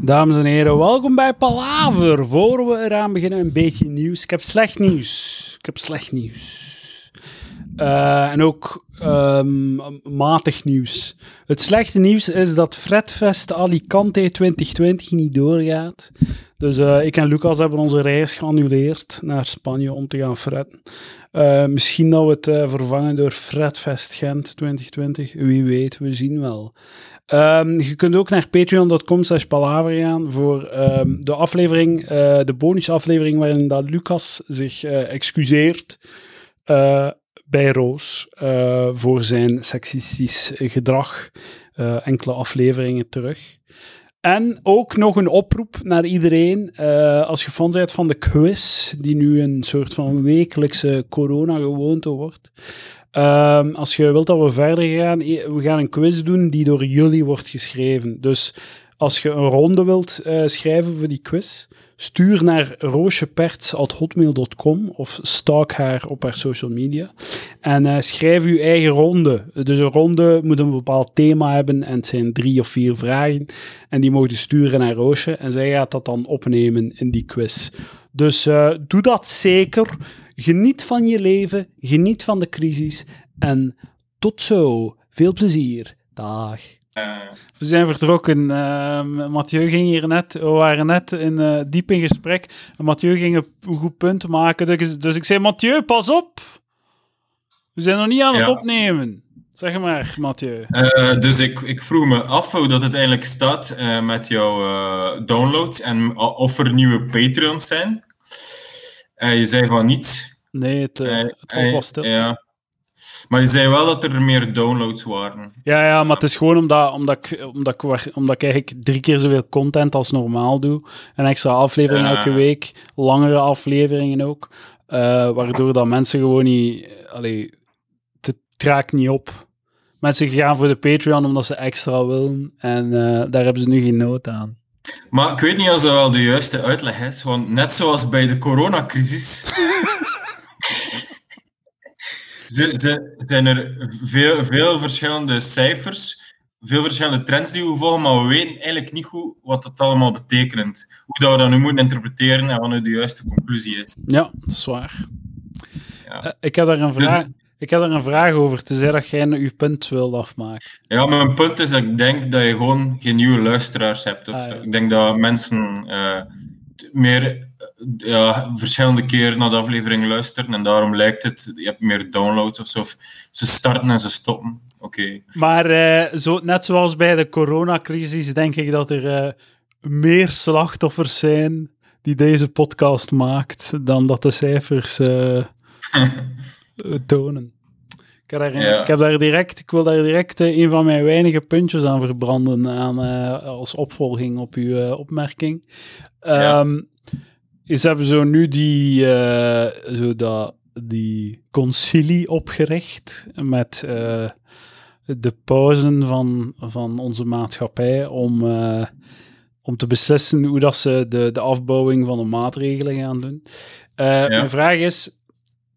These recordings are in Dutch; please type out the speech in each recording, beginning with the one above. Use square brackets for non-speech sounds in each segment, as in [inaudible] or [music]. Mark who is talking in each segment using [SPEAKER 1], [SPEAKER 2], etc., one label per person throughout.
[SPEAKER 1] Dames en heren, welkom bij Palaver. Voor we eraan beginnen, een beetje nieuws. Ik heb slecht nieuws. Ik heb slecht nieuws. Uh, en ook um, matig nieuws. Het slechte nieuws is dat Fredfest Alicante 2020 niet doorgaat. Dus uh, ik en Lucas hebben onze reis geannuleerd naar Spanje om te gaan fretten. Uh, misschien dat we het vervangen door Fredfest Gent 2020. Wie weet, we zien wel. Um, je kunt ook naar patreon.com slash gaan voor um, de aflevering, uh, de bonusaflevering waarin dat Lucas zich uh, excuseert uh, bij Roos voor zijn seksistisch gedrag. enkele afleveringen terug. En ook nog een oproep naar iedereen. Als je fan bent van de quiz, die nu een soort van wekelijkse corona-gewoonte wordt. Um, als je wilt dat we verder gaan, we gaan een quiz doen die door jullie wordt geschreven. Dus als je een ronde wilt uh, schrijven voor die quiz, stuur naar roosjeperts.hotmail.com of stalk haar op haar social media. En uh, schrijf uw eigen ronde. Dus een ronde moet een bepaald thema hebben en het zijn drie of vier vragen. En die mogen sturen naar Roosje en zij gaat dat dan opnemen in die quiz. Dus uh, doe dat zeker. Geniet van je leven, geniet van de crisis en tot zo. Veel plezier. Dag. We zijn vertrokken. Uh, Mathieu ging hier net, we waren net in, uh, diep in gesprek. Mathieu ging een goed punt maken. Dus, dus ik zei: Mathieu, pas op! We zijn nog niet aan het opnemen. Zeg maar, Mathieu.
[SPEAKER 2] Uh, dus ik, ik vroeg me af hoe dat het eigenlijk staat met jouw downloads en of er nieuwe Patreons zijn. Je zei van niet.
[SPEAKER 1] Nee, het, het was stil.
[SPEAKER 2] Ja. Maar je zei wel dat er meer downloads waren.
[SPEAKER 1] Ja, ja maar het is gewoon omdat, omdat, ik, omdat, ik, omdat ik eigenlijk drie keer zoveel content als normaal doe. Een extra aflevering elke week, langere afleveringen ook. Uh, waardoor dat mensen gewoon niet... Allee, het raakt niet op. Mensen gaan voor de Patreon omdat ze extra willen. En uh, daar hebben ze nu geen nood aan.
[SPEAKER 2] Maar ik weet niet of dat wel de juiste uitleg is. Want net zoals bij de coronacrisis... [laughs] Ze, zijn er veel, veel verschillende cijfers, veel verschillende trends die we volgen, maar we weten eigenlijk niet goed wat het allemaal betekent. Hoe dat we dat nu moeten interpreteren en wat nu de juiste conclusie is.
[SPEAKER 1] Ja, dat is waar. Ja. Uh, ik, heb daar een vraag, dus, ik heb daar een vraag over, te zeggen dat jij je punt wilt afmaken.
[SPEAKER 2] Ja, mijn punt is dat ik denk dat je gewoon geen nieuwe luisteraars hebt. Of ah, zo. Ik denk dat mensen uh, meer ja, verschillende keren naar de aflevering luisteren en daarom lijkt het, je hebt meer downloads of zo. Of ze starten en ze stoppen. Oké.
[SPEAKER 1] Maar uh, zo, net zoals bij de coronacrisis denk ik dat er uh, meer slachtoffers zijn die deze podcast maakt dan dat de cijfers [laughs] tonen. Ik, heb daar, ja. ik, heb daar direct, ik wil daar direct een van mijn weinige puntjes aan verbranden aan, als opvolging op uw opmerking. Ja. Um, ze hebben zo nu die, uh, zo dat, die concilie opgericht met de pauzen van, van onze maatschappij om, om te beslissen hoe dat ze de, de afbouwing van de maatregelen gaan doen. Ja. Mijn vraag is,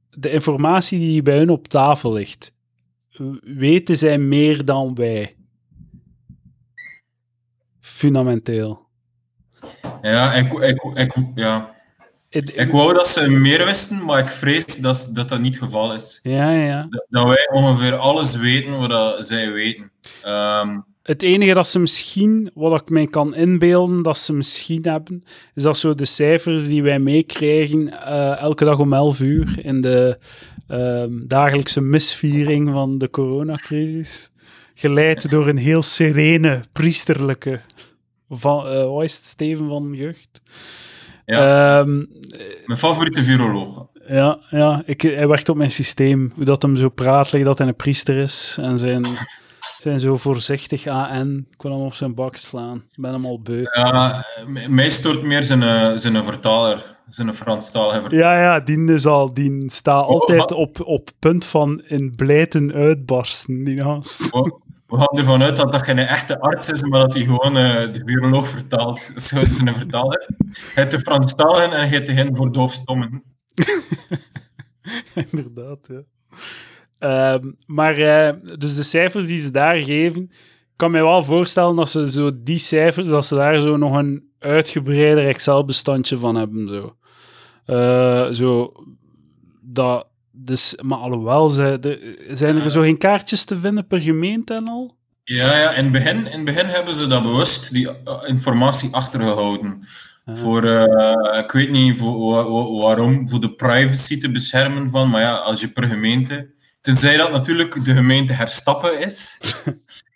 [SPEAKER 1] de informatie die bij hun op tafel ligt, weten zij meer dan wij? Fundamenteel.
[SPEAKER 2] Ja, ik, ik, ik, ja. Ik wou dat ze meer wisten, maar ik vrees dat dat, dat niet het geval is.
[SPEAKER 1] Ja, ja.
[SPEAKER 2] Dat, dat wij ongeveer alles weten wat zij weten. Um,
[SPEAKER 1] het enige dat ze misschien, wat ik mij kan inbeelden, dat ze misschien hebben, is dat zo de cijfers die wij meekrijgen uh, elke dag om 11 uur in de uh, dagelijkse misviering van de coronacrisis, geleid door een heel serene, priesterlijke, van, uh, wat is het, Steven van Gucht.
[SPEAKER 2] Ja. Um, mijn favoriete viroloog.
[SPEAKER 1] Ja, ja ik, hij werkt op mijn systeem. Hoe dat hem zo praat, like dat hij een priester is. En zijn, zijn zo voorzichtig AN. Ik wil hem op zijn bak slaan. Ik ben hem al beu.
[SPEAKER 2] Ja, mij stoort meer zijn, eh, zijn vertaler. Zijn Franstalige vertaler.
[SPEAKER 1] Ja, ja, die, is al, die staat oh, altijd op, op punt van in blijten uitbarsten. Die naast.
[SPEAKER 2] Oh, we gaan ervan uit dat dat geen echte arts is, maar dat hij gewoon uh, de viroloog vertaalt. Zo is een vertaler. Hij de Franstaligen en hij heeft hen voor doofstommen. [laughs]
[SPEAKER 1] Inderdaad, ja. Um, maar uh, dus de cijfers die ze daar geven, kan me wel voorstellen dat ze zo die cijfers, dat ze daar zo nog een uitgebreider Excel-bestandje van hebben. Zo. Eh, zo dat, dus, maar alhoewel, ze, de, zijn er zo geen kaartjes te vinden per gemeente en al?
[SPEAKER 2] Ja, ja in, het begin, in begin hebben ze dat bewust, die uh, informatie achtergehouden. Voor, uh, ik weet niet voor, waarom, voor de privacy te beschermen van, maar ja, als je per gemeente, tenzij dat natuurlijk de gemeente Herstappen is.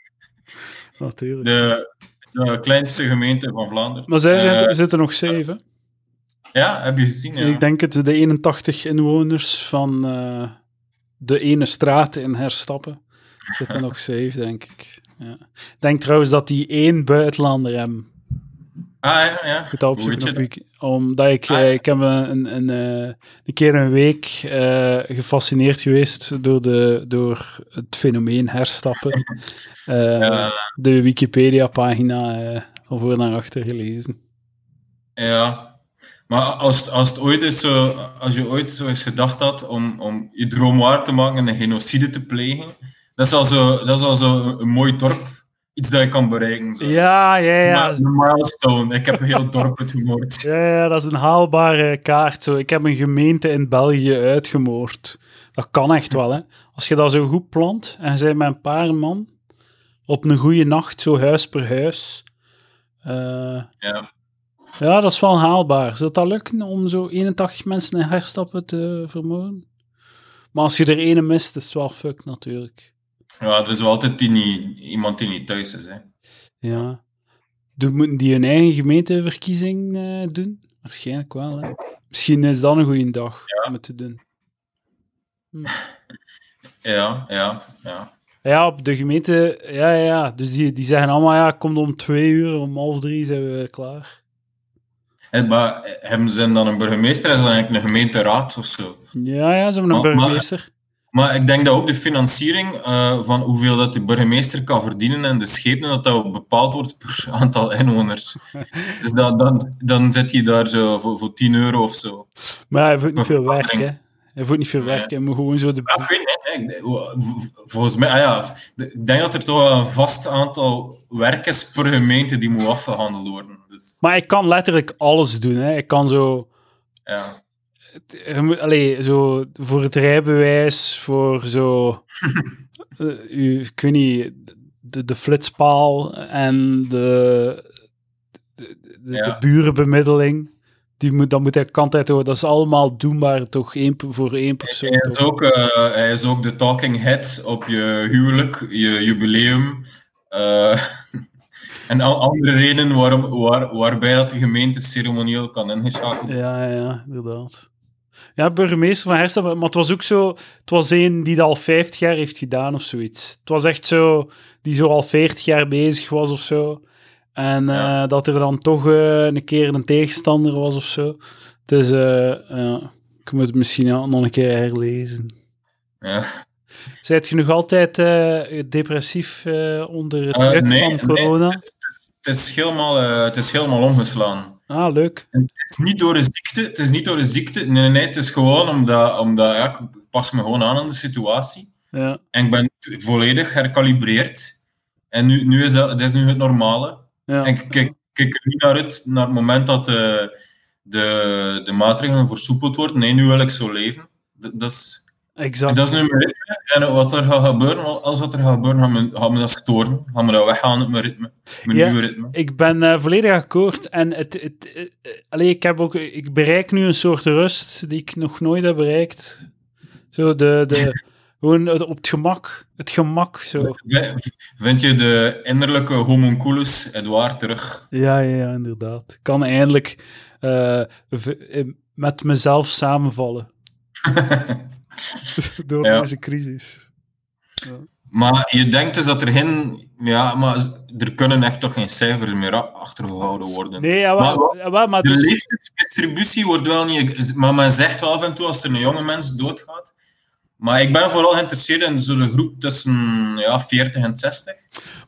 [SPEAKER 2] [laughs]
[SPEAKER 1] natuurlijk.
[SPEAKER 2] De, de kleinste gemeente van Vlaanderen.
[SPEAKER 1] Maar zij uh, zitten nog zeven.
[SPEAKER 2] Ja, heb je gezien? Ja.
[SPEAKER 1] Ik denk het, de 81 inwoners van uh, de ene straat in Herstappen zitten [laughs] nog safe, denk ik. Ja. Ik denk trouwens dat die één buitenlander hebben.
[SPEAKER 2] Ah, ja, ja.
[SPEAKER 1] Goed opzoeken op Omdat ik, ah, ja. ik heb een, een, een keer een week uh, gefascineerd geweest door, de, door het fenomeen herstappen. Uh, [laughs] ja. De Wikipedia-pagina uh, van voor naar achter gelezen.
[SPEAKER 2] Ja, maar als, als, het ooit is zo, als je ooit zo eens gedacht had om, om je droom waar te maken en een genocide te plegen, dat is al zo, dat is al zo een mooi dorp. Iets dat je kan bereiken. Zo.
[SPEAKER 1] Ja, ja, ja.
[SPEAKER 2] Een milestone. Ik heb een heel dorp uitgemoord. [laughs]
[SPEAKER 1] Ja, ja, dat is een haalbare kaart. Zo. Ik heb een gemeente in België uitgemoord. Dat kan echt wel, hè. Als je dat zo goed plant en bent met een paar man op een goede nacht, zo huis per huis. Uh,
[SPEAKER 2] ja.
[SPEAKER 1] Ja, dat is wel haalbaar. Zou dat lukken om zo 81 mensen in herstappen te vermoorden? Maar als je er ene mist, is het wel fuck natuurlijk.
[SPEAKER 2] Ja, er is wel altijd die niet, iemand die niet thuis is. Hè.
[SPEAKER 1] Ja. Dus moeten die hun eigen gemeenteverkiezing uh, doen? Waarschijnlijk wel. Hè. Misschien is dat een goede dag
[SPEAKER 2] ja.
[SPEAKER 1] om het te doen.
[SPEAKER 2] Hm. [laughs] Ja, ja, ja.
[SPEAKER 1] Ja, op de gemeente, ja, ja. Dus die, die zeggen allemaal, ja, kom om twee uur, om half drie zijn we klaar.
[SPEAKER 2] En, maar hebben ze dan een burgemeester en ze dan eigenlijk een gemeenteraad of zo?
[SPEAKER 1] Ja, ja, ze hebben een maar, burgemeester.
[SPEAKER 2] Maar, ik denk dat ook de financiering uh, van hoeveel dat de burgemeester kan verdienen en de schepen, dat dat bepaald wordt per [laughs] aantal inwoners. dus dat, dan, dan zit je daar zo voor, voor 10 euro of zo.
[SPEAKER 1] Maar hij voelt niet veel werk, hè? Hij voelt niet veel werk, hè? Maar gewoon zo de...
[SPEAKER 2] Ja, ik weet niet, volgens mij, ah ja, ik denk dat er toch een vast aantal werkers per gemeente die moet afgehandeld worden. Dus...
[SPEAKER 1] Maar ik kan letterlijk alles doen. Hè. Ik kan zo...
[SPEAKER 2] Ja.
[SPEAKER 1] Allee, zo voor het rijbewijs, voor zo... uh, [laughs] u, ik weet niet, de, de flitspaal en de, de, de,
[SPEAKER 2] Ja.
[SPEAKER 1] de burenbemiddeling. Die moet, dat moet hij kant uit houden. Dat is allemaal doenbaar toch één, voor één persoon.
[SPEAKER 2] Hij is, ook, uh, hij is ook de talking head op je huwelijk, je jubileum. Uh, [laughs] en al andere redenen waarom, waar, waarbij dat de gemeente ceremonieel kan ingeschakeld
[SPEAKER 1] Ja, ja, inderdaad. Ja, burgemeester van Hersen, maar het was ook zo... Het was een die dat al 50 jaar heeft gedaan of zoiets. Het was echt zo... Die zo al 40 jaar bezig was of zo. En
[SPEAKER 2] Ja.
[SPEAKER 1] uh, dat er dan toch uh, een keer een tegenstander was of zo. Dus uh, ja, ik moet het misschien nog een keer herlezen.
[SPEAKER 2] Ja.
[SPEAKER 1] Zijt je nog altijd depressief onder het druk
[SPEAKER 2] nee,
[SPEAKER 1] van corona?
[SPEAKER 2] Nee, het, is, het, is helemaal, het is helemaal omgeslaan.
[SPEAKER 1] Ah, leuk.
[SPEAKER 2] En het is niet door de ziekte. Het is niet door de ziekte. Nee, nee, het is gewoon omdat, omdat ja, ik pas me gewoon aan aan de situatie.
[SPEAKER 1] Ja.
[SPEAKER 2] En ik ben volledig herkalibreerd. En nu, nu is dat, dat is nu het normale.
[SPEAKER 1] Ja.
[SPEAKER 2] En ik kijk, kijk er niet naar uit naar het moment dat de, de, de maatregelen versoepeld worden. Nee, nu wil ik zo leven. Dat, dat is,
[SPEAKER 1] exact.
[SPEAKER 2] Dat is nu mijn. En wat er gaat gebeuren, als wat er gaat gebeuren, gaan we, gaan we dat storen. Gaan we dat weggaan uit mijn ritme. Mijn
[SPEAKER 1] ja,
[SPEAKER 2] nieuwe ritme.
[SPEAKER 1] Ik ben uh, volledig akkoord. En het, het, het, allee, ik, heb ook, ik bereik nu een soort rust die ik nog nooit heb bereikt. Zo de... de [laughs] Gewoon op het gemak. Het gemak, zo.
[SPEAKER 2] Vind je de innerlijke homunculus Edouard terug?
[SPEAKER 1] Ja, ja, ja inderdaad. Ik kan eindelijk uh, met mezelf samenvallen. [laughs] [laughs] Door ja. deze crisis.
[SPEAKER 2] Ja. Maar je denkt dus dat er geen... Ja, maar er kunnen echt toch geen cijfers meer achtergehouden worden.
[SPEAKER 1] Nee, ja, maar, maar,
[SPEAKER 2] de
[SPEAKER 1] dus...
[SPEAKER 2] leeftijdsdistributie wordt wel niet... Maar men zegt wel af en toe als er een jonge mens doodgaat... Maar ik ben vooral geïnteresseerd in zo'n groep tussen ja, 40 en 60.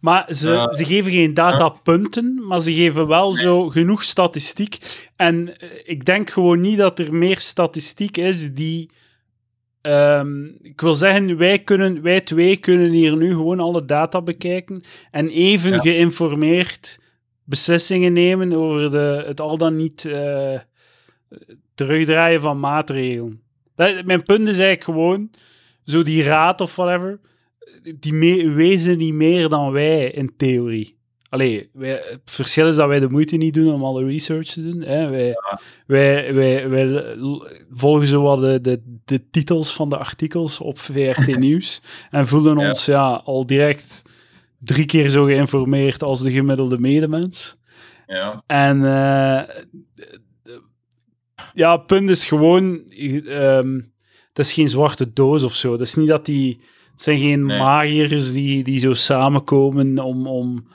[SPEAKER 1] Maar ze, uh, ze geven geen datapunten, maar ze geven wel nee. zo genoeg statistiek. En ik denk gewoon niet dat er meer statistiek is die ehm, ik wil zeggen, wij, kunnen, wij twee kunnen hier nu gewoon alle data bekijken en even
[SPEAKER 2] Ja.
[SPEAKER 1] geïnformeerd beslissingen nemen over de, het al dan niet eh, terugdraaien van maatregelen. Dat, mijn punt is eigenlijk gewoon, zo die raad of whatever, die me- wezen niet meer dan wij in theorie. Allee, wij, het verschil is dat wij de moeite niet doen om alle research te doen. Hè. Wij, wij, wij, wij volgen zo wat de, de, de titels van de artikels op VRT [laughs] Nieuws en voelen
[SPEAKER 2] Ja.
[SPEAKER 1] ons ja, al direct drie keer zo geïnformeerd als de gemiddelde medemens.
[SPEAKER 2] Ja.
[SPEAKER 1] En eh, ja, het punt is gewoon, ehm het is geen zwarte doos of zo. Het is niet dat die, het zijn geen
[SPEAKER 2] Nee.
[SPEAKER 1] magiërs die, die zo samenkomen om, om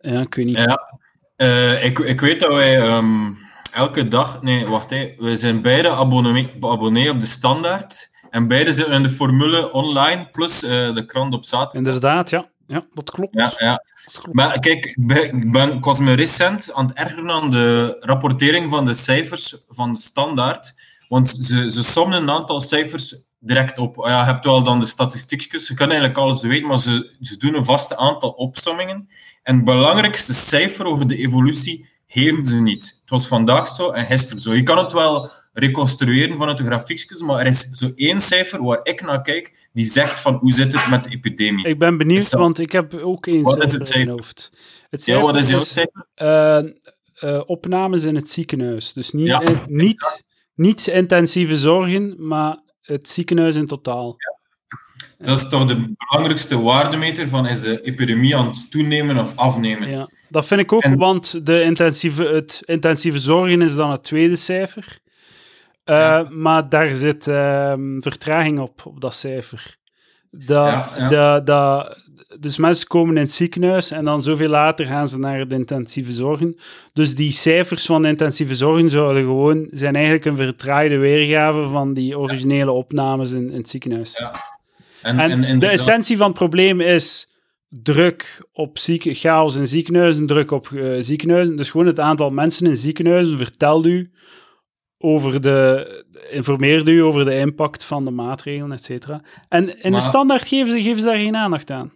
[SPEAKER 1] ja, ik weet niet.
[SPEAKER 2] Ja. Eh, ik, ik weet dat wij ehm, elke dag... Nee, wacht. Hè. We zijn beide abonnee, abonnee op de standaard. En beide zitten in de formule online, plus eh, de krant op zaterdag.
[SPEAKER 1] Inderdaad, ja. Ja, dat klopt.
[SPEAKER 2] Ja, ja.
[SPEAKER 1] Dat klopt.
[SPEAKER 2] Maar kijk, ik ben, ik was me recent aan het ergeren aan de rapportering van de cijfers van de standaard. Want ze, ze sommen een aantal cijfers direct op. Ja, je hebt wel dan de statistiekjes, ze kunnen eigenlijk alles weten, maar ze, ze doen een vaste aantal opsommingen. En het belangrijkste cijfer over de evolutie geven ze niet. Het was vandaag zo en gisteren zo. Je kan het wel reconstrueren vanuit de grafiekjes, maar er is zo één cijfer waar ik naar kijk, die zegt van hoe zit het met de epidemie.
[SPEAKER 1] Ik ben benieuwd,
[SPEAKER 2] dat-
[SPEAKER 1] want ik heb ook één
[SPEAKER 2] Wat is
[SPEAKER 1] cijfer
[SPEAKER 2] het
[SPEAKER 1] in mijn
[SPEAKER 2] cijfer?
[SPEAKER 1] hoofd. Het
[SPEAKER 2] ja, wat is jouw cijfer?
[SPEAKER 1] eh, eh, opnames in het ziekenhuis. Dus niet,
[SPEAKER 2] Ja,
[SPEAKER 1] niet, niet intensieve zorgen, maar het ziekenhuis in totaal.
[SPEAKER 2] Dat is toch de belangrijkste waardemeter van is de epidemie aan het toenemen of afnemen.
[SPEAKER 1] Ja, dat vind ik ook,
[SPEAKER 2] En-
[SPEAKER 1] want de intensieve, het intensieve zorgen is dan het tweede cijfer. Eh,
[SPEAKER 2] Ja.
[SPEAKER 1] Maar daar zit ehm, vertraging op, op dat cijfer. Dat,
[SPEAKER 2] Ja,
[SPEAKER 1] dat- dat- dus mensen komen in het ziekenhuis en dan zoveel later gaan ze naar de intensieve zorgen. Dus die cijfers van de intensieve zorgen zouden gewoon zijn eigenlijk een vertraagde weergave van die originele opnames in, in het ziekenhuis.
[SPEAKER 2] Ja. En,
[SPEAKER 1] En,
[SPEAKER 2] en,
[SPEAKER 1] de
[SPEAKER 2] inderdaad-
[SPEAKER 1] essentie van het probleem is druk op zieke, chaos in ziekenhuizen, druk op eh, ziekenhuizen. Dus gewoon het aantal mensen in ziekenhuizen vertelt u over de, informeert u over de impact van de maatregelen, et cetera. En in de standaard geven ze, geven ze daar geen aandacht aan.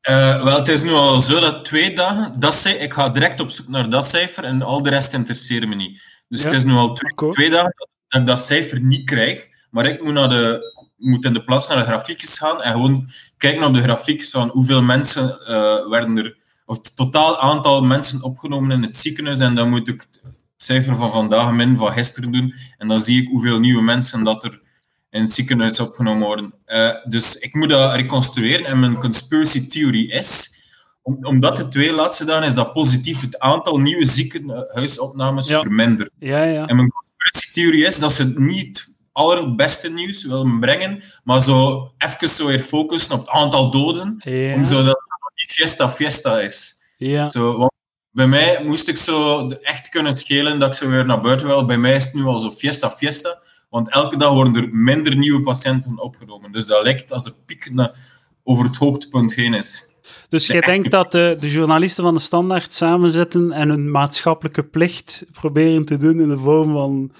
[SPEAKER 2] Eh, wel, het is nu al zo dat twee dagen, dat cijfer, ik ga direct op zoek naar dat cijfer en al de rest interesseert me niet. Dus
[SPEAKER 1] Ja,
[SPEAKER 2] het is nu al twee, twee dagen dat, dat ik dat cijfer niet krijg, maar ik moet, naar de, moet in de plaats naar de grafiekjes gaan en gewoon kijken naar de grafiek van hoeveel mensen eh, werden er, of het totaal aantal mensen opgenomen in het ziekenhuis en dan moet ik het cijfer van vandaag min van gisteren doen en dan zie ik hoeveel nieuwe mensen dat er in het ziekenhuis opgenomen worden. Eh, dus ik moet dat reconstrueren en mijn conspiracy theory is, om, omdat de twee laatste dagen is dat positief, het aantal nieuwe ziekenhuisopnames
[SPEAKER 1] Ja.
[SPEAKER 2] vermindert.
[SPEAKER 1] Ja, ja.
[SPEAKER 2] En mijn conspiracy theory is dat ze niet allerbeste nieuws willen brengen, maar zo even zo weer focussen op het aantal doden,
[SPEAKER 1] Ja,
[SPEAKER 2] om zodat het niet fiesta fiesta is.
[SPEAKER 1] ja.
[SPEAKER 2] Zo, want bij mij moest ik zo echt kunnen schelen dat ik zo weer naar buiten wil. Bij mij is het nu al zo fiesta fiesta, want elke dag worden er minder nieuwe patiënten opgenomen. Dus dat lijkt als de piek over het hoogtepunt heen is.
[SPEAKER 1] Dus jij denkt dat de, de journalisten van de standaard samenzitten en hun maatschappelijke plicht proberen te doen in de vorm van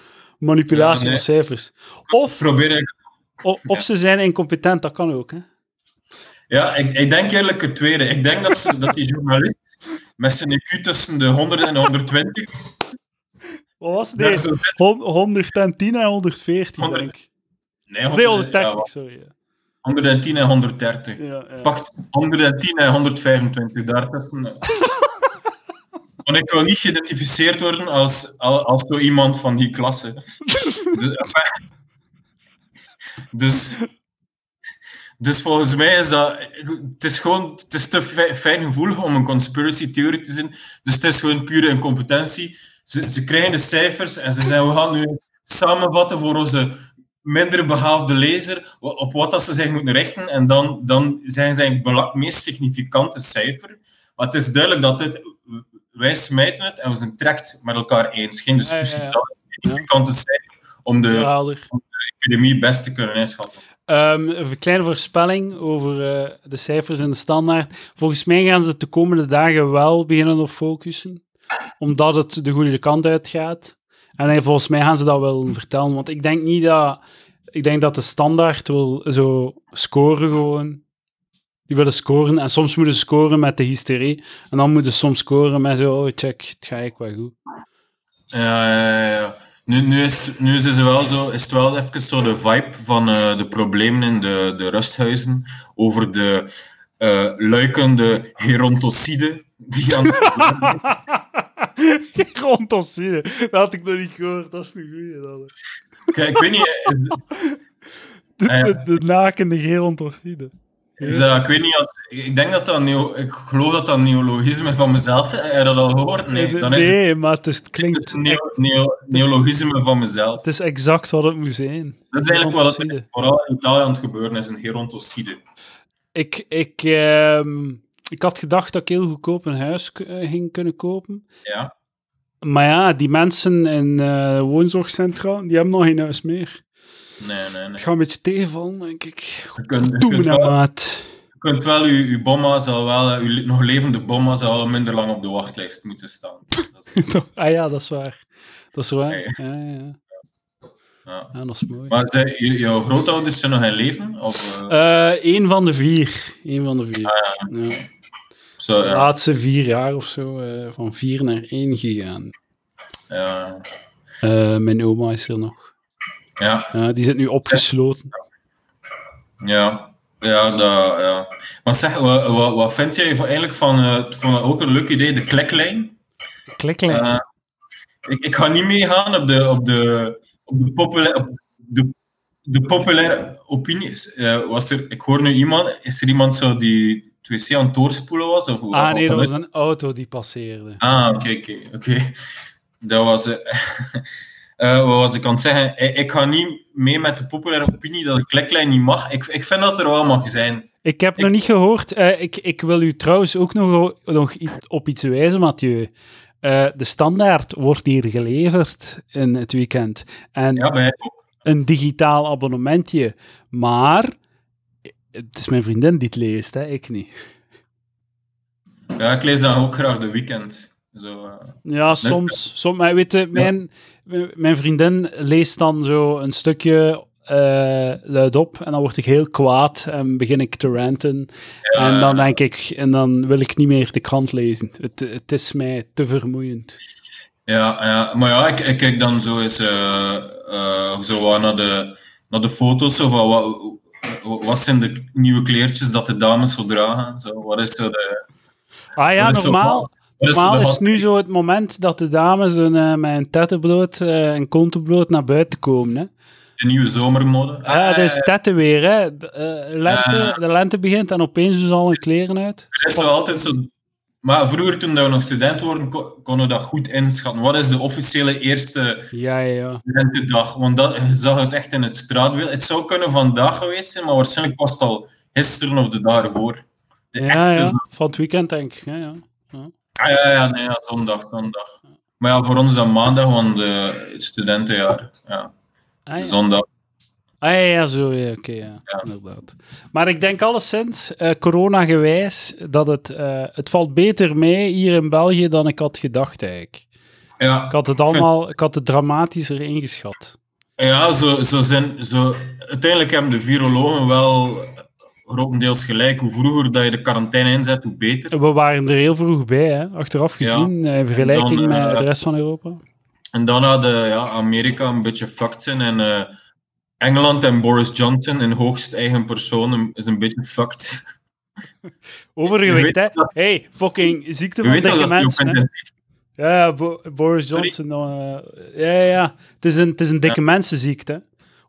[SPEAKER 1] manipulatie
[SPEAKER 2] Ja, nee.
[SPEAKER 1] van cijfers. Of,
[SPEAKER 2] Probeer ik
[SPEAKER 1] of, of ze zijn incompetent, dat kan ook. Hè?
[SPEAKER 2] Ja, ik, ik denk eerlijk het tweede. Ik denk dat, ze, [laughs] dat die journalist met zijn IQ tussen de 100 en 120...
[SPEAKER 1] Wat was het?
[SPEAKER 2] daar
[SPEAKER 1] Nee,
[SPEAKER 2] zo zit.
[SPEAKER 1] hon- 110 en 114,
[SPEAKER 2] 100
[SPEAKER 1] denk ik.
[SPEAKER 2] Nee,
[SPEAKER 1] Of nee,
[SPEAKER 2] 100 ja,
[SPEAKER 1] 130, sorry.
[SPEAKER 2] 110 en 130.
[SPEAKER 1] Ja, ja.
[SPEAKER 2] Pakt 110 en 125 daartussen. [laughs] Want ik wil niet geïdentificeerd worden als, als, zo iemand van die klasse. Dus, dus, volgens mij is dat... Het is gewoon... Het is te fi- fijn gevoelig om een conspiracy theory te zien. Dus het is gewoon pure incompetentie. Ze, ze krijgen de cijfers en ze zeggen, we gaan nu samenvatten voor onze minder behaafde lezer op wat dat ze zich moeten richten. En dan, dan zijn zij het meest significante cijfer. Maar het is duidelijk dat dit... Wij smijten het en we zijn trekt met elkaar eens. Geen discussie.
[SPEAKER 1] ja, ja.
[SPEAKER 2] Dat is het significante cijfer om de epidemie best te kunnen inschatten.
[SPEAKER 1] Ehm, een kleine voorspelling over eh, de cijfers in de standaard. Volgens mij gaan ze de komende dagen wel beginnen op focussen, omdat het de goede kant uit gaat. En volgens mij gaan ze dat wel vertellen, want ik denk niet dat ik denk dat de standaard wil zo scoren gewoon. Die willen scoren en soms moeten ze scoren met de hysterie. En dan moeten ze soms scoren met zo, oh check, het gaat ik wel goed.
[SPEAKER 2] Ja, ja, ja. Nu, nu, is het, nu is het wel zo, is het wel even zo de vibe van uh, de problemen in de, de rusthuizen over de uh, luikende gerontocide die aan [laughs]
[SPEAKER 1] Gerontocide, dat had ik nog niet gehoord. Dat is een goeie. Dat.
[SPEAKER 2] Kijk, ik weet niet... Is, [laughs]
[SPEAKER 1] de, de, de, nakende gerontocide.
[SPEAKER 2] Ja. ik weet niet, als, ik denk dat dat neo, ik geloof dat dat neologisme van mezelf Heb je dat al gehoord? Nee, dan is
[SPEAKER 1] nee
[SPEAKER 2] het,
[SPEAKER 1] maar het, is, het klinkt...
[SPEAKER 2] Het is neo, neo, neologisme van mezelf.
[SPEAKER 1] Het is exact wat het moet zijn.
[SPEAKER 2] Dat is eigenlijk wat het vooral in Italië aan het gebeuren is, een gerontocide.
[SPEAKER 1] Ik, ik, uh, ik had gedacht dat ik heel goedkoop een huis uh, ging kunnen kopen.
[SPEAKER 2] Ja.
[SPEAKER 1] Maar ja, die mensen in uh, woonzorgcentra, die hebben nog geen huis meer.
[SPEAKER 2] Nee, nee, nee.
[SPEAKER 1] Het gaat een beetje tegenvallen, denk ik.
[SPEAKER 2] Je kunt,
[SPEAKER 1] Doe me
[SPEAKER 2] wel,
[SPEAKER 1] maat.
[SPEAKER 2] Je kunt wel, uw, uw bomma zal wel, uw nog levende bomma zal wel minder lang op de wachtlijst moeten staan. [laughs] [laughs]
[SPEAKER 1] ah ja, dat is waar. Dat is waar. Nee. Ja, ja. Ja. ja. dat is mooi.
[SPEAKER 2] Maar zijn jouw grootouders zijn nog in leven? Of,
[SPEAKER 1] uh... Uh, Eén van de vier. Eén van de vier.
[SPEAKER 2] Ah,
[SPEAKER 1] ja.
[SPEAKER 2] ja. Zo,
[SPEAKER 1] de laatste vier jaar of zo, uh, van vier naar één gegaan.
[SPEAKER 2] Ja.
[SPEAKER 1] mijn oma is er nog.
[SPEAKER 2] Ja.
[SPEAKER 1] die zit nu opgesloten.
[SPEAKER 2] Ja. Ja, dat, ja. Maar zeg, wat, wat, wat vind jij eigenlijk van, uh, van ook een leuk idee, de kliklijn?
[SPEAKER 1] Kliklijn?
[SPEAKER 2] Uh, ik, ik ga niet meegaan op de, op de, op de, populaire, op de, de populaire opinies. Uh, was er, ik hoor nu iemand, is er iemand zo die het wc aan het doorspoelen was? Of,
[SPEAKER 1] ah nee, dat was een auto die passeerde.
[SPEAKER 2] Ah, oké, okay, oké. Okay, okay. Dat was... [laughs] Uh, wat was ik aan het zeggen? Ik ga niet mee met de populaire opinie dat de kliklijn niet mag. Ik, ik vind dat er wel mag zijn.
[SPEAKER 1] Ik heb ik... nog niet gehoord. Uh, ik, ik wil u trouwens ook nog, nog op iets wijzen, Mathieu. Uh, de standaard wordt hier geleverd in het weekend. En
[SPEAKER 2] ja, bij ook.
[SPEAKER 1] een digitaal abonnementje. Maar het is mijn vriendin die het leest, hè? ik niet.
[SPEAKER 2] Ja, ik lees dan ook graag de weekend. Zo,
[SPEAKER 1] ja, soms. soms maar weet je, mijn mijn vriendin leest dan zo een stukje uh, luid op en dan word ik heel kwaad en begin ik te ranten. Ja. En dan denk ik, en dan wil ik niet meer de krant lezen. Het, het is mij te vermoeiend.
[SPEAKER 2] Ja, ja. maar ja, ik, ik kijk dan zo eens uh, uh, zo naar, de, naar de foto's of wat, wat zijn de nieuwe kleertjes dat de dames zo dragen? Zo, wat is zo de...
[SPEAKER 1] Ah ja, normaal. Normaal is het nu zo het moment dat de dames een, uh, met een tettenbloot uh, en kontenbloot naar buiten komen. Hè.
[SPEAKER 2] De nieuwe zomermode.
[SPEAKER 1] Ja, het is tetten weer. Hè. De, uh, lente, de lente begint en opeens doen ze al hun kleren uit.
[SPEAKER 2] Er is wel altijd zo... Maar vroeger, toen we nog student waren, konden we dat goed inschatten. Wat is de officiële eerste
[SPEAKER 1] ja, ja.
[SPEAKER 2] lentedag? Want dat, je zag het echt in het straatbeeld. Het zou kunnen vandaag geweest zijn, maar waarschijnlijk was het al gisteren of de dag ervoor.
[SPEAKER 1] De ja, ja. van het weekend denk ik. Ja, ja. Ja.
[SPEAKER 2] Ah, ja, ja, nee, ja, zondag, zondag. Maar ja, voor ons is dat maandag, want de studentenjaar. Ja.
[SPEAKER 1] Ah, ja.
[SPEAKER 2] Zondag.
[SPEAKER 1] Ah ja, ja zo, ja, oké, okay, ja, ja, inderdaad. Maar ik denk alleszins, uh, corona-gewijs, dat het, uh, het valt beter mee hier in België dan ik had gedacht, eigenlijk.
[SPEAKER 2] Ja.
[SPEAKER 1] Ik had het allemaal, ik had het dramatischer ingeschat.
[SPEAKER 2] Ja, zo, zo zijn, zo, uiteindelijk hebben de virologen wel grotendeels gelijk. Hoe vroeger dat je de quarantaine inzet, hoe beter.
[SPEAKER 1] We waren er heel vroeg bij, hè? achteraf gezien, ja. in vergelijking dan, met de rest van Europa.
[SPEAKER 2] En dan had ja, Amerika een beetje fucked zijn en uh, Engeland en Boris Johnson in hoogst eigen persoon is een beetje fucked. [laughs]
[SPEAKER 1] Overgewicht, hè? Dat... Hey, fucking ziekte van dikke mensen. Ja, Bo Boris Johnson. Uh, ja, ja, het is een, het is een dikke ja. mensenziekte.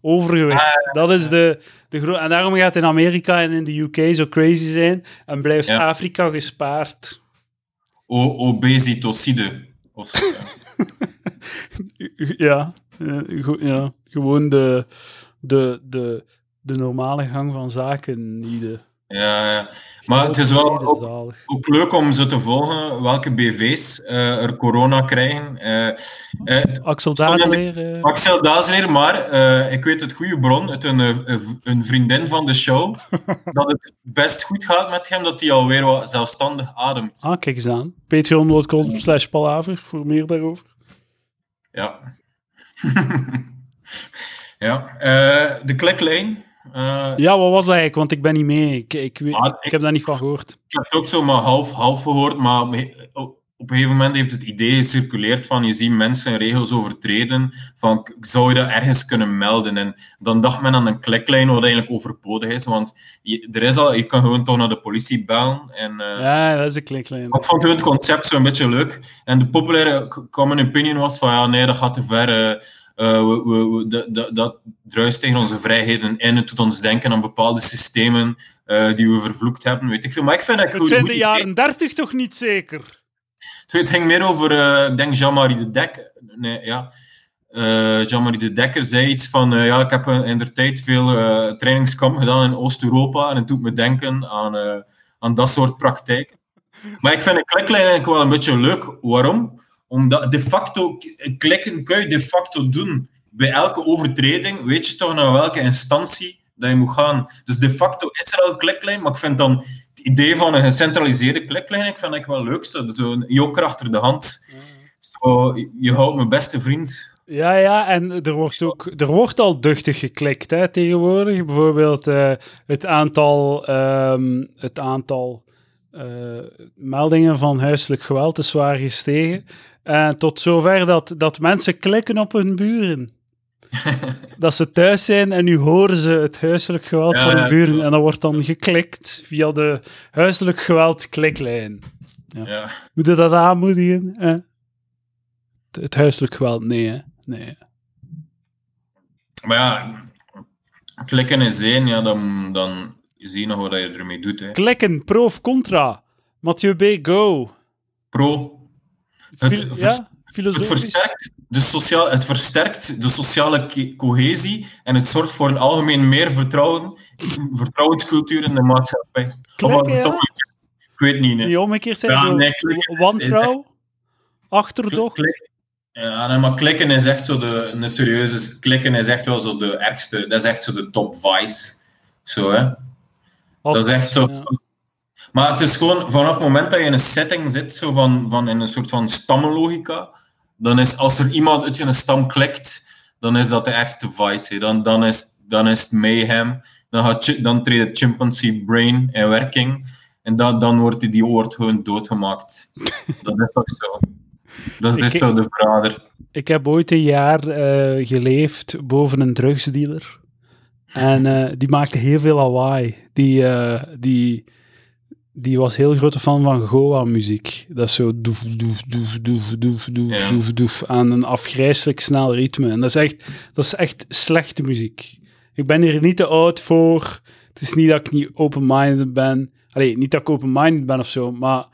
[SPEAKER 1] Overgewicht. Ah, dat is de, de. En daarom gaat in Amerika en in de UK zo crazy zijn en blijft ja. Afrika gespaard.
[SPEAKER 2] O obesitocide. Of
[SPEAKER 1] ja. [laughs] ja, ja, gewoon de, de, de, de normale gang van zaken. Niet de...
[SPEAKER 2] Ja, ja, maar het is wel ook, ook, leuk om zo te volgen welke BV's uh, er corona krijgen. Uh, uh,
[SPEAKER 1] Axel Dazeleer.
[SPEAKER 2] Axel Dazeleer, maar ik weet het goede bron, het een, een vriendin van de show, [laughs] dat het best goed gaat met hem, dat hij alweer wat zelfstandig ademt.
[SPEAKER 1] Ah, kijk eens aan. Patreon.com slash palaver voor meer daarover.
[SPEAKER 2] Ja. [laughs] Ja, de kliklijn.
[SPEAKER 1] Uh, ja, wat was dat eigenlijk? Want ik ben niet mee. Ik, ik, ah, ik heb daar niet van gehoord.
[SPEAKER 2] Ik heb het ook zo maar half, half gehoord, maar op een gegeven moment heeft het idee gecirculeerd van je ziet mensen regels overtreden, van zou je dat ergens kunnen melden? En dan dacht men aan een kliklijn wat eigenlijk overbodig is, want je, er is al, je kan gewoon toch naar de politie bellen. En, uh,
[SPEAKER 1] ja, dat is een kliklijn.
[SPEAKER 2] Ik vond het concept zo een beetje leuk. En de populaire common opinion was van ja, nee, dat gaat te ver. Uh, uh, we, we, dat, dat druist tegen onze vrijheden in. Het doet ons denken aan bepaalde systemen uh, die we vervloekt hebben. Weet ik veel. Maar ik vind dat
[SPEAKER 1] het zijn de jaren dertig toch niet zeker?
[SPEAKER 2] Het ging meer over, uh, ik denk Jean-Marie de Dekker. Nee, ja. Jean-Marie de Dekker zei iets van, ja, ik heb in der tijd veel trainingskampen gedaan in Oost-Europa en het doet me denken aan, aan dat soort praktijken. Maar ik vind een kliklijn eigenlijk wel een beetje leuk. Waarom? Omdat de facto, klikken kun je de facto doen. Bij elke overtreding weet je toch naar welke instantie dat je moet gaan. Dus de facto is er al een kliklijn, maar ik vind dan idee van een gecentraliseerde kliklijn, ik vind ik wel leuk. Zo, zo'n joker achter de hand. Zo, je houdt mijn beste vriend.
[SPEAKER 1] Ja, ja, en er wordt ook er wordt al duchtig geklikt hè, tegenwoordig. Bijvoorbeeld uh, het aantal, um, het aantal uh, meldingen van huiselijk geweld is zwaar gestegen. Uh, tot zover dat, dat mensen klikken op hun buren. [laughs] dat ze thuis zijn en nu horen ze het huiselijk geweld van de buren. En dat wordt dan geklikt via de huiselijk geweld kliklijn. Ja. Moet je dat aanmoedigen? Eh? Het huiselijk geweld, nee. Hè? nee.
[SPEAKER 2] Maar ja, klikken is één, ja, dan, dan zie je nog wat je ermee doet. Hè.
[SPEAKER 1] Klikken, pro of contra? Mathieu B, go.
[SPEAKER 2] Pro.
[SPEAKER 1] Het, ja?
[SPEAKER 2] Het versterkt, de sociaal, het versterkt de sociale cohesie en het zorgt voor een algemeen meer vertrouwen, vertrouwenscultuur in de maatschappij.
[SPEAKER 1] Klikken, ja?
[SPEAKER 2] Ik weet niet. Nee.
[SPEAKER 1] Die omgekeerd zijn ja, nee, wantrouw, achterdocht.
[SPEAKER 2] ja, nee, maar klikken is echt zo de, een serieuze, klikken is echt wel zo de ergste, dat is echt zo de top vice. Zo, hè. dat is echt zo, Maar het is gewoon vanaf het moment dat je in een setting zit, zo van, van in een soort van stammenlogica, dan is als er iemand uit je stam klikt, dan is dat de ergste vice. Dan, dan, is, dan is het mayhem. Dan, gaat, dan treedt het chimpanzee brain in werking. En dan, dan wordt die, die woord gewoon doodgemaakt. [laughs] dat is toch zo? Dat is toch de verrader.
[SPEAKER 1] Ik heb ooit een jaar uh, geleefd boven een drugsdealer. En uh, die maakte heel veel lawaai. Die, uh, die, die was heel grote fan van Goa-muziek. Dat is zo doef, doef, doef, doef, doef, doef, doef, aan een afgrijselijk snel ritme. En dat is, echt, dat is echt slechte muziek. Ik ben hier niet te oud voor. Het is niet dat ik niet open-minded ben. Allee, niet dat ik open-minded ben of zo, maar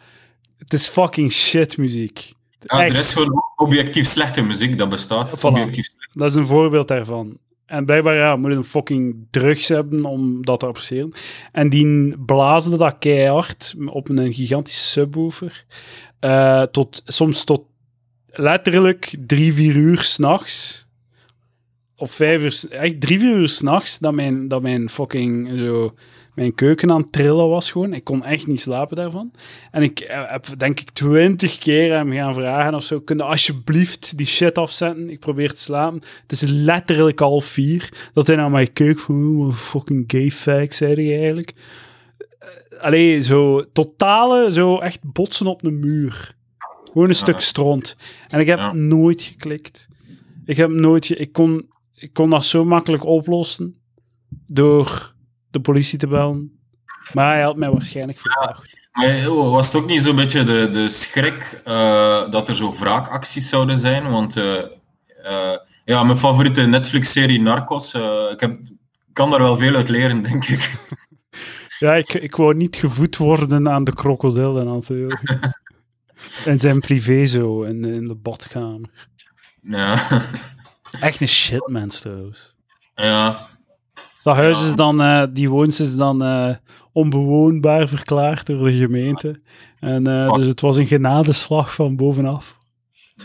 [SPEAKER 1] het is fucking shit muziek.
[SPEAKER 2] Ja, er is gewoon objectief slechte muziek, dat bestaat. Objectief.
[SPEAKER 1] Dat is een voorbeeld daarvan. En blijkbaar ja, moet een fucking drugs hebben om dat te appreciëren. En die blazen dat keihard op een gigantische subwoofer. Uh, tot, soms tot letterlijk drie, vier uur s'nachts. Of vijf uur, echt drie, vier uur s'nachts, dat mijn, dat mijn fucking zo mijn keuken aan het trillen was gewoon. Ik kon echt niet slapen daarvan. En ik eh, heb denk ik twintig keer hem gaan vragen of zo, kun alsjeblieft die shit afzetten? Ik probeer te slapen. Het is letterlijk al vier dat hij naar mij keek van, oh, fucking gay zei hij eigenlijk. Uh, allee, zo totale, zo echt botsen op de muur. Gewoon een stuk stront. En ik heb nooit geklikt. Ik heb nooit... Ik kon, ik kon dat zo makkelijk oplossen door de politie te bellen. Maar hij had mij waarschijnlijk verdacht.
[SPEAKER 2] Ja, was het ook niet zo'n beetje de, de schrik uh, dat er zo wraakacties zouden zijn? Want uh, uh, ja, mijn favoriete Netflix-serie Narcos, ik heb, kan daar wel veel uit leren, denk ik. [laughs]
[SPEAKER 1] Ja, ik, ik wou niet gevoed worden aan de krokodillen natuurlijk. [laughs] en zijn privé zo, in, in de badkamer.
[SPEAKER 2] Ja.
[SPEAKER 1] Echt een shitmens trouwens.
[SPEAKER 2] Ja,
[SPEAKER 1] dat huis is dan, uh, die woons is dan uh, onbewoonbaar verklaard door de gemeente. En, uh, dus het was een genadeslag van bovenaf.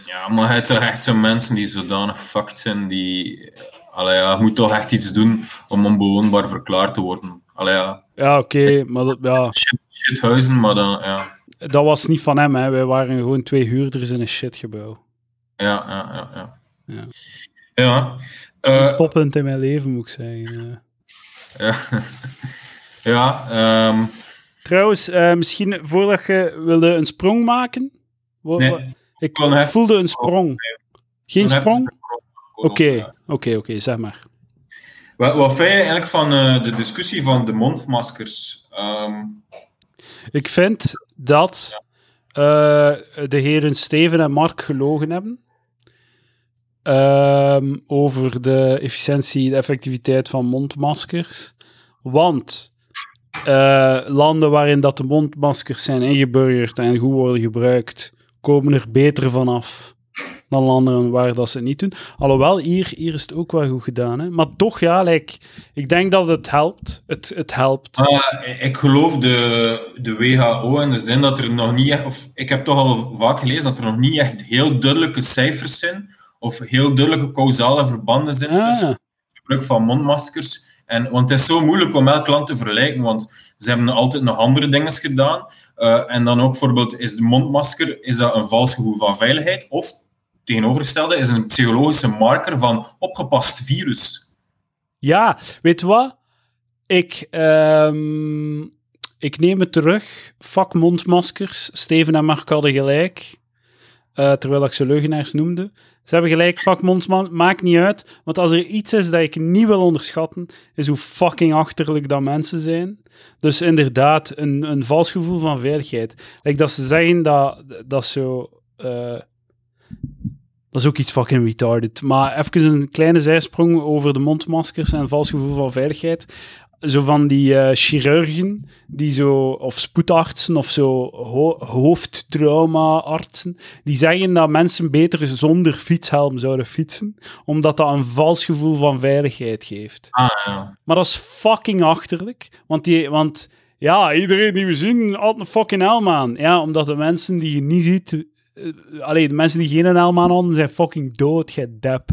[SPEAKER 2] Ja, maar het toch echt mensen die zodanig fucked zijn, die... Allee, ja, je moet toch echt iets doen om onbewoonbaar verklaard te worden. Allee, ja.
[SPEAKER 1] Ja, oké, maar dat, ja...
[SPEAKER 2] Shit, shithuizen, maar dan, ja...
[SPEAKER 1] Dat was niet van hem, hè. Wij waren gewoon twee huurders in een shitgebouw.
[SPEAKER 2] Ja, ja, ja, ja.
[SPEAKER 1] ja.
[SPEAKER 2] Ja. Uh,
[SPEAKER 1] in mijn leven, moet ik zeggen. eh.
[SPEAKER 2] ja. [laughs] ja ehm,
[SPEAKER 1] Trouwens, eh, misschien voordat je wilde een sprong maken.
[SPEAKER 2] Nee.
[SPEAKER 1] ik
[SPEAKER 2] kon
[SPEAKER 1] voelde een sprong. Geen
[SPEAKER 2] heb je
[SPEAKER 1] sprong? Oké,
[SPEAKER 2] Ja.
[SPEAKER 1] oké, oké, zeg maar.
[SPEAKER 2] Wat, wat vind je eigenlijk van eh, de discussie van de mondmaskers? Ehm,
[SPEAKER 1] Ik vind dat eh, de heren Steven en Mark gelogen hebben. Ehm, over de efficiëntie en effectiviteit van mondmaskers. Want eh, landen waarin dat de mondmaskers zijn ingeburgerd en goed worden gebruikt, komen er beter vanaf dan landen waar dat ze het niet doen. Alhoewel, hier, hier is het ook wel goed gedaan. Hè? Maar toch, ja, ik denk dat het helpt. Het, het helpt.
[SPEAKER 2] Ik geloof de, de WHO in de zin dat er nog niet of ik heb toch al vaak gelezen dat er nog niet echt heel duidelijke cijfers zijn, of heel duidelijke causale verbanden zijn
[SPEAKER 1] Ah.
[SPEAKER 2] tussen het gebruik van mondmaskers. En, want het is zo moeilijk om elk land te vergelijken, want ze hebben altijd nog andere dingen gedaan. Eh, en dan ook bijvoorbeeld, is de mondmasker is dat een vals gevoel van veiligheid? Of tegenovergestelde, is een psychologische marker van opgepast virus?
[SPEAKER 1] Ja, weet je wat? Ik, ehm, ik neem het terug. Fuck mondmaskers. Steven en Mark hadden gelijk. Eh, terwijl ik ze leugenaars noemde. Ze hebben gelijk, fuck mondmaskers. Maakt niet uit. Want als er iets is dat ik niet wil onderschatten, is hoe fucking achterlijk dat mensen zijn. Dus inderdaad, een, een vals gevoel van veiligheid. Like dat ze zeggen dat, dat zo... eh, dat is ook iets fucking retarded. Maar even een kleine zijsprong over de mondmaskers en vals gevoel van veiligheid. Zo van die eh, chirurgen, die zo, of spoedartsen of zo ho hoofdtrauma-artsen, die zeggen dat mensen beter zonder fietshelm zouden fietsen, omdat dat een vals gevoel van veiligheid geeft.
[SPEAKER 2] Ah, ja.
[SPEAKER 1] Maar dat is fucking achterlijk. Want, die, want ja, iedereen die we zien had een fucking helm aan. Ja, omdat de mensen die je niet ziet... eh, allee, de mensen die geen helm aan hadden, zijn fucking dood, gij dep.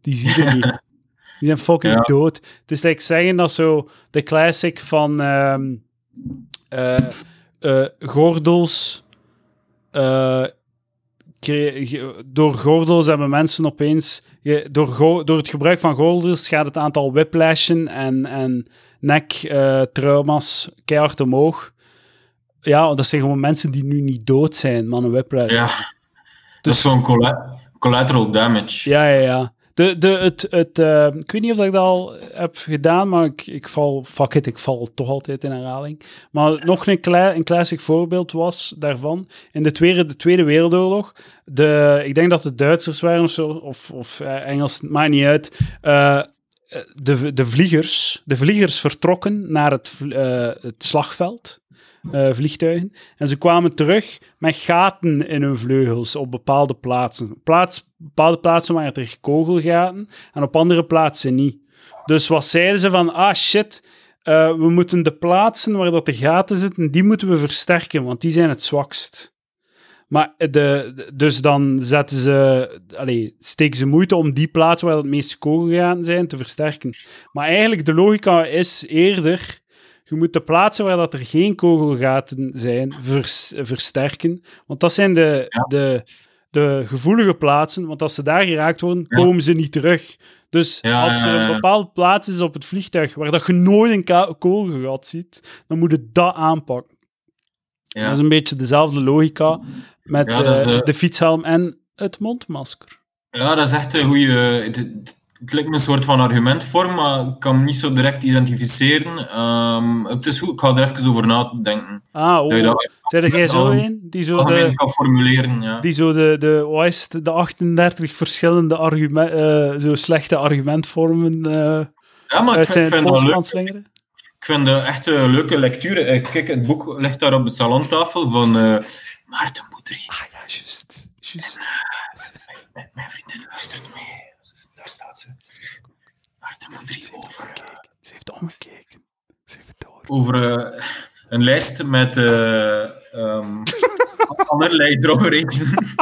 [SPEAKER 1] Die zie je niet. [laughs] Die zijn fucking
[SPEAKER 2] Ja.
[SPEAKER 1] dood. Het is like zeggen dat zo de classic van ehm, eh, eh, gordels... eh, door gordels hebben mensen opeens... door, door het gebruik van gordels gaat het aantal whiplashen en, en nek-trauma's keihard omhoog. Ja, dat zijn gewoon mensen die nu niet dood zijn, maar een whiplash.
[SPEAKER 2] Ja, dat is collateral damage.
[SPEAKER 1] Ja, ja, ja. De, de, het, het, eh, ik weet niet of ik dat al heb gedaan, maar ik, ik val, fuck it, ik val toch altijd in herhaling. Maar nog een, kle- een voorbeeld was daarvan, in de Tweede, de tweede Wereldoorlog, de, ik denk dat het Duitsers waren of zo, of, of eh, Engels, maakt niet uit, eh, de, de vliegers, de vliegers vertrokken naar het, het slagveld, vliegtuigen, en ze kwamen terug met gaten in hun vleugels op bepaalde plaatsen. Plaats, bepaalde plaatsen waren er kogelgaten en op andere plaatsen niet. Dus wat zeiden ze van, ah shit, eh, we moeten de plaatsen waar dat de gaten zitten, die moeten we versterken, want die zijn het zwakst. Maar de, de- dus dan zetten ze, allee, steken ze moeite om die plaatsen waar het meeste kogelgaten zijn te versterken. Maar eigenlijk de logica is eerder, je moet de plaatsen waar dat er geen kogelgaten zijn vers- versterken. Want dat zijn de,
[SPEAKER 2] Ja.
[SPEAKER 1] de, de gevoelige plaatsen, want als ze daar geraakt worden,
[SPEAKER 2] Ja.
[SPEAKER 1] komen ze niet terug. Dus
[SPEAKER 2] Ja,
[SPEAKER 1] als er een bepaalde plaats is op het vliegtuig waar dat je nooit een kogelgat ziet, dan moet je dat aanpakken.
[SPEAKER 2] Ja.
[SPEAKER 1] Dat is een beetje dezelfde logica met
[SPEAKER 2] is,
[SPEAKER 1] eh,
[SPEAKER 2] eh,
[SPEAKER 1] de fietshelm en het mondmasker.
[SPEAKER 2] Ja, dat is echt een goede. Het, het, het lijkt me een soort van argumentvorm, maar ik kan hem niet zo direct identificeren. Ehm, het is goed, ik ga er even over nadenken.
[SPEAKER 1] Ah, oh.
[SPEAKER 2] dat
[SPEAKER 1] Zijn jij zo een die zo de,
[SPEAKER 2] kan formuleren. Ja.
[SPEAKER 1] die zo de, de, het, de 38 verschillende argument, eh, zo slechte argumentvormen eh
[SPEAKER 2] ja, maar ik vind,
[SPEAKER 1] zijn
[SPEAKER 2] vind leuk. Ik vind dat echt een leuke lectuur. Eh, Kijk, het boek ligt daar op de salontafel van eh Maarten Boudry.
[SPEAKER 1] Ah ja, juist. juist.
[SPEAKER 2] Mijn, mijn vriendin luistert mee. Daar staat ze. Maarten Boudry over, eh,
[SPEAKER 1] Ze heeft omgekeken. Zeg het door.
[SPEAKER 2] over eh, een lijst met eh ehm [laughs] allerlei drogredenen.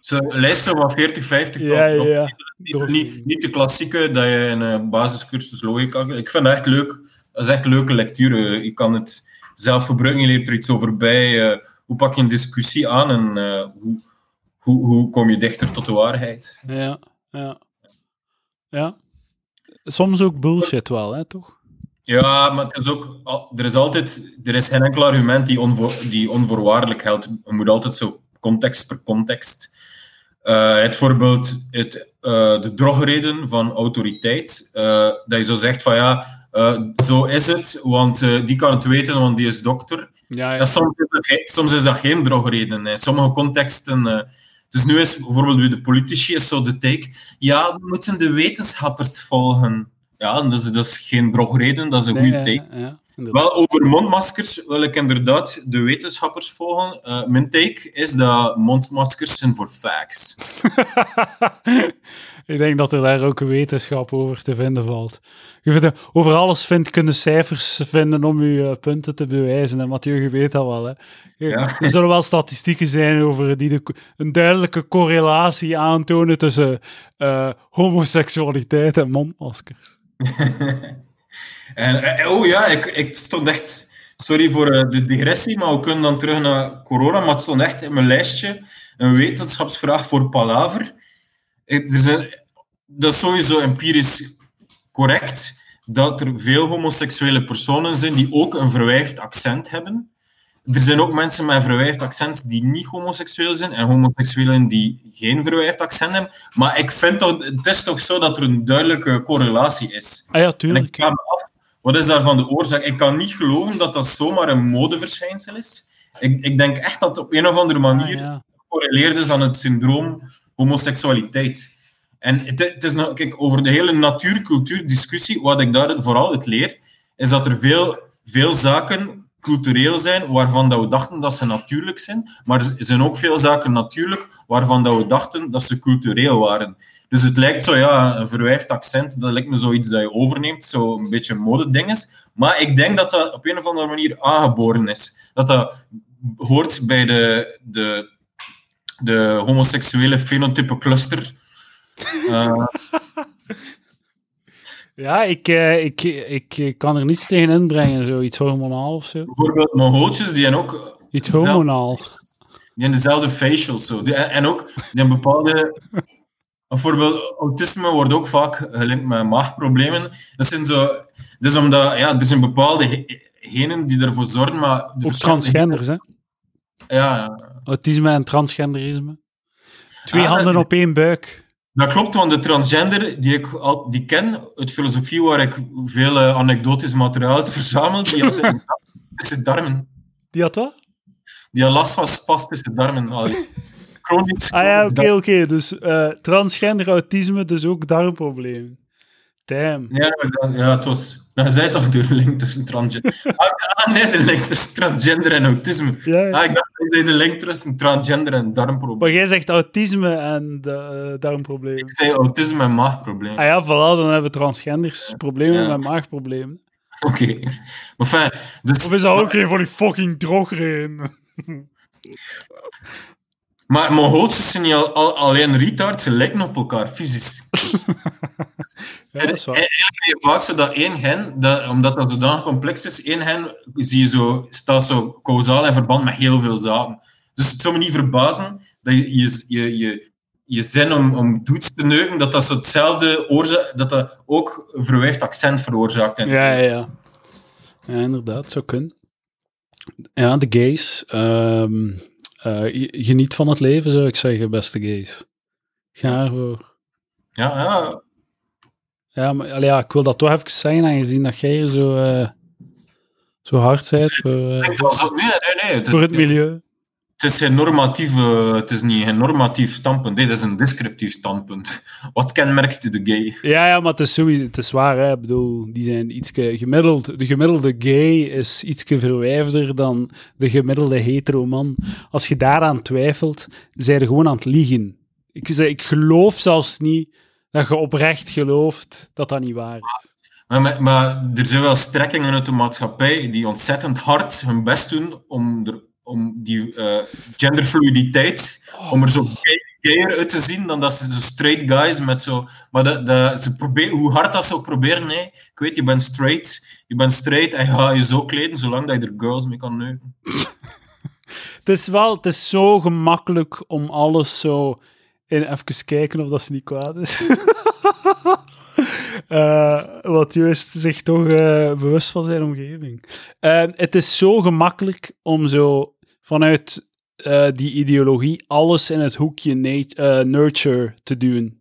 [SPEAKER 2] Zo, een lijst zo van 40, 50
[SPEAKER 1] Ja, ja.
[SPEAKER 2] Niet, niet, niet de klassieke dat je in een basiscursus logica... Ik vind dat echt leuk. Dat is echt een leuke lectuur. Je kan het zelf gebruiken, je leert er iets over bij. eh, hoe pak je een discussie aan en eh, hoe, hoe, hoe kom je dichter tot de waarheid?
[SPEAKER 1] Ja, ja. Ja. Soms ook bullshit wel, hè, toch?
[SPEAKER 2] Ja, maar het is ook, er is altijd, er is geen enkel argument die, onvoor, die onvoorwaardelijk geldt. Je moet altijd zo context per context. Uh, het voorbeeld, het, uh, de drogreden van autoriteit, uh, dat je zo zegt van ja, zo is het, want die kan het weten, want die is dokter. Ja, ja. ja soms, is dat, soms is dat geen drogreden. In sommige contexten dus nu is bijvoorbeeld bij de politici is zo de take, ja, we moeten de wetenschappers volgen. Ja, dat is, dat is geen drogreden, dat is een goede take. Ja, Wel, over mondmaskers wil ik inderdaad de wetenschappers volgen. Uh, mijn take is dat mondmaskers zijn voor facts. [laughs]
[SPEAKER 1] ik denk dat er daar ook wetenschap over te vinden valt. Je vindt, over alles vindt, kunnen cijfers vinden om je uh, punten te bewijzen. En Mathieu, je weet dat wel. Hè? Ja. Er zullen wel statistieken zijn over die de, een duidelijke correlatie aantonen tussen uh, homoseksualiteit en mondmaskers. [laughs]
[SPEAKER 2] en, eh, oh ja, ik, ik stond echt... Sorry voor de digressie, maar we kunnen dan terug naar corona. Maar het stond echt in mijn lijstje een wetenschapsvraag voor Palaver. Er zijn, dat is sowieso empirisch correct dat er veel homoseksuele personen zijn die ook een verwijfd accent hebben. Er zijn ook mensen met een verwijfd accent die niet homoseksueel zijn en homoseksuelen die geen verwijfd accent hebben. Maar ik vind toch, het is toch zo dat er een duidelijke correlatie is.
[SPEAKER 1] Ah ja, tuurlijk.
[SPEAKER 2] ik me af, wat is daarvan de oorzaak? Ik kan niet geloven dat dat zomaar een modeverschijnsel is. Ik, ik denk echt dat het op een of andere manier ah, gecorreleerd is aan het syndroom homoseksualiteit. En het, is nou, kijk, over de hele natuur-cultuur-discussie, wat ik daar vooral uit leer, is dat er veel, veel zaken cultureel zijn waarvan dat we dachten dat ze natuurlijk zijn, maar er zijn ook veel zaken natuurlijk waarvan dat we dachten dat ze cultureel waren. Dus het lijkt zo, ja, een verwijfd accent, dat lijkt me zoiets dat je overneemt, zo een beetje modeding is. Maar ik denk dat dat op een of andere manier aangeboren is. Dat dat hoort bij de, de, de homoseksuele fenotype cluster
[SPEAKER 1] uh. [laughs] ja, ik, uh, ik, ik, kan er niets tegen inbrengen, zo iets hormonaal of zo.
[SPEAKER 2] Bijvoorbeeld Mongooltjes, die hebben ook...
[SPEAKER 1] Iets hormonaal.
[SPEAKER 2] Die hebben dezelfde facials, zo. Die, en ook, die hebben bepaalde... Bijvoorbeeld, autisme wordt ook vaak gelinkt met maagproblemen. Dat zijn zo... Dus omdat, ja, er zijn bepaalde genen die ervoor zorgen, maar...
[SPEAKER 1] Ook transgenders, hè?
[SPEAKER 2] Ja, ja.
[SPEAKER 1] Autisme en transgenderisme. Twee ah, handen op één buik.
[SPEAKER 2] Dat klopt, want de transgender die ik al, die ken, uit filosofie waar ik veel uh, anekdotisch materiaal uit verzamel, die had spastische [laughs] darmen.
[SPEAKER 1] Die had wat?
[SPEAKER 2] Die had last van spastische darmen. [laughs]
[SPEAKER 1] Chronisch. Ah ja, oké, oké. Dus uh, transgender, autisme, dus ook darmproblemen. Damn.
[SPEAKER 2] Ja, ja, het was... Nou, zei toch de link tussen transgender... [laughs] Ah, ah, nee, de link tussen transgender en autisme. Ja, ja. Ah, ik dacht dat je de link tussen transgender en darmproblemen.
[SPEAKER 1] Maar jij zegt autisme en uh, darmproblemen.
[SPEAKER 2] Ik zei autisme en maagproblemen.
[SPEAKER 1] Ah ja, voilà, dan hebben transgenders problemen met maagproblemen. [laughs]
[SPEAKER 2] Oké. Okay. Maar fijn, dus...
[SPEAKER 1] Of is dat ook een van die fucking drogeren? [laughs]
[SPEAKER 2] Maar Mongooltjes zijn niet al, alleen retards, ze lijken op elkaar, fysisch. [laughs] ja, dat is waar. Eigenlijk vaak zo dat één dat, omdat dat zodanig complex is, één gen zie je zo, staat zo causaal in verband met heel veel zaken. Dus het zou me niet verbazen dat je je, je, je, je zin om, om doets te neuken, dat dat zo hetzelfde oorzaak, dat dat ook een verwijfd accent veroorzaakt.
[SPEAKER 1] Ja, ja, ja. Ja, inderdaad, zou kunnen. Ja, de gays. Um uh, geniet van het leven, zou ik zeggen, beste gays. Ga ervoor.
[SPEAKER 2] Ja, ja.
[SPEAKER 1] Ja, maar allee, ja, ik wil dat toch even zeggen, aangezien dat jij hier zo, uh, zo hard bent voor, uh,
[SPEAKER 2] nee, nee, nee,
[SPEAKER 1] voor het milieu
[SPEAKER 2] het is geen normatief, het is niet een normatief standpunt, dit is een descriptief standpunt. [laughs] Wat kenmerkt de gay?
[SPEAKER 1] Ja, ja maar het is, sowieso, het is waar. Hè. Ik bedoel, die zijn iets gemiddeld. De gemiddelde gay is iets verwijfder dan de gemiddelde hetero man. Als je daaraan twijfelt, zijn je gewoon aan het liegen. Ik, ik geloof zelfs niet dat je oprecht gelooft dat dat niet waar is.
[SPEAKER 2] Maar, maar, er zijn wel strekkingen uit de maatschappij die ontzettend hard hun best doen om er om die uh, genderfluiditeit, om er zo gayer uit te zien dan dat ze zo straight guys met zo... Maar dat, dat, ze proberen, hoe hard dat ze ook proberen, nee. Ik weet, je bent straight, je bent straight en je gaat je zo kleden, zolang dat je er girls mee kan neuken. [laughs]
[SPEAKER 1] het is wel, het is zo gemakkelijk om alles zo in even kijken of dat ze niet kwaad is. uh, [laughs] wat juist zich toch uh, bewust van zijn omgeving. Uh, het is zo gemakkelijk om zo vanuit die ideologie alles in het hoekje nurture te doen.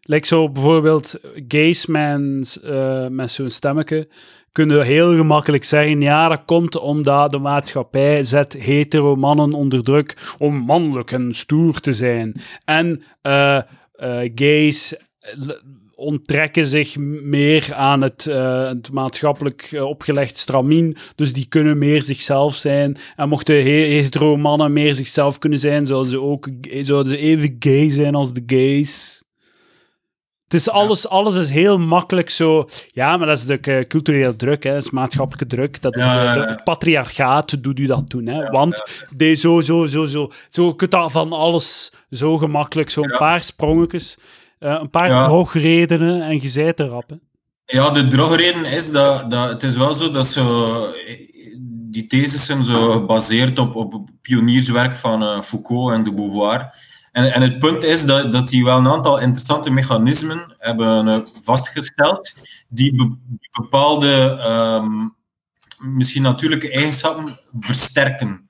[SPEAKER 1] Like zo bijvoorbeeld gays met, met zo'n stemmetje kunnen heel gemakkelijk zeggen, ja, dat komt omdat de maatschappij zet hetero mannen onder druk om mannelijk en stoer te zijn. En uh, uh, gays onttrekken zich meer aan het, uh, het maatschappelijk opgelegd stramien, dus die kunnen meer zichzelf zijn. En mochten hetero mannen meer zichzelf kunnen zijn, zouden ze ook zouden ze even gay zijn als de gays. Het is alles, alles is heel makkelijk zo. Ja, maar dat is de culturele druk, hè. dat is maatschappelijke druk. Dat Het patriarchaat doet u dat doen. Hè. Want de, zo, zo, zo, zo. Zo kunt dat van alles zo gemakkelijk, zo'n paar sprongetjes, uh, een paar drogredenen en je zei te rappen.
[SPEAKER 2] Ja, de drogreden is dat, dat het is wel zo dat zo, die theses zijn zo gebaseerd op, op pionierswerk van uh, Foucault en de Beauvoir. En, en het punt is dat, dat die wel een aantal interessante mechanismen hebben uh, vastgesteld, die, bepaalde um, misschien natuurlijke eigenschappen versterken.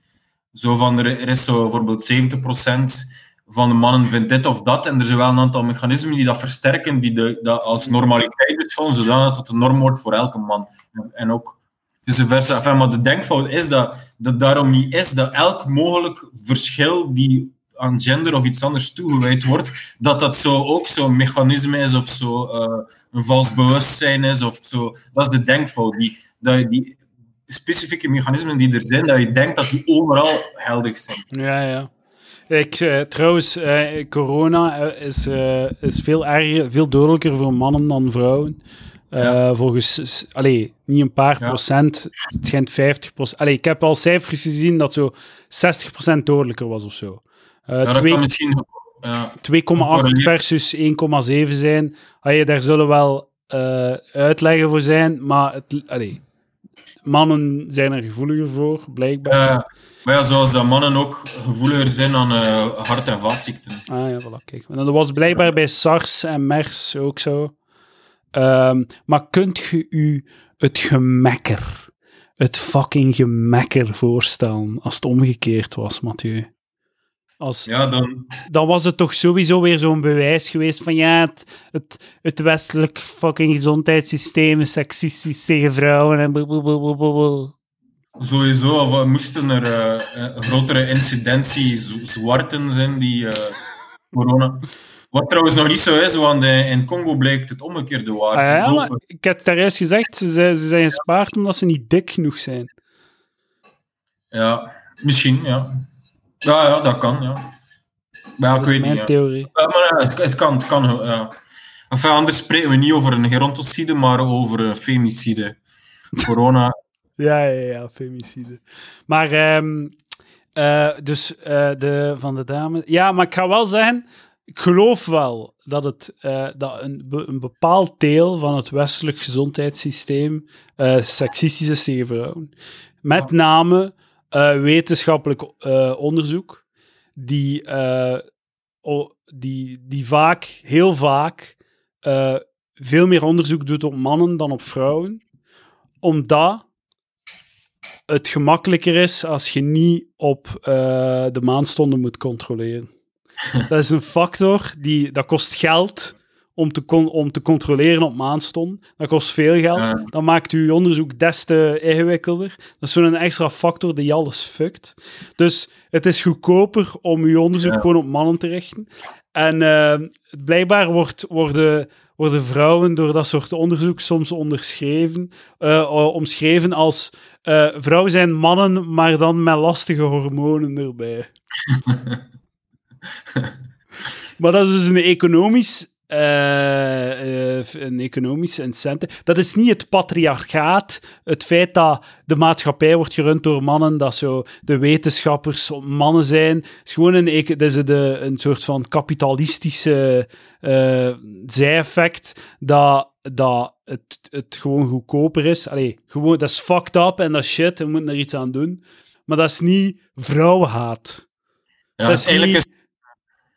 [SPEAKER 2] Zo van, er, er is zo bijvoorbeeld 70% van de mannen vindt dit of dat, en er zijn wel een aantal mechanismen die dat versterken, die de, dat als normaliteit beschouwen, zodat het de norm wordt voor elke man. En ook vice versa. Enfin, maar de denkfout is dat dat daarom niet is dat elk mogelijk verschil die aan gender of iets anders toegewijd wordt, dat dat zo ook zo'n mechanisme is of zo uh, een vals bewustzijn is of zo. Dat is de denkfout. Die, dat, die specifieke mechanismen die er zijn, dat je denkt dat die overal geldig zijn.
[SPEAKER 1] Ja, ja. Ik, uh, trouwens, uh, corona is, is veel erger, veel dodelijker voor mannen dan vrouwen. Ja. Volgens, allee, niet een paar procent, het schijnt 50 procent. Allee, ik heb al cijfers gezien dat zo 60 procent dodelijker was of zo.
[SPEAKER 2] Ja, 2,8 misschien...
[SPEAKER 1] versus 1,7 zijn. Allee, daar zullen wel uitleggen voor zijn, maar het, allee, mannen zijn er gevoeliger voor, blijkbaar.
[SPEAKER 2] Ja, maar ja, zoals dat mannen ook gevoeliger zijn aan uh, hart- en vaatziekten.
[SPEAKER 1] Ah ja, voilà, kijk. En dat was blijkbaar bij SARS en MERS ook zo. Um, maar kunt je u het gemekker, het fucking gemekker voorstellen als het omgekeerd was, Mathieu? Als,
[SPEAKER 2] ja, dan...
[SPEAKER 1] dan was het toch sowieso weer zo'n bewijs geweest van ja, het, het, het westelijk fucking gezondheidssysteem is seksistisch tegen vrouwen en blablabla.
[SPEAKER 2] Sowieso, of moesten er uh, grotere incidentie zwarten zijn die uh, corona... Wat trouwens nog niet zo is, want in Congo blijkt het omgekeerde waar.
[SPEAKER 1] Ah, ja, ik heb daar juist gezegd, ze, ze zijn gespaard omdat ze niet dik genoeg zijn.
[SPEAKER 2] Ja, misschien, ja. Ja, ja, dat kan, ja. Maar ja, ik weet niet.
[SPEAKER 1] theorie.
[SPEAKER 2] Ja, maar het, het, kan, het kan, ja. Enfin, anders spreken we niet over een gerontocide, maar over een femicide. Corona. [laughs]
[SPEAKER 1] ja, ja, ja, femicide. Maar, um, uh, dus uh, de, van de dame... Ja, maar ik ga wel zeggen, ik geloof wel dat, het, dat een, een bepaald deel van het westelijk gezondheidssysteem seksistisch is tegen vrouwen. Met name wetenschappelijk uh, onderzoek die, uh, die, die vaak, heel vaak, veel meer onderzoek doet op mannen dan op vrouwen. Omdat het gemakkelijker is als je niet op de maanstonden moet controleren. [laughs] dat is een factor die dat kost geld om te, om te controleren op maanstonden. Dat kost veel geld. Ja. Dan maakt uw onderzoek des te ingewikkelder. Dat is zo'n extra factor die alles fuckt. Dus het is goedkoper om uw onderzoek gewoon op mannen te richten. En uh, blijkbaar wordt, worden, worden vrouwen door dat soort onderzoek soms onderschreven, uh, omschreven als uh, vrouwen zijn mannen, maar dan met lastige hormonen erbij. [laughs] maar dat is dus een economisch uh, uh, een economische incentive. Dat is niet het patriarchaat, het feit dat de maatschappij wordt gerund door mannen, dat zo de wetenschappers mannen zijn. Het is gewoon een, dat is de, een soort van kapitalistische uh, zij-effect dat, dat het, het gewoon goedkoper is. Allee, gewoon, dat is fucked up en dat shit, we moeten er iets aan doen. maar dat is niet vrouwenhaat.
[SPEAKER 2] Ja,
[SPEAKER 1] dat is
[SPEAKER 2] eigenlijk
[SPEAKER 1] niet-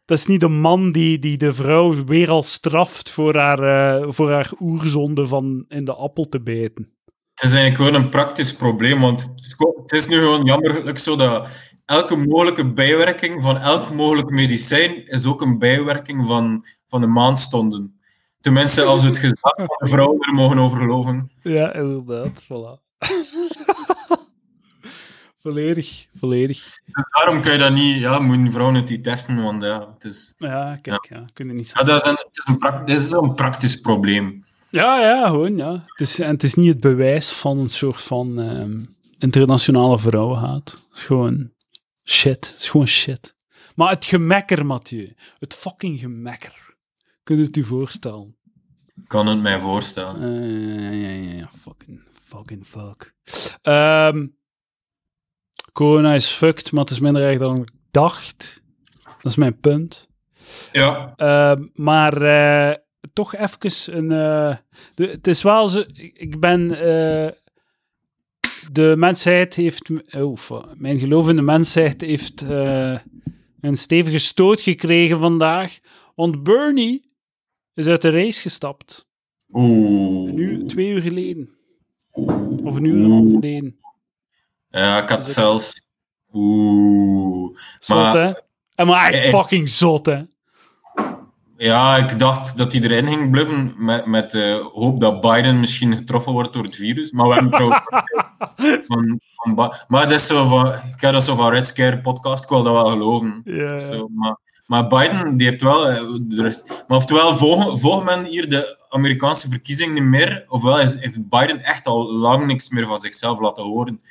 [SPEAKER 1] Dat is niet de man die, die de vrouw weer al straft voor haar, eh, voor haar oerzonde van in de appel te bijten.
[SPEAKER 2] Het is eigenlijk gewoon een praktisch probleem, want het is nu gewoon jammerlijk zo dat elke mogelijke bijwerking van elk mogelijk medicijn is ook een bijwerking van, van de maandstonden. Tenminste, als we het gezag van de vrouw er mogen over geloven.
[SPEAKER 1] Ja, inderdaad. Voilà. [laughs] volledig, volledig.
[SPEAKER 2] Dus daarom kan je dat niet, ja, moeten vrouwen het niet testen, want ja, het is,
[SPEAKER 1] Ja, kijk, ja. kunnen niet
[SPEAKER 2] ja, dat is een, het is een, is een praktisch probleem.
[SPEAKER 1] Ja, ja, gewoon, ja. Het is, en het is niet het bewijs van een soort van ehm, internationale vrouwenhaat. Het is gewoon shit. Het is gewoon shit. Maar het gemekker, Mathieu. Het fucking gemekker. Kun je het u voorstellen?
[SPEAKER 2] Ik kan het mij voorstellen.
[SPEAKER 1] Eh, ja, ja, ja. Fucking, fucking fuck. Ehm, corona is fucked, maar het is minder erg dan ik dacht. Dat is mijn punt.
[SPEAKER 2] Ja,
[SPEAKER 1] Ehm, maar eh, toch even een. eh, de, het is wel zo. Ik ben. eh, de mensheid heeft. Oh, mijn geloof in de mensheid heeft een stevige stoot gekregen vandaag. Want Bernie is uit de race gestapt.
[SPEAKER 2] oeh.
[SPEAKER 1] Nu, twee uur geleden. Of een uur en een half geleden.
[SPEAKER 2] Ja, ik had zelfs... Oeh.
[SPEAKER 1] Zot,
[SPEAKER 2] Maar-
[SPEAKER 1] hè? En maar echt
[SPEAKER 2] Eh, eh.
[SPEAKER 1] fucking zot, hè?
[SPEAKER 2] Ja, ik dacht dat hij erin ging bluffen met, met de hoop dat Biden misschien getroffen wordt door het virus. Maar we hebben trouwens... [laughs] van, van maar dat is zo van... Ik heb dat zo van Red Scare podcast, ik wil dat wel geloven. Zo, maar, maar Biden, die heeft wel... eh, Er is, maar oftewel, volgt volgt men hier de Amerikaanse verkiezingen niet meer, ofwel heeft Biden echt al lang niks meer van zichzelf laten horen.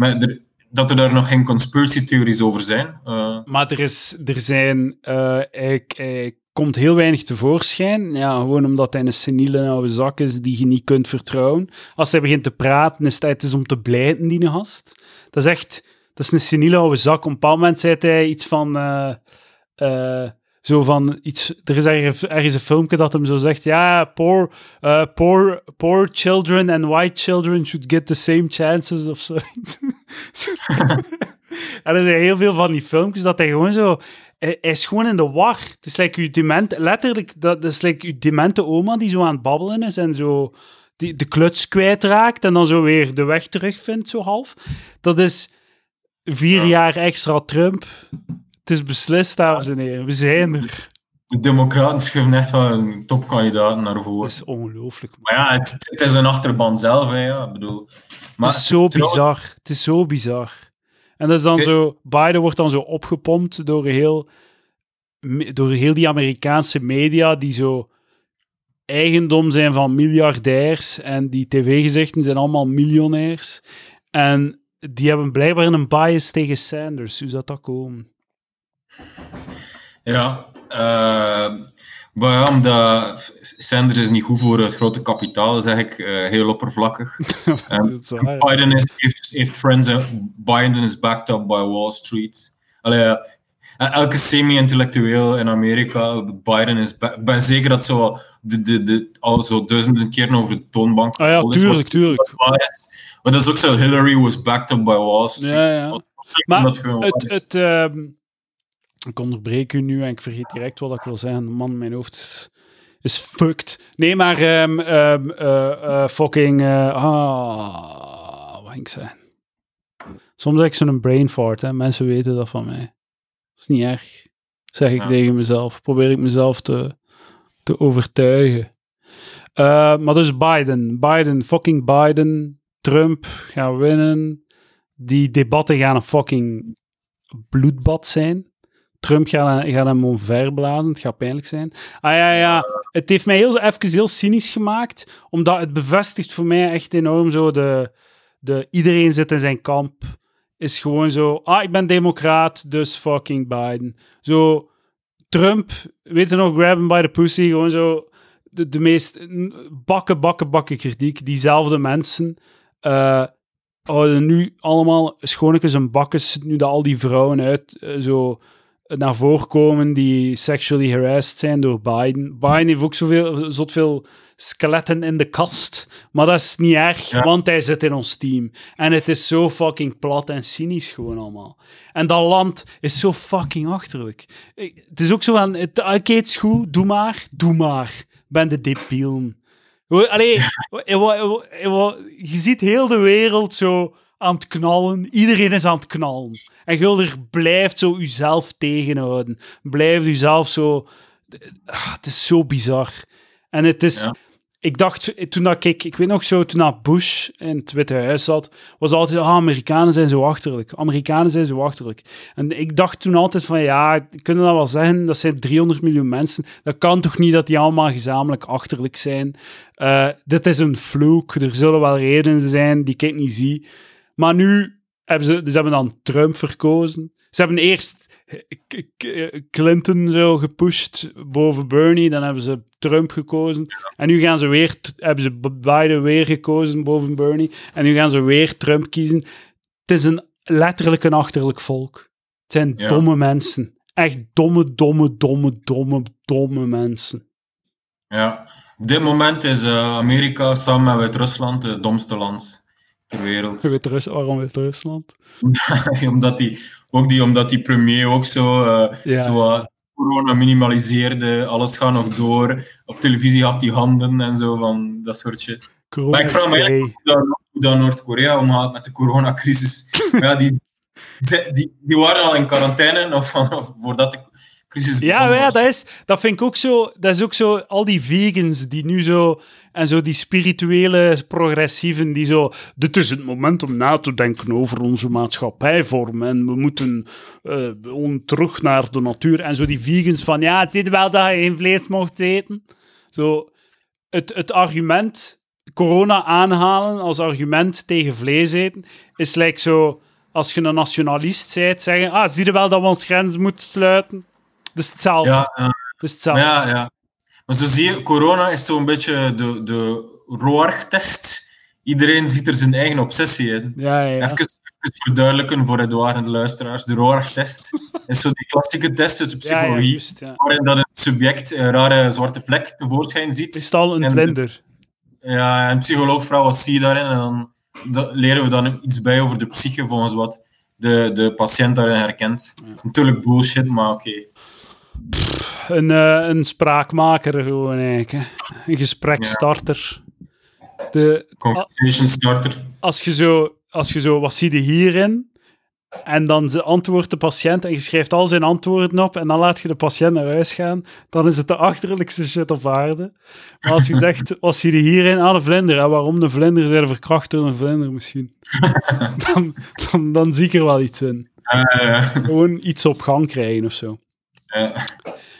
[SPEAKER 2] Maar dat er daar nog geen conspiracy-theories over zijn. eh,
[SPEAKER 1] Maar er, is, er zijn, eh, hij, komt heel weinig tevoorschijn. Ja, gewoon omdat hij een seniele oude zak is die je niet kunt vertrouwen. Als hij begint te praten, is het, is om te blijten, die gast. Dat is echt, dat is een seniele oude zak. Op een bepaald moment zei hij iets van, eh, zo van iets, er is ergens, ergens een filmpje dat hem zo zegt, ja, poor, eh, poor, poor children and white children should get the same chances of zoiets. [laughs] en er zijn heel veel van die filmpjes dat hij gewoon zo, hij, hij is gewoon in de war. Het is like uw dement, letterlijk, dat, dat is like uw demente oma die zo aan het babbelen is en zo die, de kluts kwijtraakt en dan zo weer de weg terugvindt, zo half. Dat is vier
[SPEAKER 2] Ja.
[SPEAKER 1] jaar extra Trump. Het is beslist, dames en heren. We zijn er.
[SPEAKER 2] de Democraten schuiven echt wel een topkandidaat naar voren.
[SPEAKER 1] Het is ongelooflijk.
[SPEAKER 2] Maar ja, het, het is een achterban zelf, hè, ja. Ik bedoel, maar
[SPEAKER 1] het is zo bizar. Het is zo bizar. En dat is dan zo... Biden wordt dan zo opgepompt door heel, door heel die Amerikaanse media die zo eigendom zijn van miljardairs en die tv-gezichten zijn allemaal miljonairs. En die hebben blijkbaar een bias tegen Sanders. Hoe zou dat komen?
[SPEAKER 2] Ja, eh, maar ja, omdat Sanders is niet goed voor het grote kapitaal, zeg ik, eh, heel oppervlakkig. [laughs]
[SPEAKER 1] Dat is waar.
[SPEAKER 2] Biden is, heeft, heeft friends, en Biden is backed up by Wall Street. Allee, ja, elke semi-intellectueel in Amerika, Biden is... Ik ben zeker dat zo de, de, de, al zo duizenden keren over de toonbank
[SPEAKER 1] Ah ja, tuurlijk, tuurlijk.
[SPEAKER 2] Maar dat is ook zo, Hillary was backed up by Wall Street.
[SPEAKER 1] Ja, ja. Maar
[SPEAKER 2] dat
[SPEAKER 1] Het, het, ehm, ik onderbreek u nu en ik vergeet direct wat ik wil zeggen. Man, mijn hoofd is, is fucked. Nee, maar ehm, ehm, eh, eh, fucking... eh, ah, wat ging ik zeggen? Soms heb ik zo'n brain fart, hè. Mensen weten dat van mij. Dat is niet erg, zeg ik
[SPEAKER 2] Ja.
[SPEAKER 1] tegen mezelf. Probeer ik mezelf te, te overtuigen. Maar dus Biden. Biden, fucking Biden. Trump gaan winnen. Die debatten gaan een fucking bloedbad zijn. Trump gaat, hem omverblazen. Het gaat pijnlijk zijn. Ah ja, ja. Het heeft mij heel, even heel cynisch gemaakt. Omdat het bevestigt voor mij echt enorm zo de... de iedereen zit in zijn kamp. Is gewoon zo... Ah, ik ben democraat, dus fucking Biden. Zo... Trump, weet je nog, grab him by the pussy. Gewoon zo... De, de meest bakken, bakken, bakken kritiek. Diezelfde mensen... eh, houden nu allemaal schoonetjes en bakkes, nu dat al die vrouwen uit, eh, zo naar voren komen die sexually harassed zijn door Biden. Biden heeft ook zoveel, skeletten in de kast. Maar dat is niet erg,
[SPEAKER 2] Ja.
[SPEAKER 1] want hij zit in ons team. En het is zo fucking plat en cynisch gewoon allemaal. En dat land is zo fucking achterlijk. Ik- Het is ook zo van, het, is goed, doe maar, doe maar. Ben de debielen. Allee, [laughs] je ziet heel de wereld zo aan het knallen. Iedereen is aan het knallen. En Gulder blijft zo uzelf tegenhouden. Blijft uzelf zo... Ah, het is zo bizar. En het is...
[SPEAKER 2] Ja.
[SPEAKER 1] Ik dacht, toen dat ik... Ik weet nog zo, toen dat Bush in het Witte Huis zat, was altijd, ah, Amerikanen zijn zo achterlijk. Amerikanen zijn zo achterlijk. En ik dacht toen altijd van, ja, kunnen dat wel zeggen? Dat zijn 300 miljoen mensen. Dat kan toch niet dat die allemaal gezamenlijk achterlijk zijn? Eh, dit is een vloek. Er zullen wel redenen zijn die ik niet zie. Maar nu hebben ze, ze hebben dan Trump verkozen. Ze hebben eerst K- K- Clinton zo gepusht boven Bernie, dan hebben ze Trump gekozen. En nu gaan ze weer, hebben ze Biden weer gekozen boven Bernie. En nu gaan ze weer Trump kiezen. Het is een, letterlijk een achterlijk volk. Het zijn
[SPEAKER 2] Ja.
[SPEAKER 1] domme mensen. Echt domme, domme, domme, domme, domme mensen.
[SPEAKER 2] Ja. Op dit moment is eh, Amerika samen met Wit-Rusland het domste land ter wereld.
[SPEAKER 1] Wit-Rus, waarom Wit-Rusland? [laughs]
[SPEAKER 2] omdat die, ook die, omdat die premier ook zo, eh,
[SPEAKER 1] Ja.
[SPEAKER 2] zo wat corona minimaliseerde. Alles gaat nog door. Op televisie had die handen en zo van dat soort shit.
[SPEAKER 1] Corona
[SPEAKER 2] Maar ik vraag me eigenlijk hoe dat, Noord-Korea omgaat met de coronacrisis. [laughs] Ja, die, die, die waren al in quarantaine of, of voordat de crisis
[SPEAKER 1] Ja, ja dat, is, dat vind ik ook zo. Dat is ook zo. Al die vegans die nu zo. En zo die spirituele progressieven die zo. Dit is het moment om na te denken over onze maatschappijvorm. En we moeten on- terug naar de natuur. En zo die vegans van. Ja, het is wel dat je geen vlees mocht eten. Zo. Het, het argument. Corona aanhalen als argument tegen vlees eten. Is like zo. Als je een nationalist bent, zeggen. Ah, zie je wel dat we ons grens moeten sluiten? Dat is hetzelfde.
[SPEAKER 2] Ja, ja.
[SPEAKER 1] Is hetzelfde.
[SPEAKER 2] Ja, ja. Maar zo zie je, corona is zo'n beetje de, de Roarch-test. Iedereen ziet er zijn eigen obsessie in.
[SPEAKER 1] Ja, ja, ja.
[SPEAKER 2] Even, even verduidelijken voor Edouard en de luisteraars. De Roarch-test is zo die klassieke test uit de psychologie,
[SPEAKER 1] juist, ja.
[SPEAKER 2] waarin dat het subject een rare zwarte vlek tevoorschijn ziet.
[SPEAKER 1] Is het al een
[SPEAKER 2] En-
[SPEAKER 1] vlinder?
[SPEAKER 2] Ja, en psycholoog vraagt wat zie je daarin? En dan da- leren we dan iets bij over de psyche volgens wat de, de patiënt daarin herkent. Natuurlijk bullshit, maar oké.
[SPEAKER 1] Een, eh, een spraakmaker gewoon eigenlijk. Hè. Een gesprekstarter. De,
[SPEAKER 2] Conversation starter.
[SPEAKER 1] als, je zo, als je zo, wat zie je hierin? En dan antwoordt de patiënt en je schrijft al zijn antwoorden op en dan laat je de patiënt naar huis gaan, dan is het de achterlijkste shit op aarde. Maar als je [laughs] zegt, wat zie je hierin? Ah, de vlinder. En waarom de vlinder? Zijn verkracht door een vlinder misschien. [laughs] dan, dan, dan zie ik er wel iets in. Gewoon iets op gang krijgen of zo.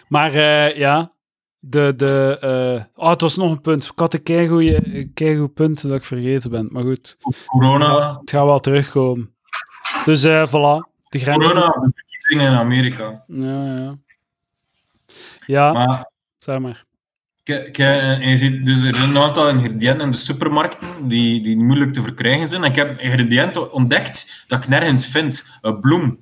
[SPEAKER 1] Maar eh, ja, de, de, eh, oh, het was nog een punt. Ik had een keigoed punt dat ik vergeten ben. Maar goed,
[SPEAKER 2] corona,
[SPEAKER 1] het gaat wel terugkomen. Dus eh voilà, de grens.
[SPEAKER 2] corona, de verkiezingen in Amerika.
[SPEAKER 1] Ja, ja. Ja,
[SPEAKER 2] Maar
[SPEAKER 1] zeg maar.
[SPEAKER 2] Dus er zijn een aantal ingrediënten in de supermarkten die, die moeilijk te verkrijgen zijn. En ik heb ingrediënten ontdekt dat ik nergens vind. Een bloem.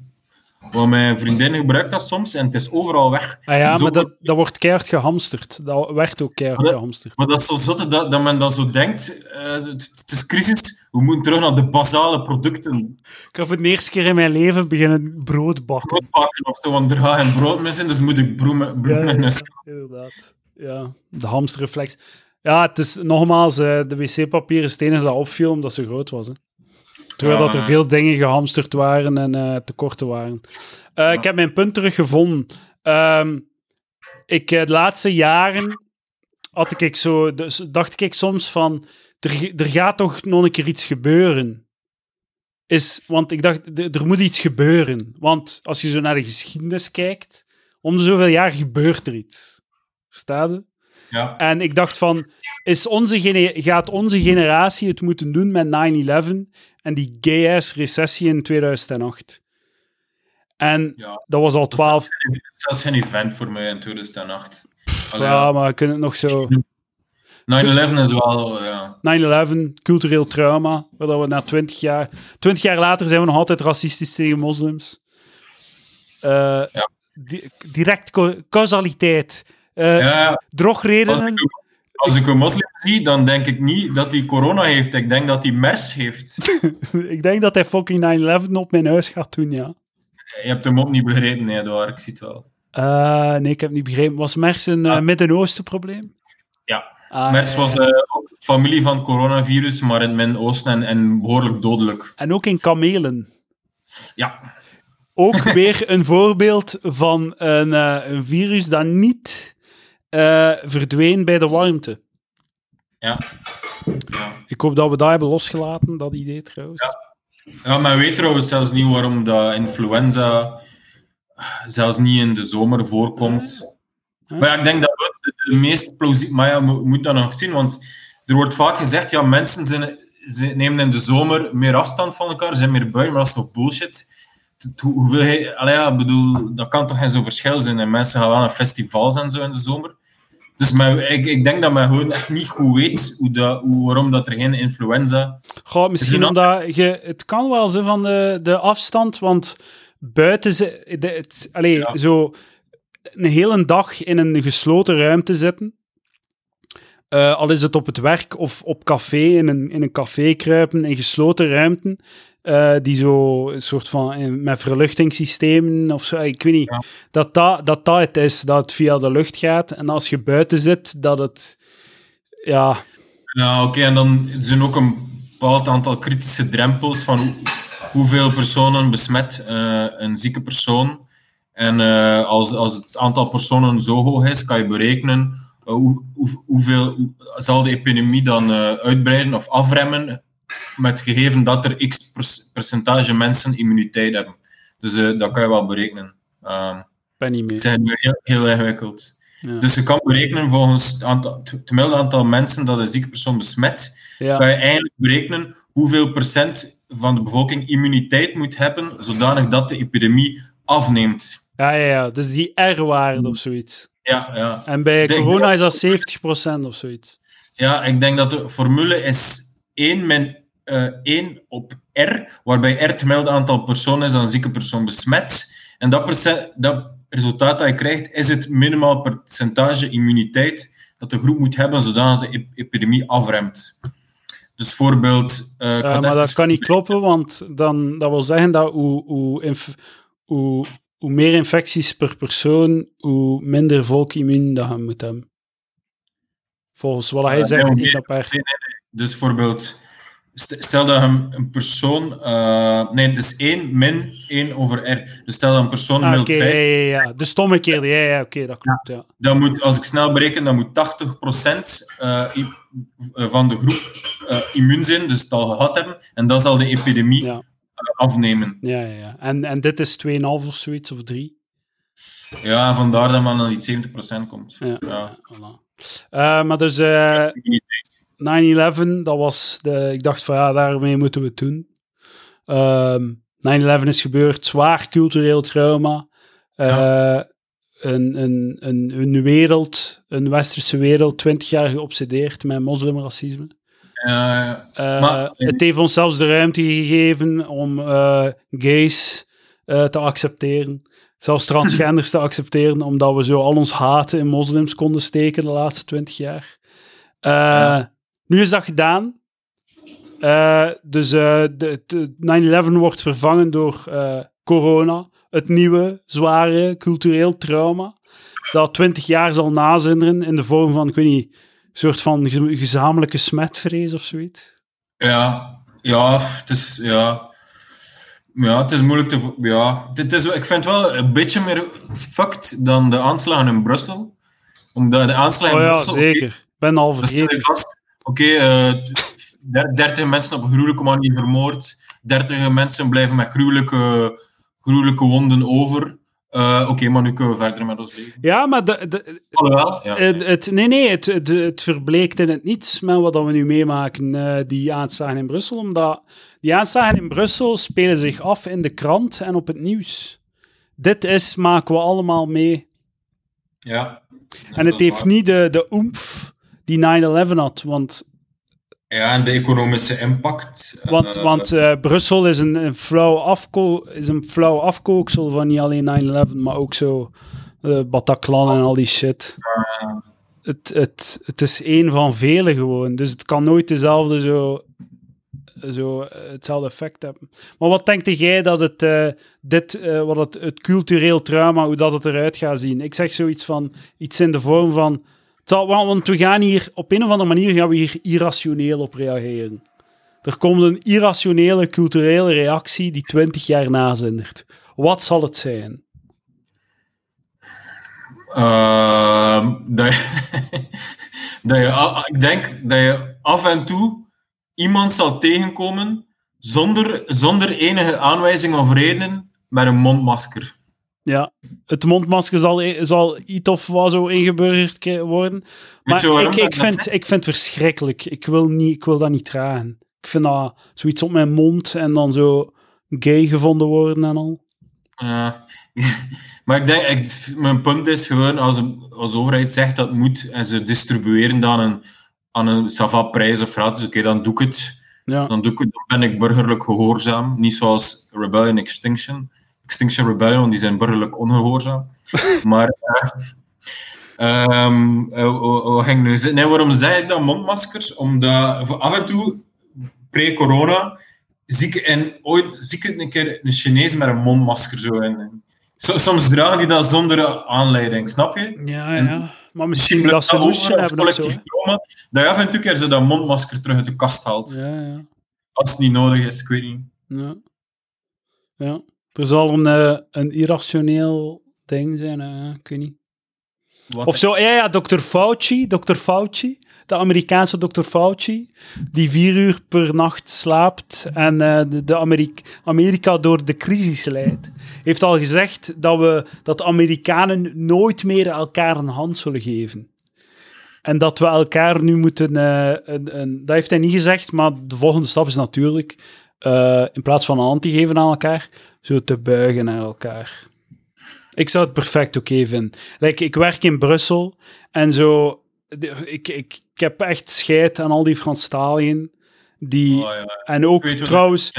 [SPEAKER 2] Want mijn vriendin gebruikt dat soms en het is overal weg.
[SPEAKER 1] Ah ja,
[SPEAKER 2] Zo-
[SPEAKER 1] maar dat, dat wordt keihard gehamsterd. Dat werd ook keihard
[SPEAKER 2] Maar dat-
[SPEAKER 1] gehamsterd.
[SPEAKER 2] Maar dat is zo zot dat, dat men dan zo denkt, eh, het, het is crisis, we moeten terug naar de basale producten.
[SPEAKER 1] Ik ga voor de eerste keer in mijn leven beginnen brood bakken.
[SPEAKER 2] Brood bakken of zo, want er gaat geen brood meer zijn, dus moet ik in huis.
[SPEAKER 1] inderdaad. Ja, de hamsterreflex. Ja, het is nogmaals, eh, de wc-papier is het enige dat opviel omdat ze groot was. Hè. Terwijl dat er veel dingen gehamsterd waren en eh tekorten waren. Eh, Ik heb mijn punt teruggevonden. Ehm, ik, eh, de laatste jaren had ik zo, dus dacht ik soms van, er, er gaat toch nog een keer iets gebeuren. Is, want ik dacht, er moet iets gebeuren. Want als je zo naar de geschiedenis kijkt, om de zoveel jaar gebeurt er iets. Verstaat je?
[SPEAKER 2] Ja.
[SPEAKER 1] En ik dacht van, is onze gaat onze generatie het moeten doen met 9-11 en die gay-ass recessie in 2008? En
[SPEAKER 2] Ja.
[SPEAKER 1] dat was al 12...
[SPEAKER 2] Dat is zelfs geen event voor mij in 2008. Allee,
[SPEAKER 1] Ja, maar we kunnen het nog zo...
[SPEAKER 2] 9-11 is wel, ja.
[SPEAKER 1] 9-11, cultureel trauma, waar we na 20 jaar... 20 jaar later zijn we nog altijd racistisch tegen moslims. Eh, di- direct causaliteit. Eh
[SPEAKER 2] Ja,
[SPEAKER 1] drogredenen.
[SPEAKER 2] Als ik een moslim zie, dan denk ik niet dat hij corona heeft. Ik denk dat hij MERS heeft. [laughs]
[SPEAKER 1] Ik denk dat hij fucking 9-11 op mijn huis gaat doen, ja.
[SPEAKER 2] Je hebt hem ook niet begrepen, nee, Edouard. Ik zie het wel.
[SPEAKER 1] Eh, nee, ik heb niet begrepen. Was MERS een eh,
[SPEAKER 2] Ah.
[SPEAKER 1] Midden-Oosten probleem?
[SPEAKER 2] Ja.
[SPEAKER 1] Ah,
[SPEAKER 2] MERS was ook familie van coronavirus, maar in het Midden-Oosten en, en behoorlijk dodelijk.
[SPEAKER 1] En ook in kamelen.
[SPEAKER 2] Ja,
[SPEAKER 1] Ook weer een voorbeeld van een, een virus dat niet eh, verdween bij de warmte.
[SPEAKER 2] ja. ja.
[SPEAKER 1] Ik hoop dat we dat hebben losgelaten, dat idee trouwens.
[SPEAKER 2] Ja, maar weet trouwens zelfs niet waarom dat influenza zelfs niet in de zomer voorkomt.
[SPEAKER 1] Huh?
[SPEAKER 2] Maar ja, ik denk dat het de, de meest plausibele... Maar ja, je moet moet dat nog zien, want er wordt vaak gezegd, ja, mensen zijn, ze nemen in de zomer meer afstand van elkaar, zijn meer buiten, maar dat is toch bullshit? Hoeveel allee, ja, bedoel, dat kan toch geen zo'n verschil zijn. En mensen gaan wel naar festivals en zo in de zomer. Dus maar, ik, ik denk dat men gewoon echt niet goed weet hoe dat, hoe, waarom dat er geen influenza...
[SPEAKER 1] Goh, misschien omdat je... Het kan wel zijn van de, de afstand, want buiten... Ze, de, het, allee,
[SPEAKER 2] Ja.
[SPEAKER 1] zo een hele dag in een gesloten ruimte zitten. eh, al is het op het werk of op café, in een, in een café kruipen, in gesloten ruimten. Eh, die zo een soort van eh, met verluchtingssystemen of zo, ik weet niet.
[SPEAKER 2] Ja.
[SPEAKER 1] Dat, dat, dat dat het is, dat het via de lucht gaat. En als je buiten zit, dat het. Ja,
[SPEAKER 2] Ja, oké, en dan zijn ook een bepaald aantal kritische drempels van hoe- hoeveel personen besmet eh, een zieke persoon. En als, als het aantal personen zo hoog is, kan je berekenen hoe, hoe, hoeveel hoe- zal de epidemie dan uitbreiden of afremmen, met gegeven dat er x per- percentage mensen immuniteit hebben. Dus eh, dat kan je wel berekenen. Ehm,
[SPEAKER 1] ben niet
[SPEAKER 2] het
[SPEAKER 1] meer.
[SPEAKER 2] is eigenlijk heel, heel ingewikkeld.
[SPEAKER 1] Ja.
[SPEAKER 2] Dus je kan berekenen volgens het, aantal, het gemiddelde aantal mensen dat een zieke persoon besmet,
[SPEAKER 1] Ja.
[SPEAKER 2] kan je eigenlijk berekenen hoeveel procent van de bevolking immuniteit moet hebben, zodanig dat de epidemie afneemt.
[SPEAKER 1] Ja, ja, ja. Dus die R-waarde of zoiets.
[SPEAKER 2] Ja, ja.
[SPEAKER 1] En bij
[SPEAKER 2] Denk-
[SPEAKER 1] corona is dat 70% of zoiets.
[SPEAKER 2] ja, ik denk dat de formule is 1 min eh 1 op R, waarbij R het gemiddelde aantal personen is dat een zieke persoon besmet. En dat, dat resultaat dat je krijgt, is het minimaal percentage immuniteit dat de groep moet hebben, zodanig de ep- epidemie afremt. Dus voorbeeld... had
[SPEAKER 1] maar dat kan niet kloppen, want dan, dat wil zeggen dat hoe, hoe, hoe, hoe meer infecties per persoon, hoe minder volk immuun dat je moet hebben. Volgens wat hij zegt,
[SPEAKER 2] nee,
[SPEAKER 1] op R.
[SPEAKER 2] Dus bijvoorbeeld, stel dat een, een persoon... eh, nee, dus 1 min 1 over R. Dus stel dat een persoon
[SPEAKER 1] Ah, Oké,
[SPEAKER 2] 5
[SPEAKER 1] ja, ja, ja. De stomme keer, ja, ja, oké, dat klopt, ja.
[SPEAKER 2] dan moet, als ik snel bereken, dan moet 80% eh, i- eh, van de groep eh, immuun zijn, dus het al gehad hebben. En dan zal de epidemie
[SPEAKER 1] Ja,
[SPEAKER 2] eh, afnemen.
[SPEAKER 1] ja, ja. ja. En, en dit is 2,5 of zoiets, of 3.
[SPEAKER 2] Ja, vandaar dat men dan die 70% komt.
[SPEAKER 1] Ja,
[SPEAKER 2] Ja.
[SPEAKER 1] ja, voilà. Eh, maar dus eh, 9-11, dat was de... Ik dacht van, ja, daarmee moeten we het doen. Ehm 9-11 is gebeurd, zwaar cultureel trauma. Eh, een, een, een, een wereld, een westerse wereld, 20 jaar geobsedeerd met moslimracisme.
[SPEAKER 2] Eh, Maar-
[SPEAKER 1] het heeft ons zelfs de ruimte gegeven om eh, gays te accepteren. Zelfs transgenders te accepteren, omdat we zo al ons haat in moslims konden steken de laatste 20 jaar. Eh,
[SPEAKER 2] Ja.
[SPEAKER 1] Nu is dat gedaan. Eh, dus eh, de, de 9-11 wordt vervangen door eh, corona. Het nieuwe, zware cultureel trauma. Dat 20 jaar zal nazinderen in de vorm van, ik weet niet, een soort van ge- gezamenlijke smetvrees of zoiets.
[SPEAKER 2] ja, ja, het is... Ja. Ja, het is moeilijk te... Ja, dit is, ik vind het wel een beetje meer fucked dan de aanslagen in Brussel. Omdat de aanslagen
[SPEAKER 1] Oh
[SPEAKER 2] in
[SPEAKER 1] ja,
[SPEAKER 2] Brussel...
[SPEAKER 1] zeker. Ik ben al
[SPEAKER 2] Dan stel je
[SPEAKER 1] vergeten.
[SPEAKER 2] vast, oké, eh, der- 30 mensen op een gruwelijke manier vermoord, 30 mensen blijven met gruwelijke, gruwelijke wonden over. Eh, oké, maar nu kunnen we verder met ons leven.
[SPEAKER 1] Ja, maar de, de,
[SPEAKER 2] Alhoewel, ja.
[SPEAKER 1] het, het- nee, nee, het, het, het verbleekt in het niets met wat we nu meemaken, eh, die aanslagen in Brussel. Omdat die aanslagen in Brussel spelen zich af in de krant en op het nieuws. Dit is, maken we allemaal mee.
[SPEAKER 2] ja.
[SPEAKER 1] En het heeft niet de, de oemf die 9-11 had, want
[SPEAKER 2] Ja, en de economische impact.
[SPEAKER 1] Want,
[SPEAKER 2] uh,
[SPEAKER 1] want uh, Brussel is een, een, flauw afko is een flauw afkooksel van niet alleen 9-11, maar ook zo uh, Bataclan en al die shit. Het, het, het is één van vele gewoon, dus het kan nooit dezelfde zo, zo hetzelfde effect hebben. Maar wat denkt jij dat het, dit, wat het, het cultureel trauma, hoe dat het eruit gaat zien? Ik zeg zoiets van, iets in de vorm van want we gaan hier, op een of andere manier gaan we hier irrationeel op reageren. Er komt een irrationele culturele reactie die 20 jaar nazindert. Wat zal het zijn?
[SPEAKER 2] Uh, dat, [laughs] dat ik denk dat je af en toe iemand zal tegenkomen zonder, zonder enige aanwijzing of reden met een mondmasker.
[SPEAKER 1] Ja, het mondmasker zal, zal iets of wat zo ingeburgerd worden. Maar ik, ik, vind, ik vind het verschrikkelijk. Ik wil, niet, ik wil dat niet dragen. Ik vind dat zoiets op mijn mond en dan zo gay gevonden worden en al.
[SPEAKER 2] Ja, [laughs] maar ik denk, ik, mijn punt is gewoon, als de, als de overheid zegt dat moet en ze distribueren dan een, aan een savap-prijs of gratis, oké, dan doe ik het. Ja. Dan, doe ik het, dan ben ik burgerlijk gehoorzaam. Niet zoals Rebellion Extinction Extinction Rebellion, die zijn burgerlijk ongehoorzaam. [laughs] maar um, uh, nu nee, waarom zeg ik dat mondmaskers? Omdat af en toe, pre-corona, zie ik, en ooit zie ik een keer een Chinees met een mondmasker zo in. Soms dragen die dat zonder aanleiding, snap je?
[SPEAKER 1] Ja, ja. maar misschien dat ze lust hebben
[SPEAKER 2] collectief zo, trauma, dat je af en toe keer zo dat mondmasker terug uit de kast haalt.
[SPEAKER 1] Ja, ja.
[SPEAKER 2] Als het niet nodig is, ik weet niet.
[SPEAKER 1] Ja. Ja. Er zal een, uh, een irrationeel ding zijn, uh, ik weet niet. Wat? Of zo, ja, ja, Dr. Fauci, Dr. Fauci, de Amerikaanse Dr. Fauci, die vier uur per nacht slaapt en uh, de, de Amerika, Amerika door de crisis leidt, heeft al gezegd dat, we, dat de Amerikanen nooit meer elkaar een hand zullen geven. En dat we elkaar nu moeten. Uh, een, een, dat heeft hij niet gezegd, maar de volgende stap is natuurlijk. Uh, in plaats van een hand te geven aan elkaar, zo te buigen naar elkaar. Ik zou het perfect oké okay vinden. Like, ik werk in Brussel en zo. Ik, ik, ik heb echt scheid aan al die Franstaliën. Die, oh, ja. En ook trouwens,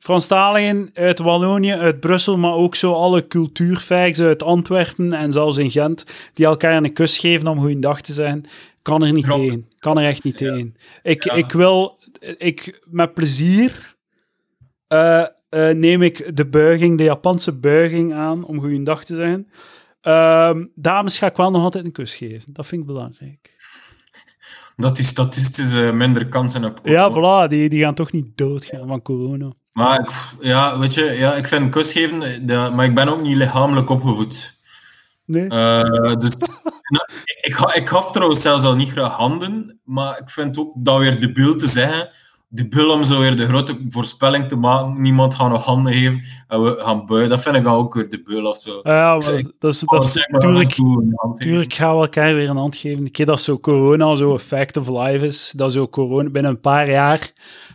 [SPEAKER 1] Franstaliën, uit Wallonië, uit Brussel, maar ook zo alle cultuurfijks uit Antwerpen en zelfs in Gent, die elkaar een kus geven om goeiedag te zeggen. Kan er niet Drop. tegen. Kan er echt niet ja. tegen. Ik, ja. ik wil, ik met plezier uh, uh, neem ik de buiging, de Japanse buiging aan om goeiedag te zeggen. Uh, dames ga ik wel nog altijd een kus geven. Dat vind ik belangrijk.
[SPEAKER 2] Dat die statistisch uh, minder kansen op
[SPEAKER 1] Ja, voilà. Die, die gaan toch niet doodgaan van corona.
[SPEAKER 2] Maar ik, ja, weet je, ja, ik vind kus geven, maar ik ben ook niet lichamelijk opgevoed.
[SPEAKER 1] Nee.
[SPEAKER 2] Uh, dus ik, ik, ik gaf trouwens zelfs al niet graag handen, maar ik vind ook dat weer de beeld te zeggen de bul om zo weer de grote voorspelling te maken. Niemand gaat nog handen geven en we gaan buien. Dat vind ik ook weer de bul of zo.
[SPEAKER 1] Ja, maar dat is, dat is natuurlijk... Tuurlijk gaan we elkaar weer een hand geven. Ik keer dat zo corona zo een fact of life is. Dat zo corona binnen een paar jaar,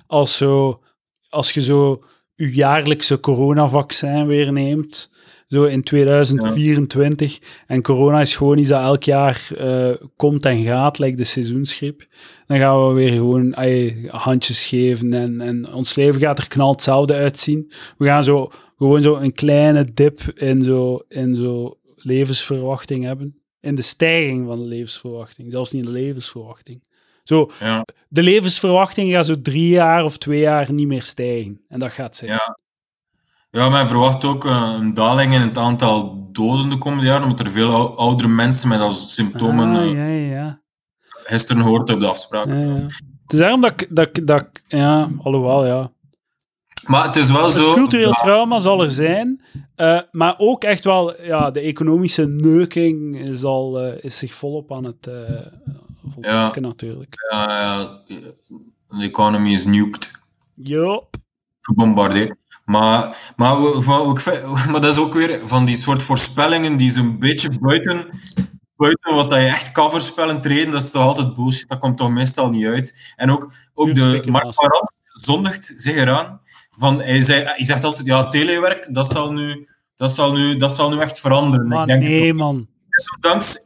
[SPEAKER 1] als, zo, als je zo je jaarlijkse coronavaccin weer neemt, zo in 2024. En corona is gewoon iets dat elk jaar uh, komt en gaat, lijkt de seizoensgriep. Dan gaan we weer gewoon ay, handjes geven en, en ons leven gaat er knal hetzelfde uitzien. We gaan zo gewoon zo een kleine dip in zo, in zo levensverwachting hebben. In de stijging van de levensverwachting, zelfs niet in de levensverwachting. Zo,
[SPEAKER 2] ja.
[SPEAKER 1] De levensverwachting gaat zo drie jaar of twee jaar niet meer stijgen. En dat gaat zijn.
[SPEAKER 2] Ja, ja, men verwacht ook eh, een daling in het aantal doden de komende jaren, omdat er veel oudere mensen met als symptomen...
[SPEAKER 1] Ah, ja, ja, ja.
[SPEAKER 2] Gisteren hoort op de afspraak.
[SPEAKER 1] Ja, ja. Het is daarom dat ik, dat, dat Ja, alhoewel, ja.
[SPEAKER 2] Maar het is wel
[SPEAKER 1] het
[SPEAKER 2] zo...
[SPEAKER 1] cultureel trauma zal er zijn, uh, maar ook echt wel... Ja, de economische neuking is, al, uh, is zich volop aan het uh, voltrekken, ja. natuurlijk.
[SPEAKER 2] Ja, ja. De economy is nuked.
[SPEAKER 1] Yup.
[SPEAKER 2] Gebombardeerd. Maar, maar, [laughs] maar dat is ook weer van die soort voorspellingen die zo'n beetje buiten, buiten wat je echt kan voorspellen treden, dat is toch altijd bullshit. Dat komt toch meestal niet uit. En ook, ook de Mark Marant zondigt zich eraan. Van, hij, zei, hij zegt altijd, ja, telewerk, dat zal nu, dat zal nu, dat zal nu echt veranderen.
[SPEAKER 1] Maar Ik denk nee, man.
[SPEAKER 2] Dankzij,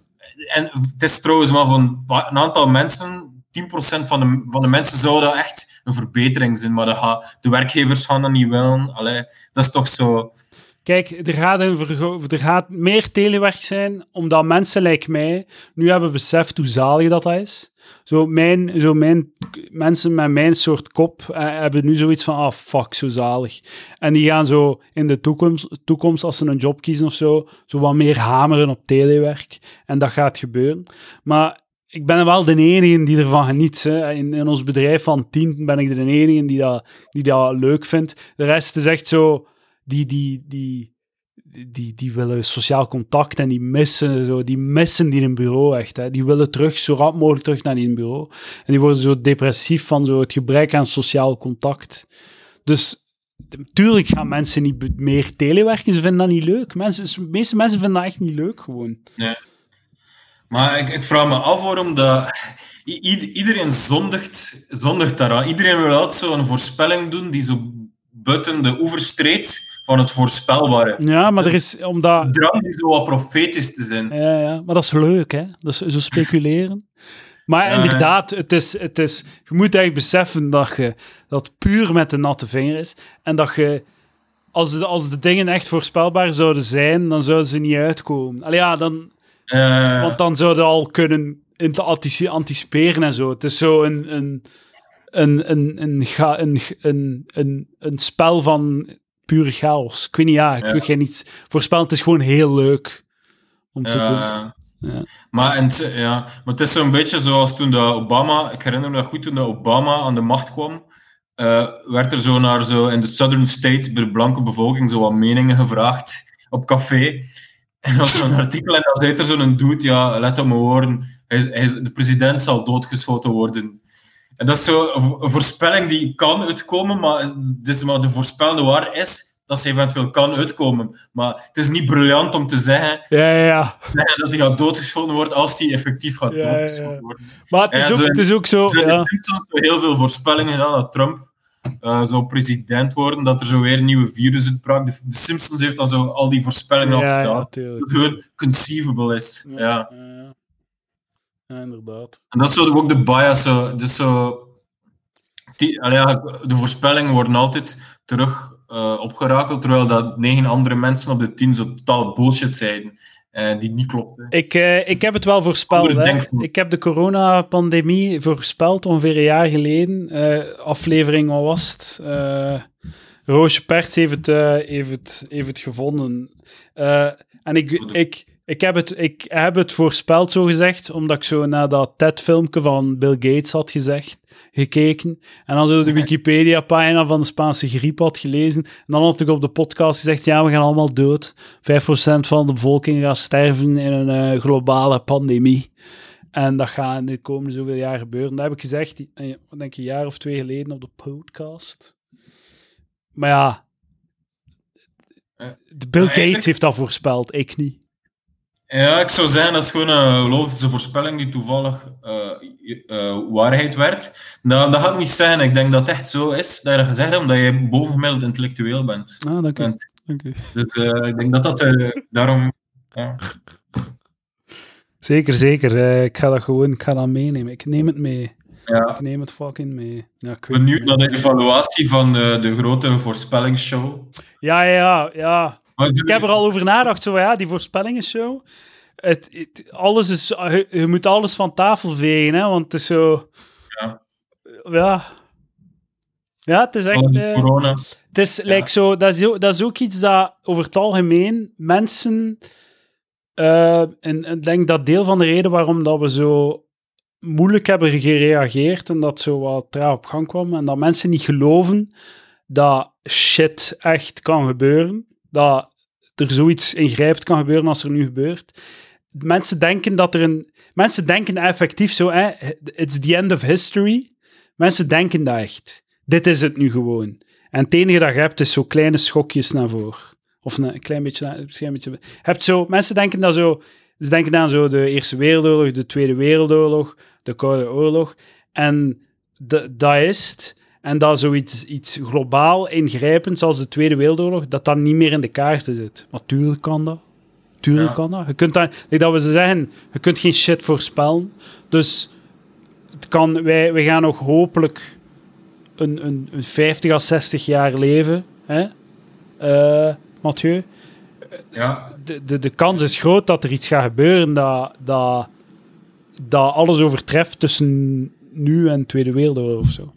[SPEAKER 2] en het is trouwens maar van een aantal mensen 10% van de, van de mensen zou dat echt een verbetering zijn, maar dat gaat, de werkgevers gaan dat niet willen. Allee, dat is toch zo...
[SPEAKER 1] Kijk, er gaat, een er gaat meer telewerk zijn, omdat mensen, like mij, nu hebben beseft hoe zalig dat, dat is. Zo mijn, zo mijn, mensen met mijn soort kop eh, hebben nu zoiets van, ah, fuck, zo zalig. En die gaan zo in de toekomst, toekomst, als ze een job kiezen of zo, zo wat meer hameren op telewerk. En dat gaat gebeuren. Maar ik ben wel de enige die ervan geniet. Hè. In, in ons bedrijf van tien ben ik de enige die dat, die dat leuk vindt. De rest is echt zo, die, die, die, die, die willen sociaal contact en die missen, zo, die missen die in een bureau echt. Hè. Die willen terug, zo rap mogelijk terug naar in bureau. En die worden zo depressief van zo het gebrek aan sociaal contact. Dus natuurlijk gaan mensen niet meer telewerken, ze vinden dat niet leuk. Mensen, de meeste mensen vinden dat echt niet leuk gewoon.
[SPEAKER 2] Maar ik, ik vraag me af waarom dat... iedereen zondigt, zondigt daaraan. Iedereen wil altijd zo een voorspelling doen die zo buiten de oever streed van het voorspelbare.
[SPEAKER 1] Ja, maar er is, omdat...
[SPEAKER 2] Drang zo wat profetisch te zijn.
[SPEAKER 1] Ja, ja, maar dat is leuk, hè? Dat is zo speculeren. Maar inderdaad, het is, het is, je moet eigenlijk beseffen dat je dat puur met de natte vinger is. En dat je, als de, als de dingen echt voorspelbaar zouden zijn, dan zouden ze niet uitkomen. Allee, ja, dan,
[SPEAKER 2] Eh,
[SPEAKER 1] want dan zouden al kunnen anticiperen en zo. Het is zo een, een, een, een, een, ga- een, een, een, een spel van pure chaos. Ik weet niet, ja, ik
[SPEAKER 2] Ja.
[SPEAKER 1] geen iets voorspellen. Het is gewoon heel leuk om te doen.
[SPEAKER 2] Ja. Maar, en, het- ja, maar het is zo'n beetje zoals toen dat Obama, ik herinner me dat goed, toen dat Obama aan de macht kwam, eh, werd er zo naar zo in de Southern States bij de blanke bevolking zo wat meningen gevraagd op café. En dat was zo'n artikel en dan zei er zo'n dude, ja, let op mijn woorden, hij, is- hij, is- de president zal doodgeschoten worden. En dat is zo een vo- een voorspelling die kan uitkomen, maar het is maar de voorspelde waar is dat ze eventueel kan uitkomen. Maar het is niet briljant om te zeggen
[SPEAKER 1] Ja, ja, ja.
[SPEAKER 2] zeggen dat hij gaat doodgeschoten worden als hij effectief gaat doodgeschoten worden.
[SPEAKER 1] Maar het is, ook,
[SPEAKER 2] zo-
[SPEAKER 1] het is ook zo...
[SPEAKER 2] Er zijn heel veel voorspellingen gedaan dat Trump eh zou president worden, dat er zo weer een nieuwe virus uitbraak. De, de Simpsons heeft dan zo al die voorspellingen al
[SPEAKER 1] Ja,
[SPEAKER 2] gedaan.
[SPEAKER 1] ja,
[SPEAKER 2] dat het gewoon conceivable is. Ja.
[SPEAKER 1] Ja, ja. Ja, inderdaad.
[SPEAKER 2] En dat is zo ook de bias. Zo, dus zo, die, de voorspellingen worden altijd terug eh, opgerakeld, terwijl dat negen andere mensen op de tien zo totaal bullshit zeiden. Eh, die niet klopten.
[SPEAKER 1] Ik, eh, ik heb het wel voorspeld. Hè. Ik heb de coronapandemie voorspeld ongeveer een jaar geleden. Eh, aflevering, wat was het? Roosje Perts heeft het, heeft het, heeft het gevonden. En ik, ik, ik, heb het, ik heb het voorspeld, zo gezegd, omdat ik zo naar dat TED-filmpje van Bill Gates had gezegd, gekeken. En dan zo de Wikipedia-pagina van de Spaanse griep had gelezen. En dan had ik op de podcast gezegd, ja, we gaan allemaal dood. 5% van de bevolking gaat sterven in een eh, globale pandemie. En dat gaat in de komende zoveel jaar gebeuren. Dat heb ik gezegd, eh, denk ik, een jaar of twee geleden op de podcast. Maar ja,
[SPEAKER 2] Eh,
[SPEAKER 1] Bill Gates heeft dat voorspeld, ik niet.
[SPEAKER 2] Ja, ik zou zeggen dat is gewoon een logische voorspelling die toevallig eh, eh, waarheid werd. Nou, dat ga ik niet zeggen. Ik denk dat het echt zo is dat je dat gezegd hebt omdat je bovengemiddeld intellectueel bent.
[SPEAKER 1] Ah, dank u.
[SPEAKER 2] Dus eh, ik denk dat dat eh, daarom... Ja.
[SPEAKER 1] Zeker, zeker. Eh, ik ga dat gewoon ik ga dat meenemen. Ik neem het mee.
[SPEAKER 2] Ja.
[SPEAKER 1] Ik neem het fucking mee. Ja, ik
[SPEAKER 2] Benieuwd naar de evaluatie van de, de grote voorspellingsshow.
[SPEAKER 1] Ja, ja, ja, Ik heb er al over nagedacht. Zo, ja, die voorspellingenshow. Het, het, alles is, je, je moet alles van tafel vegen, hè, want het is zo...
[SPEAKER 2] Ja.
[SPEAKER 1] Ja. Ja, het is echt...
[SPEAKER 2] Alles
[SPEAKER 1] eh,
[SPEAKER 2] corona.
[SPEAKER 1] Het is, like, zo, dat, is, ook- dat is ook iets dat over het algemeen mensen. eh, en en ik denk dat deel van de reden waarom dat we zo moeilijk hebben gereageerd en dat zo wat traag op gang kwam en dat mensen niet geloven dat shit echt kan gebeuren. Dat er zoiets ingrijpend kan gebeuren als er nu gebeurt. Mensen denken dat er een. Mensen denken effectief zo, hè, it's the end of history. Mensen denken dat echt. Dit is het nu gewoon. En het enige dat je hebt, is zo kleine schokjes naar voren. Of een, klein beetje, misschien een beetje... Je hebt zo, mensen denken dat zo... Ze denken aan zo de Eerste Wereldoorlog, de Tweede Wereldoorlog, de Koude Oorlog. En de, dat is het. En dat zoiets iets globaal ingrijpends als de Tweede Wereldoorlog, dat dat niet meer in de kaarten zit. Maar tuurlijk kan dat. Tuurlijk
[SPEAKER 2] Ja.
[SPEAKER 1] kan dat. Je kunt dat, like dat we ze zeggen, je kunt geen shit voorspellen. Dus het kan, wij, wij gaan nog hopelijk een, een, een 50 à 60 jaar leven, hè? Uh, Mathieu.
[SPEAKER 2] Ja.
[SPEAKER 1] De, de, de kans is groot dat er iets gaat gebeuren dat, dat, dat alles overtreft tussen nu en Tweede Wereldoorlog of zo.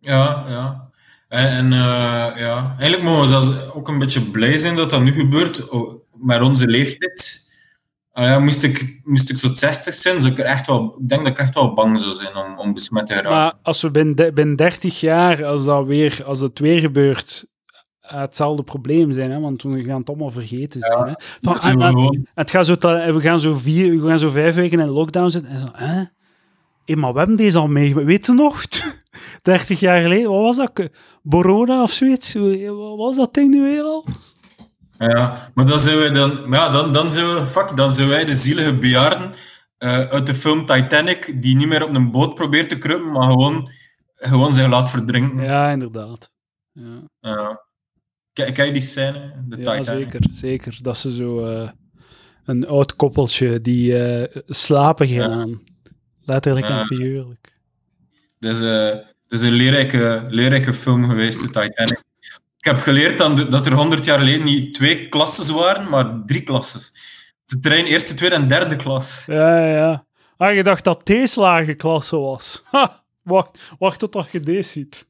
[SPEAKER 2] Ja, ja. En, en uh, ja, eigenlijk mogen we zelfs ook een beetje blij zijn dat dat nu gebeurt, met onze leeftijd. Uh, ja, moest, ik, moest ik zo 60 zijn, zou ik, er echt wel, ik denk dat ik echt wel bang zou zijn om, om besmet te geraken.
[SPEAKER 1] Maar als we binnen, binnen 30 jaar, als dat, weer, als dat weer gebeurt, hetzelfde probleem zijn, hè? want we gaan het allemaal vergeten zijn. hè? Van, en, en, het gaat zo, we, gaan zo vier, we gaan zo vijf weken in lockdown zitten en zo, hè? Hey, maar we hebben deze al mee, weet je nog? [laughs] 30 jaar geleden, wat was dat? Borona of zoiets? Wat was dat ding nu weer al?
[SPEAKER 2] Ja, maar dan zijn wij dan, ja, dan, dan zijn we, fuck, dan zijn wij de zielige bejaarden uh, uit de film Titanic, die niet meer op een boot probeert te kruipen, maar gewoon, gewoon zich laat verdrinken.
[SPEAKER 1] Ja, inderdaad. Ja.
[SPEAKER 2] Uh, Kijk die scène? De
[SPEAKER 1] ja, Titanic? zeker, zeker. Dat ze zo uh, een oud koppeltje die uh, slapen gaan. Ja. Letterlijk en figuurlijk.
[SPEAKER 2] Uh, het is een leerrijke, leerrijke film geweest, de Titanic. Ik heb geleerd dan dat er 100 jaar geleden niet twee klassen waren, maar drie klassen. De trein eerste, tweede en derde klas.
[SPEAKER 1] Ja, ja. Ah, je dacht dat deze lage klasse was. [laughs] Ha, wacht, wacht tot je deze ziet.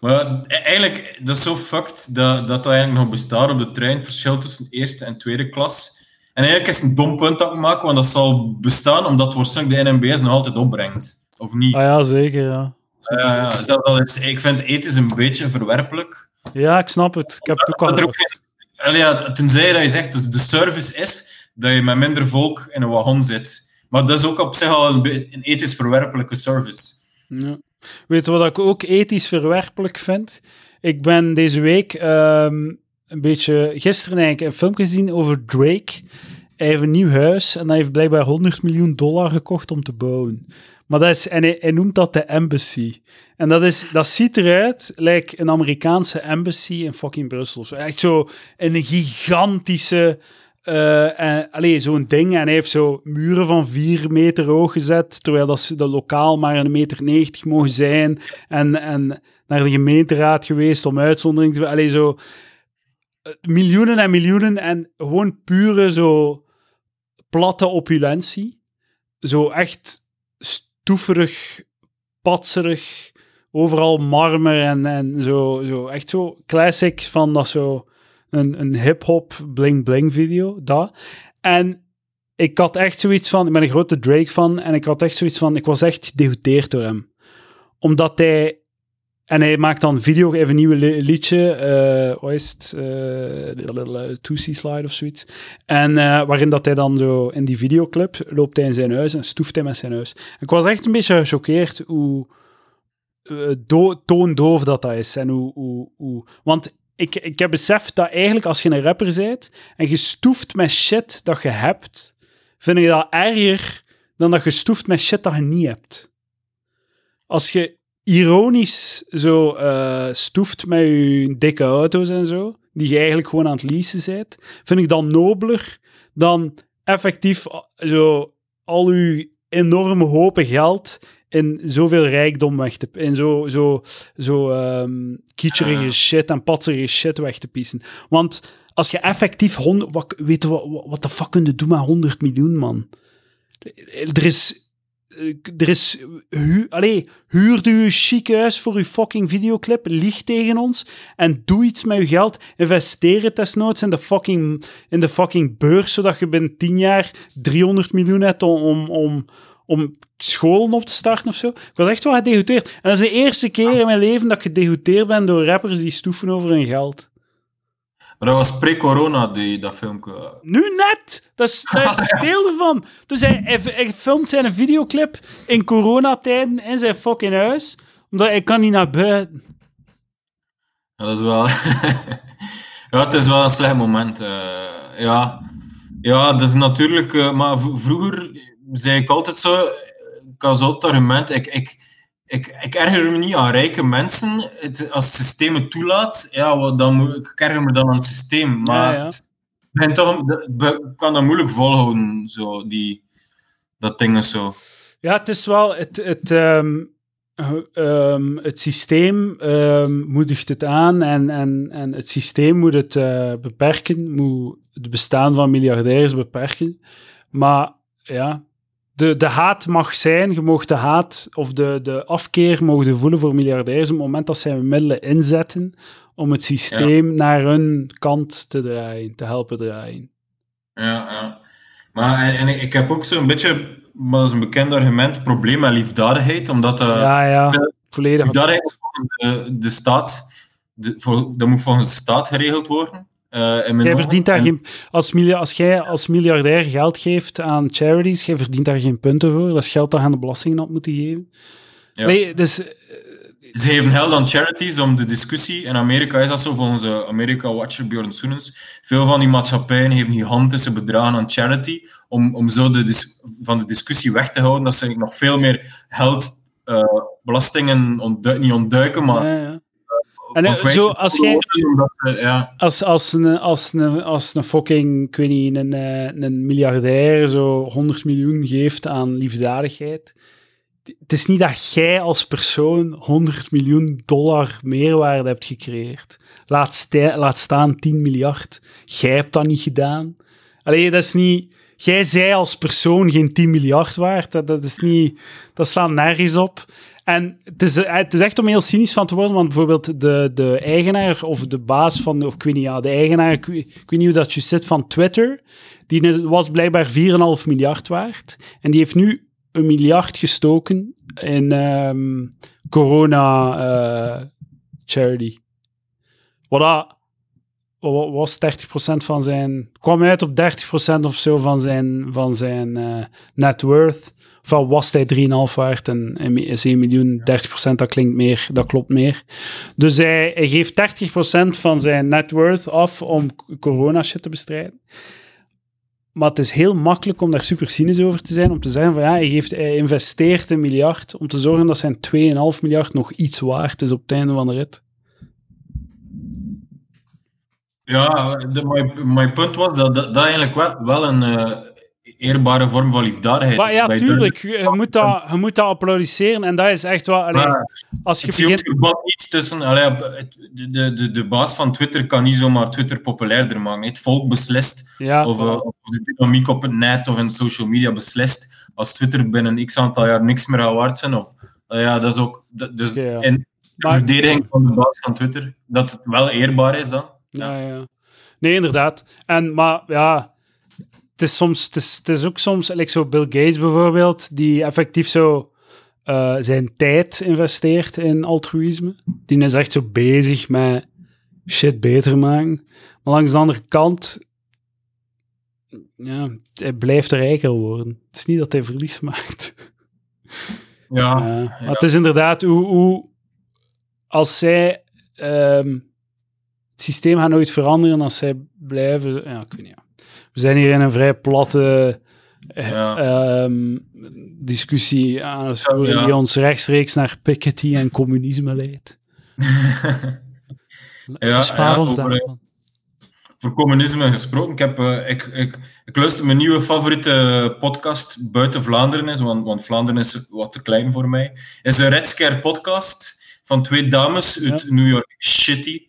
[SPEAKER 2] Maar e-, eigenlijk, dat is zo fucked dat, dat eigenlijk nog bestaat op de trein. Verschil tussen eerste en tweede klas. En eigenlijk is het een dom punt dat ik maak, want dat zal bestaan omdat waarschijnlijk de NMBS nog altijd opbrengt. Of niet?
[SPEAKER 1] Ah ja, zeker, ja.
[SPEAKER 2] Uh, ja, dat is, ik vind ethisch een beetje verwerpelijk.
[SPEAKER 1] Ja, ik snap het. Ik heb het ook al
[SPEAKER 2] gehoord. Ja, tenzij dat je zegt dat de service is dat je met minder volk in een wagon zit. Maar dat is ook op zich al een, een ethisch verwerpelijke service.
[SPEAKER 1] Ja. Weet je wat ik ook ethisch verwerpelijk vind? Ik ben deze week um, een beetje, gisteren eigenlijk, een film gezien over Drake. Hij heeft een nieuw huis en hij heeft blijkbaar 100 miljoen dollar gekocht om te bouwen. Maar dat is, en hij, noemt dat de embassy. En dat, is, dat ziet eruit lijkt een Amerikaanse embassy in fucking Brussel. Echt zo een gigantische uh, zo'n ding. En hij heeft zo muren van vier meter hoog gezet, terwijl dat de lokaal maar een meter negentig mogen zijn. En, en naar de gemeenteraad geweest om uitzondering te... Allee, zo... Eh, miljoenen en miljoenen en gewoon pure zo platte opulentie. Zo echt stoeverig, patserig, overal marmer en, en zo, zo. Echt zo classic van dat zo een, een hip-hop bling-bling video. Dat. En ik had echt zoiets van. Ik ben een grote Drake fan. En ik had echt zoiets van. Ik was echt gedegoteerd door hem. Omdat hij. En hij maakt dan video, even een nieuw liedje. Uh, wat is het? Uh, Slide of zoiets. En uh, waarin dat hij dan zo in die videoclip loopt hij in zijn huis en stoeft hij met zijn huis. Ik was echt een beetje gechoqueerd hoe do toondoof dat dat is. En hoe, hoe, hoe, want ik, ik heb beseft dat eigenlijk als je een rapper bent en je stoeft met shit dat je hebt, vind ik dat erger dan dat je stoeft met shit dat je niet hebt. Als je ironisch zo uh, stoeft met je dikke auto's en zo, die je eigenlijk gewoon aan het leasen bent, vind ik dat nobeler dan effectief eh, zo al je enorme hopen geld in zoveel rijkdom weg te... In zo, zo, zo um, kitscherige shit en patserige shit weg te pissen. Want als je effectief... Hond, wat, weet je wat, wat de fuck kun je doen met 100 miljoen, man? Er is... Er is... Hu, allee, huurde je chic huis voor je fucking videoclip, lieg tegen ons en doe iets met je geld. Investeer het desnoods in de fucking, in de fucking beurs, zodat je binnen 10 jaar 300 miljoen hebt om, om, om om scholen op te starten of zo. Ik was echt wel gedegoteerd. En dat is de eerste keer in mijn leven dat ik gedegoteerd ben door rappers die stoeven over hun geld.
[SPEAKER 2] Maar dat was pre-corona, die, dat filmpje.
[SPEAKER 1] Nu net! Dat is, dat is [laughs] een deel ervan. Dus hij, hij, filmt zijn videoclip in coronatijden in zijn fucking huis, omdat hij kan niet naar buiten.
[SPEAKER 2] Ja, dat is wel... [laughs] ja, het is wel een slecht moment. Uh, ja. ja, dat is natuurlijk... Uh, maar vroeger zei ik altijd zo, ik had zo het argument, ik, ik, ik, ik erger me niet aan rijke mensen. Het, als het systeem het toelaat, ja, dan moet, ik erger me dan aan het systeem. Maar ja, toch, kan dat moeilijk volhouden, zo, die, dat ding is zo.
[SPEAKER 1] Ja, het is wel... Het, het, ehm, eh, ehm, het systeem ehm, moedigt het aan en, en, en het systeem moet het eh, beperken, moet het bestaan van miljardairs beperken. Maar ja, de, de haat mag zijn, je mag de haat of de, de afkeer mogen voelen voor miljardairs op het moment dat zij middelen inzetten om het systeem naar hun kant te draaien, te helpen draaien.
[SPEAKER 2] Ja, ja. Maar en, en ik heb ook zo'n beetje, maar dat is een bekend argument, probleem met liefdadigheid, omdat uh,
[SPEAKER 1] ja, ja, volledig.
[SPEAKER 2] Liefdadigheid de, de staat, de, voor, dat moet volgens de staat geregeld worden. Uh,
[SPEAKER 1] jij verdient daar geen, als, als jij als miljardair geld geeft aan charities, jij verdient daar geen punten voor. Dat is geld dat aan de belastingen op moeten geven. Ja. Nee, dus... Uh,
[SPEAKER 2] ze geven geld aan charities om de discussie. In Amerika is dat zo, volgens America-watcher Bjorn Soenens. Veel van die maatschappijen geven gigantische bedragen aan charity om, om zo de van de discussie weg te houden. Dat ze nog veel meer geld, uh, belastingen ontdu niet ontduiken, maar... Ja, ja
[SPEAKER 1] en eh, zo, als jij... Ja. Als, als, een, als, een, als een fucking, ik weet niet, een, eh, een miljardair zo 100 miljoen geeft aan liefdadigheid... Het is niet dat jij als persoon 100 miljoen dollar meerwaarde hebt gecreëerd. Laat, laat staan 10 miljard. Jij hebt dat niet gedaan. Alleen dat is niet... Jij zij als persoon geen 10 miljard waard. Dat, dat is niet... Dat slaat nergens op. En het is, het is echt om heel cynisch van te worden, want bijvoorbeeld de, de eigenaar of de baas van, of ik weet niet, ja, de eigenaar, ik, weet niet hoe dat je zit, van Twitter, die was blijkbaar 4,5 miljard waard. En die heeft nu een miljard gestoken in um, corona uh, charity. Wat dat, was 30% van zijn, kwam uit op 30% of zo van zijn, van zijn uh, net worth ofwel was hij 3,5 waard en, en is 1 miljoen, 30%, dat klinkt meer, dat klopt meer. Dus hij, hij geeft 30% van zijn net worth af om corona shit te bestrijden. Maar het is heel makkelijk om daar super cynisch over te zijn, om te zeggen van ja, hij, geeft, hij investeert een miljard om te zorgen dat zijn 2,5 miljard nog iets waard is op het einde van de rit.
[SPEAKER 2] Ja, mijn, punt was dat dat, eigenlijk wel, wel een, uh, eerbare vorm van liefdadigheid.
[SPEAKER 1] Maar ja, tuurlijk. Je moet, dat, je moet dat applaudisseren en dat is echt wel... Allee, als je begint...
[SPEAKER 2] Het iets tussen... Allee, de, de, de, de baas van Twitter kan niet zomaar Twitter populairder maken. Het volk beslist, ja, of, of, de dynamiek op het net of in social media beslist, als Twitter binnen x aantal jaar niks meer gaat waard zijn. Of, ja, dat is ook... Dus ja, in de verdediging van de baas van Twitter, dat het wel eerbaar is dan.
[SPEAKER 1] Ja, ja. Nee, inderdaad. En, maar ja het is soms, het is, het is ook soms, like zo Bill Gates bijvoorbeeld, die effectief zo uh, zijn tijd investeert in altruïsme. Die is echt zo bezig met shit beter maken. Maar langs de andere kant, ja, hij blijft rijker worden. Het is niet dat hij verlies maakt.
[SPEAKER 2] Ja.
[SPEAKER 1] Uh, ja. Maar het is inderdaad hoe, hoe als zij um, het systeem gaat nooit veranderen als zij blijven. Ja, ik weet niet. Ja. We zijn hier in een vrij platte eh, ehm, discussie aan het voeren die ons rechtstreeks naar Piketty en communisme leidt. [laughs]
[SPEAKER 2] ja, Spaar ons over, eh, voor communisme gesproken. Ik, heb, uh, ik, ik, ik luister mijn nieuwe favoriete podcast buiten Vlaanderen is, want, want Vlaanderen is wat te klein voor mij. is een Red Scare podcast van twee dames uit New York City.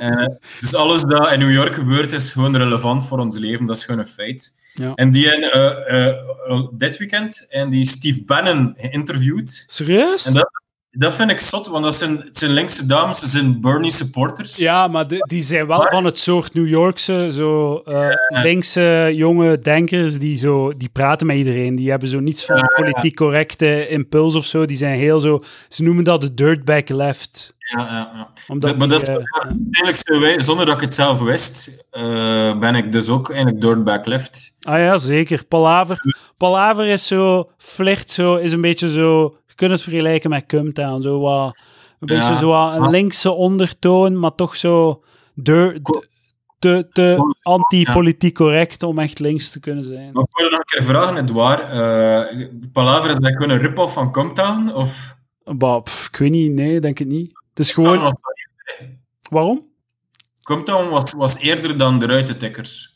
[SPEAKER 2] Uh, dus alles dat in New York gebeurt is gewoon relevant voor ons leven. Dat is gewoon een feit. Ja. En die uh, uh, dit weekend en die Steve Bannon geïnterviewd.
[SPEAKER 1] Serieus?
[SPEAKER 2] En dat, dat vind ik zot, want dat zijn, het zijn linkse dames, ze zijn Bernie supporters.
[SPEAKER 1] Ja, maar die zijn wel van het soort New Yorkse, zo uh, linkse jonge denkers, die, zo, die praten met iedereen. Die hebben zo niets van politiek correcte impuls of zo. Die zijn heel zo, ze noemen dat de dirtbag left.
[SPEAKER 2] Ja, ja, ja. Omdat maar dat is uh, zonder dat ik het zelf wist, uh, ben ik dus ook eigenlijk dirtbag left.
[SPEAKER 1] Ah ja, zeker. Palaver, Palaver is zo, flirt zo, is een beetje zo je kunt het vergelijken met Cumtown. Zo wat, een beetje zo wat een linkse ondertoon, maar toch zo de, te, te anti-politiek correct om echt links te kunnen zijn.
[SPEAKER 2] Maar ik wil nog een keer vragen, Edouard. Uh, Palaver, is dat gewoon een rip-off van Cumtown? Of?
[SPEAKER 1] Bah, pff, ik weet niet, nee, denk het niet. Het is gewoon... Waarom?
[SPEAKER 2] Cumtown was, was eerder dan de ruitentikkers.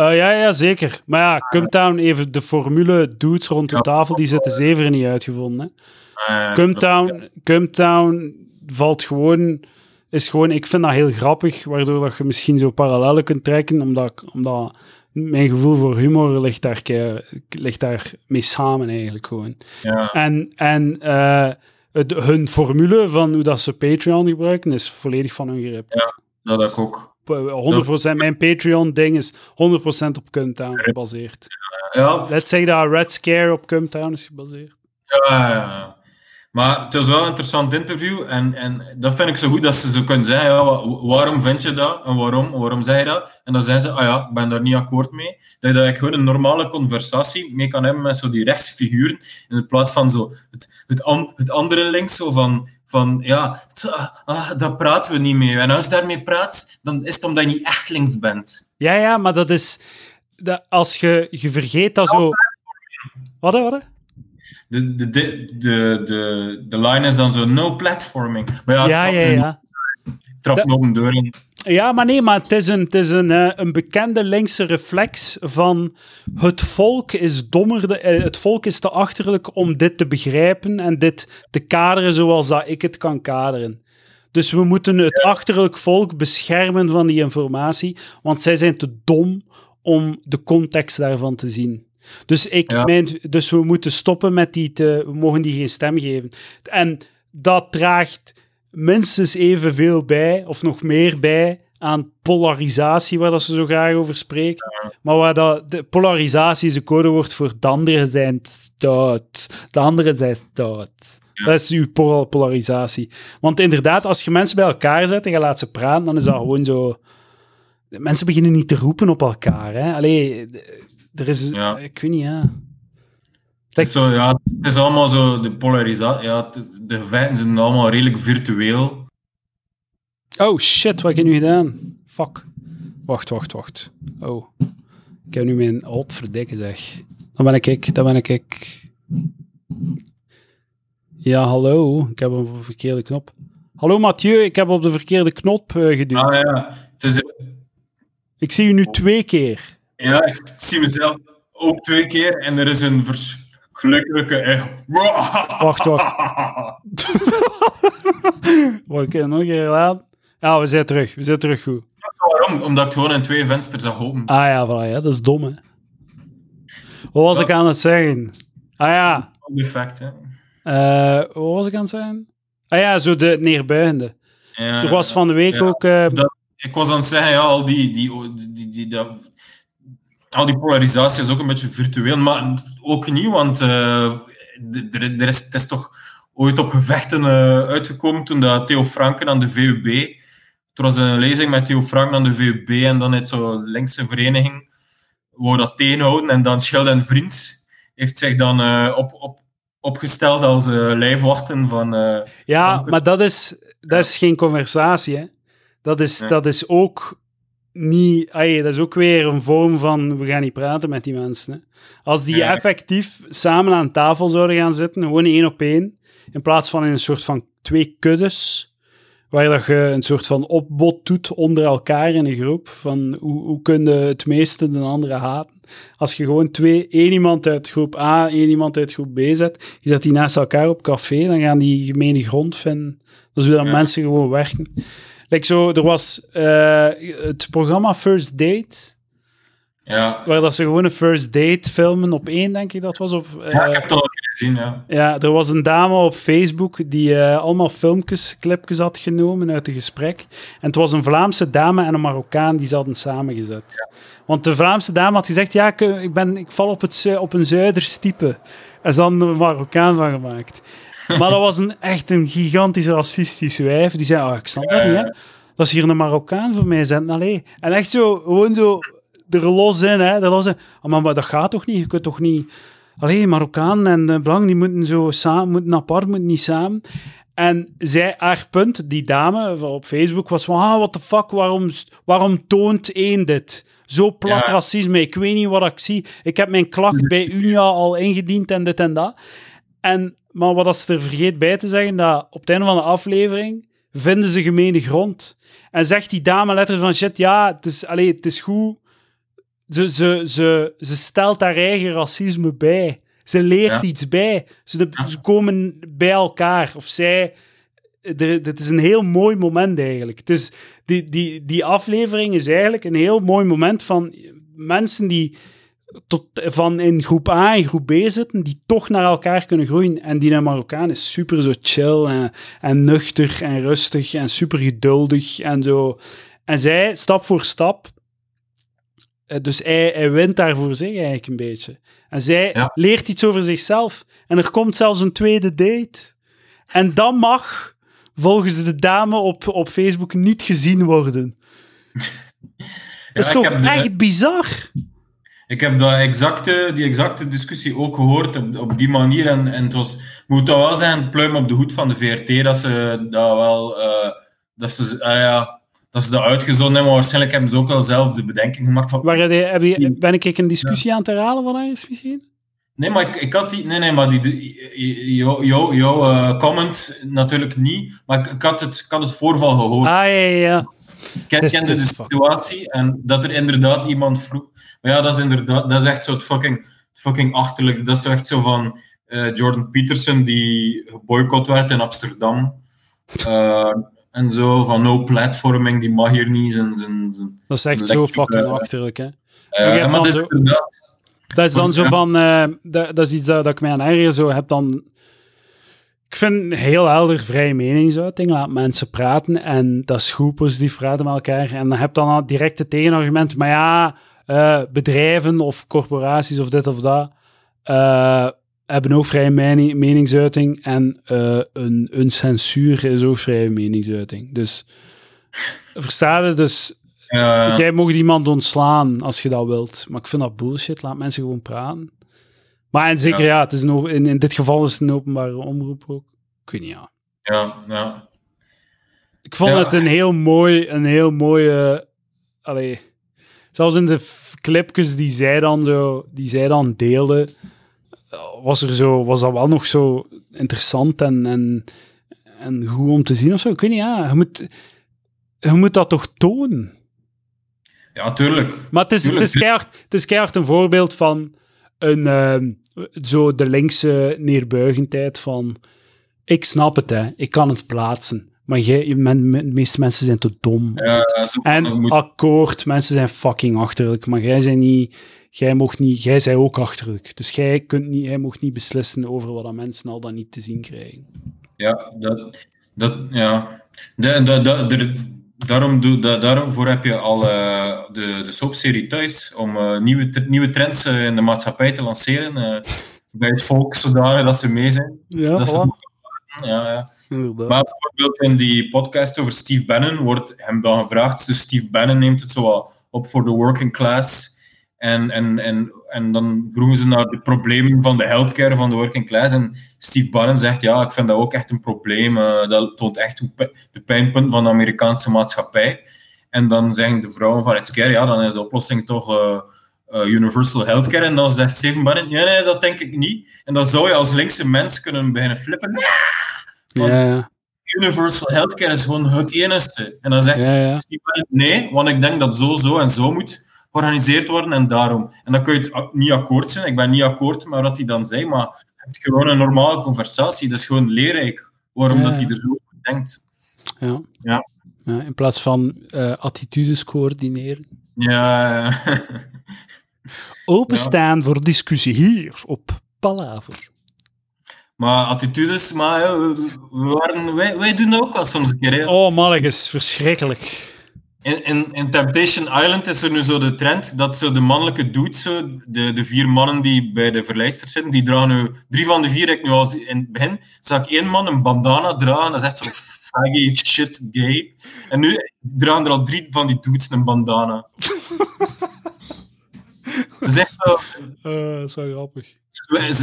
[SPEAKER 1] Uh, ja, ja, zeker. Maar ja, Cumtown, even de formule dudes rond de tafel, die zitten zeven niet uitgevonden. Hè. Cumtown, Cumtown valt gewoon, is gewoon, ik vind dat heel grappig, waardoor dat je misschien zo parallellen kunt trekken, omdat, omdat mijn gevoel voor humor ligt daar, ligt daar mee samen eigenlijk gewoon.
[SPEAKER 2] Ja.
[SPEAKER 1] En, en uh, het, hun formule van hoe dat ze Patreon gebruiken is volledig van hun grip.
[SPEAKER 2] Ja, dat heb ik ook.
[SPEAKER 1] 100%, mijn Patreon-ding is 100% op Cumtown gebaseerd.
[SPEAKER 2] Ja.
[SPEAKER 1] Let's say dat Red Scare op Cumtown is gebaseerd.
[SPEAKER 2] Ja, ja, Maar het is wel een interessant interview en, en dat vind ik zo goed dat ze zo kunnen zeggen, ja, waarom vind je dat en waarom, waarom zeg je dat? En dan zeggen ze, ah ja, ik ben daar niet akkoord mee. Dat dat gewoon een normale conversatie mee kan hebben met zo die rechtsfiguren, in plaats van zo het, het, an, het andere links, zo van, van ja, ah, daar praten we niet mee. En als je daarmee praat, dan is het omdat je niet echt links bent.
[SPEAKER 1] Ja, ja, maar dat is... Dat als je, je vergeet dat zo... Wat, wat?
[SPEAKER 2] De, de, de, de, de, de line is dan zo no platforming. Maar ja,
[SPEAKER 1] ja, ja. ja.
[SPEAKER 2] Trap nog een deur in.
[SPEAKER 1] Ja, maar nee, maar het is, een, het is een, uh, een bekende linkse reflex van het volk is dommer, de, uh, het volk is te achterlijk om dit te begrijpen en dit te kaderen zoals dat ik het kan kaderen. Dus we moeten het achterlijk volk beschermen van die informatie, want zij zijn te dom om de context daarvan te zien. Dus, ik
[SPEAKER 2] Ja.
[SPEAKER 1] mijn, dus we moeten stoppen met die te, we mogen die geen stem geven. En dat draagt minstens evenveel bij, of nog meer bij, aan polarisatie, waar dat ze zo graag over spreken. Maar waar dat, de polarisatie is een codewoord voor de anderen zijn stout. De anderen zijn stout. Dat is uw pol- polarisatie. Want inderdaad, als je mensen bij elkaar zet en je laat ze praten, dan is dat gewoon zo... Mensen beginnen niet te roepen op elkaar. Hè? Allee, er is...
[SPEAKER 2] Ja.
[SPEAKER 1] Ik weet niet, ja.
[SPEAKER 2] Het is, zo, ja, het is allemaal zo, de polarisatie, ja, het is- de gevechten zijn allemaal redelijk virtueel.
[SPEAKER 1] Oh shit, wat heb ik nu gedaan? Fuck. Wacht, wacht, wacht. Oh. Ik heb nu mijn alt verdikken, zeg. Dan ben ik ik, dan ben ik ik. Ja, hallo. Ik heb op de verkeerde knop. Hallo Mathieu, ik heb op de verkeerde knop eh, geduwd.
[SPEAKER 2] Ah ja, het is de-
[SPEAKER 1] Ik zie u nu twee keer.
[SPEAKER 2] ja, ik zie mezelf ook twee keer en er is een verschrikkelijke echo. [laughs]
[SPEAKER 1] Wacht, [laughs] wacht. Ik heb nog een keer gedaan? Ja, we zijn terug. We zijn terug goed.
[SPEAKER 2] Waarom? Omdat ik gewoon in twee vensters zag open.
[SPEAKER 1] Ah ja, voilà, ja, dat is dom, hè. Wat was ik aan het zeggen? Ah ja,
[SPEAKER 2] Effect, hè.
[SPEAKER 1] eh, wat was ik aan het zeggen? Ah ja, zo de neerbuigende.
[SPEAKER 2] Ja,
[SPEAKER 1] Er was van de week
[SPEAKER 2] ja.
[SPEAKER 1] ook... eh,
[SPEAKER 2] Dat- ik was aan het zeggen, ja, al die, die, die, die, die- dat- al die polarisatie is ook een beetje virtueel, maar ook niet, want eh, er, er is, het is toch ooit op gevechten eh, uitgekomen toen dat Theo Franken aan de VUB. Er was een lezing met Theo Franken aan de VUB en dan heeft zo'n linkse vereniging wou dat tegenhouden en dan Schild en Vriends heeft zich dan eh, op, op, opgesteld als eh, lijfwachten van... eh,
[SPEAKER 1] ja, maar dat is, dat is geen conversatie, hè. Dat is,
[SPEAKER 2] Nee.
[SPEAKER 1] dat is ook niet... dat is ook weer een vorm van... We gaan niet praten met die mensen, hè. Als die
[SPEAKER 2] Ja.
[SPEAKER 1] effectief samen aan tafel zouden gaan zitten, gewoon één op één, in plaats van in een soort van twee kuddes, waar dat je een soort van opbod doet onder elkaar in een groep, van hoe, hoe kun je het meeste de andere haten. Als je gewoon twee, één iemand uit groep A, één iemand uit groep B zet, je zet die naast elkaar op café, dan gaan die gemene grond vinden. Dat is hoe dat
[SPEAKER 2] Ja.
[SPEAKER 1] mensen gewoon werken. Like zo, er was eh, het programma First Date,
[SPEAKER 2] ja,
[SPEAKER 1] waar dat ze gewoon een first date filmen op één, denk ik dat was. Op,
[SPEAKER 2] ja,
[SPEAKER 1] eh,
[SPEAKER 2] ik heb het al gezien, ja.
[SPEAKER 1] ja, er was een dame op Facebook die eh, allemaal filmpjes, clipjes had genomen uit het gesprek. En het was een Vlaamse dame en een Marokkaan die ze hadden samengezet. Want de Vlaamse dame had gezegd, ja, ik, ben, ik val op, het, op een Zuiders type. En ze hadden er een Marokkaan van gemaakt. Maar dat was een, echt een gigantisch racistisch wijf. Die zei, oh, ik snap dat niet, hè. Dat is hier een Marokkaan voor mij zetten, allee. En echt zo, gewoon zo, er los in, hè. Er los in. Oh, maar, maar dat gaat toch niet? Je kunt toch niet... Allee, Marokkaan en uh, Blanc, die moeten zo samen, moeten apart, moeten niet samen. En zij, haar punt, die dame op Facebook, was van, ah, what the fuck, waarom, waarom toont één dit? Zo plat
[SPEAKER 2] Ja.
[SPEAKER 1] racisme, ik weet niet wat ik zie. Ik heb mijn klacht bij Unia al ingediend en dit en dat. En, maar wat als ze er vergeet bij te zeggen, dat op het einde van de aflevering vinden ze gemene grond. En zegt die dame letterlijk van, shit, ja, het is, allee, het is goed ze, ze, ze, ze stelt haar eigen racisme bij. Ze leert
[SPEAKER 2] Ja.
[SPEAKER 1] iets bij. Ze, de-
[SPEAKER 2] Ja.
[SPEAKER 1] ze komen bij elkaar. Of zij... Dit is een heel mooi moment eigenlijk. Het is, die, die, die aflevering is eigenlijk een heel mooi moment van mensen die tot, van in groep A en groep B zitten, die toch naar elkaar kunnen groeien. En die Marokkaan is super zo chill en, en nuchter en rustig en super geduldig en zo. En zij, stap voor stap, eh, dus hij, hij wint daar voor zich eigenlijk een beetje. En zij
[SPEAKER 2] Ja.
[SPEAKER 1] leert iets over zichzelf. En er komt zelfs een tweede date. En dat mag, volgens de dame op, op Facebook, niet gezien worden. [laughs] Dat is toch
[SPEAKER 2] de-
[SPEAKER 1] echt bizar?
[SPEAKER 2] Ik heb dat exacte, die exacte discussie ook gehoord op, op die manier. En, en het was, moet dat wel zijn, pluim op de hoed van de VRT, dat ze dat wel, eh, dat ze, ah ja, dat ze dat uitgezonden hebben. Maar waarschijnlijk hebben ze ook wel zelf de bedenking gemaakt van...
[SPEAKER 1] Waar heb je, ben ik een discussie aan het herhalen van ergens misschien?
[SPEAKER 2] Nee, maar ik, ik had die... Nee, nee, maar die, jouw jou, jou, eh, comment natuurlijk niet. Maar ik, ik, had het, ik had het voorval gehoord.
[SPEAKER 1] Ah, ja, ja, ja.
[SPEAKER 2] Ik kende
[SPEAKER 1] dit
[SPEAKER 2] de situatie en dat er inderdaad iemand vroeg. Maar ja, dat is inderdaad, dat is echt zo het fucking, fucking achterlijk. Dat is zo echt zo van eh, Jordan Peterson die geboycott werd in Amsterdam. Eh, en zo van no platforming, die mag hier niet. Zijn, zijn, zijn,
[SPEAKER 1] Dat is echt zo fucking
[SPEAKER 2] eh,
[SPEAKER 1] achterlijk, hè. hebt
[SPEAKER 2] maar dat is
[SPEAKER 1] zo-
[SPEAKER 2] inderdaad.
[SPEAKER 1] Dat is dan zo
[SPEAKER 2] Ja.
[SPEAKER 1] van... dat, dat is iets dat, dat ik mij aan erger zo heb dan... Ik vind heel helder vrije meningsuiting. Laat mensen praten en dat is goed, positief praten met elkaar. En dan heb je dan al direct het tegenargument. Maar ja, eh, bedrijven of corporaties of dit of dat eh, hebben ook vrije meni- meningsuiting. En eh, een, een censuur is ook vrije meningsuiting. Dus versta je? Dus Jij mag iemand ontslaan als je dat wilt. Maar ik vind dat bullshit. Laat mensen gewoon praten. Maar en zeker, ja,
[SPEAKER 2] Ja.
[SPEAKER 1] het is een, in, in dit geval is het een openbare omroep ook. Ik weet niet, ja.
[SPEAKER 2] ja, ja.
[SPEAKER 1] Ik vond
[SPEAKER 2] Ja.
[SPEAKER 1] het een heel mooi, een heel mooie... Allee, zelfs in de clipjes die zij dan, zo, die zij dan deelde, was, er zo, was dat wel nog zo interessant en, en, en goed om te zien of zo. Ik weet niet, ja. Je moet, je moet dat toch tonen.
[SPEAKER 2] ja, tuurlijk.
[SPEAKER 1] Maar het is, het, is keihard, het is keihard een voorbeeld van een, ehm, zo de linkse neerbuigendheid van ik snap het, hè, ik kan het plaatsen. Maar jij, men, de meeste mensen zijn te dom.
[SPEAKER 2] Ja,
[SPEAKER 1] en
[SPEAKER 2] moet-
[SPEAKER 1] akkoord, mensen zijn fucking achterlijk. Maar jij zijn niet, jij mocht niet, jij zij ook achterlijk. Dus jij kunt niet, jij mocht niet beslissen over wat dat mensen al dan niet te zien krijgen.
[SPEAKER 2] Ja, dat, dat, ja. De, de, de, daarom doe, da, daarvoor heb je al eh, de, de soapserie thuis, om eh, nieuwe, nieuwe trends eh, in de maatschappij te lanceren, bij het volk, zodanig dat ze mee zijn.
[SPEAKER 1] Ja,
[SPEAKER 2] Dat
[SPEAKER 1] voilà.
[SPEAKER 2] ja, ja. Maar bijvoorbeeld in die podcast over Steve Bannon wordt hem dan gevraagd, dus Steve Bannon neemt het zo op voor de working class. En, en, en, en dan vroegen ze naar de problemen van de healthcare van de working class. En Steve Bannon zegt, ja, ik vind dat ook echt een probleem. Eh, dat toont echt de pijnpunt van de Amerikaanse maatschappij. En dan zeggen de vrouwen van Healthcare, ja, dan is de oplossing toch eh, eh, universal healthcare. En dan zegt Steven Bannon, nee, nee, dat denk ik niet. En dan zou je als linkse mens kunnen beginnen flippen. Van-
[SPEAKER 1] ja, ja,
[SPEAKER 2] Universal healthcare is gewoon het enige. En dan zegt
[SPEAKER 1] ja,
[SPEAKER 2] nee, want ik denk dat zo, zo en zo moet georganiseerd worden en daarom. En dan kun je het niet akkoord zijn. Ik ben niet akkoord met wat hij dan zei, maar je hebt gewoon een normale conversatie. Dat is gewoon leerrijk waarom dat hij er zo over denkt.
[SPEAKER 1] Ja.
[SPEAKER 2] Ja.
[SPEAKER 1] Ja, in plaats van eh, attitudes coördineren.
[SPEAKER 2] Ja, [laughs]
[SPEAKER 1] Openstaan voor discussie hier op Palaver.
[SPEAKER 2] Maar attitudes, maar ja, we, waren, wij, wij doen dat ook wel soms een keer. hè.
[SPEAKER 1] Oh, mannetjes, verschrikkelijk.
[SPEAKER 2] In, in, in Temptation Island is er nu zo de trend dat zo de mannelijke dudes, zo, de, de vier mannen die bij de verlijsters zitten, die dragen nu, drie van de vier, ik nu al in het begin, zag ik één man een bandana dragen, dat is echt zo faggy shit gay. En nu dragen er al drie van die dudes een bandana. [laughs] Dat is echt zo,
[SPEAKER 1] Eh, dat is wel grappig.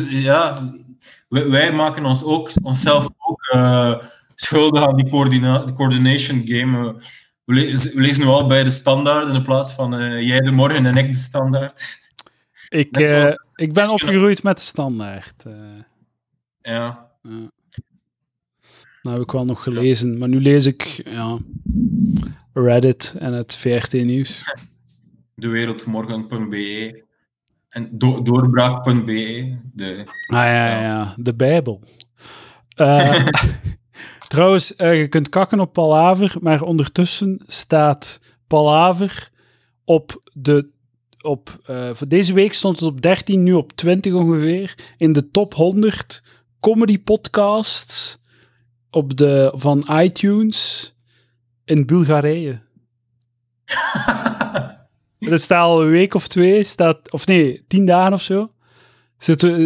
[SPEAKER 2] ja, wij, wij maken ons ook, onszelf ook eh, schuldig aan die, coördina coordination game. Eh, We, le- we lezen nu al bij de standaard in plaats van eh, jij de morgen en ik de standaard.
[SPEAKER 1] Ik, ik ben opgegroeid met de standaard.
[SPEAKER 2] Ja,
[SPEAKER 1] nou heb ik wel nog gelezen, maar nu lees ik ja, Reddit en het VRT-nieuws. [laughs]
[SPEAKER 2] dewereldmorgen.be en do doorbraak.be. De,
[SPEAKER 1] Ah ja, ja, ja. de Bijbel. Eh, [laughs] trouwens, eh, je kunt kakken op Palaver, maar ondertussen staat Palaver op de. Op, eh, voor deze week stond het op 13, nu op 20 ongeveer. In de top 100 comedy podcasts op de, van iTunes in Bulgarije. [laughs] Dat staat al een week of twee, staat, of nee, tien dagen of zo. Zit, eh,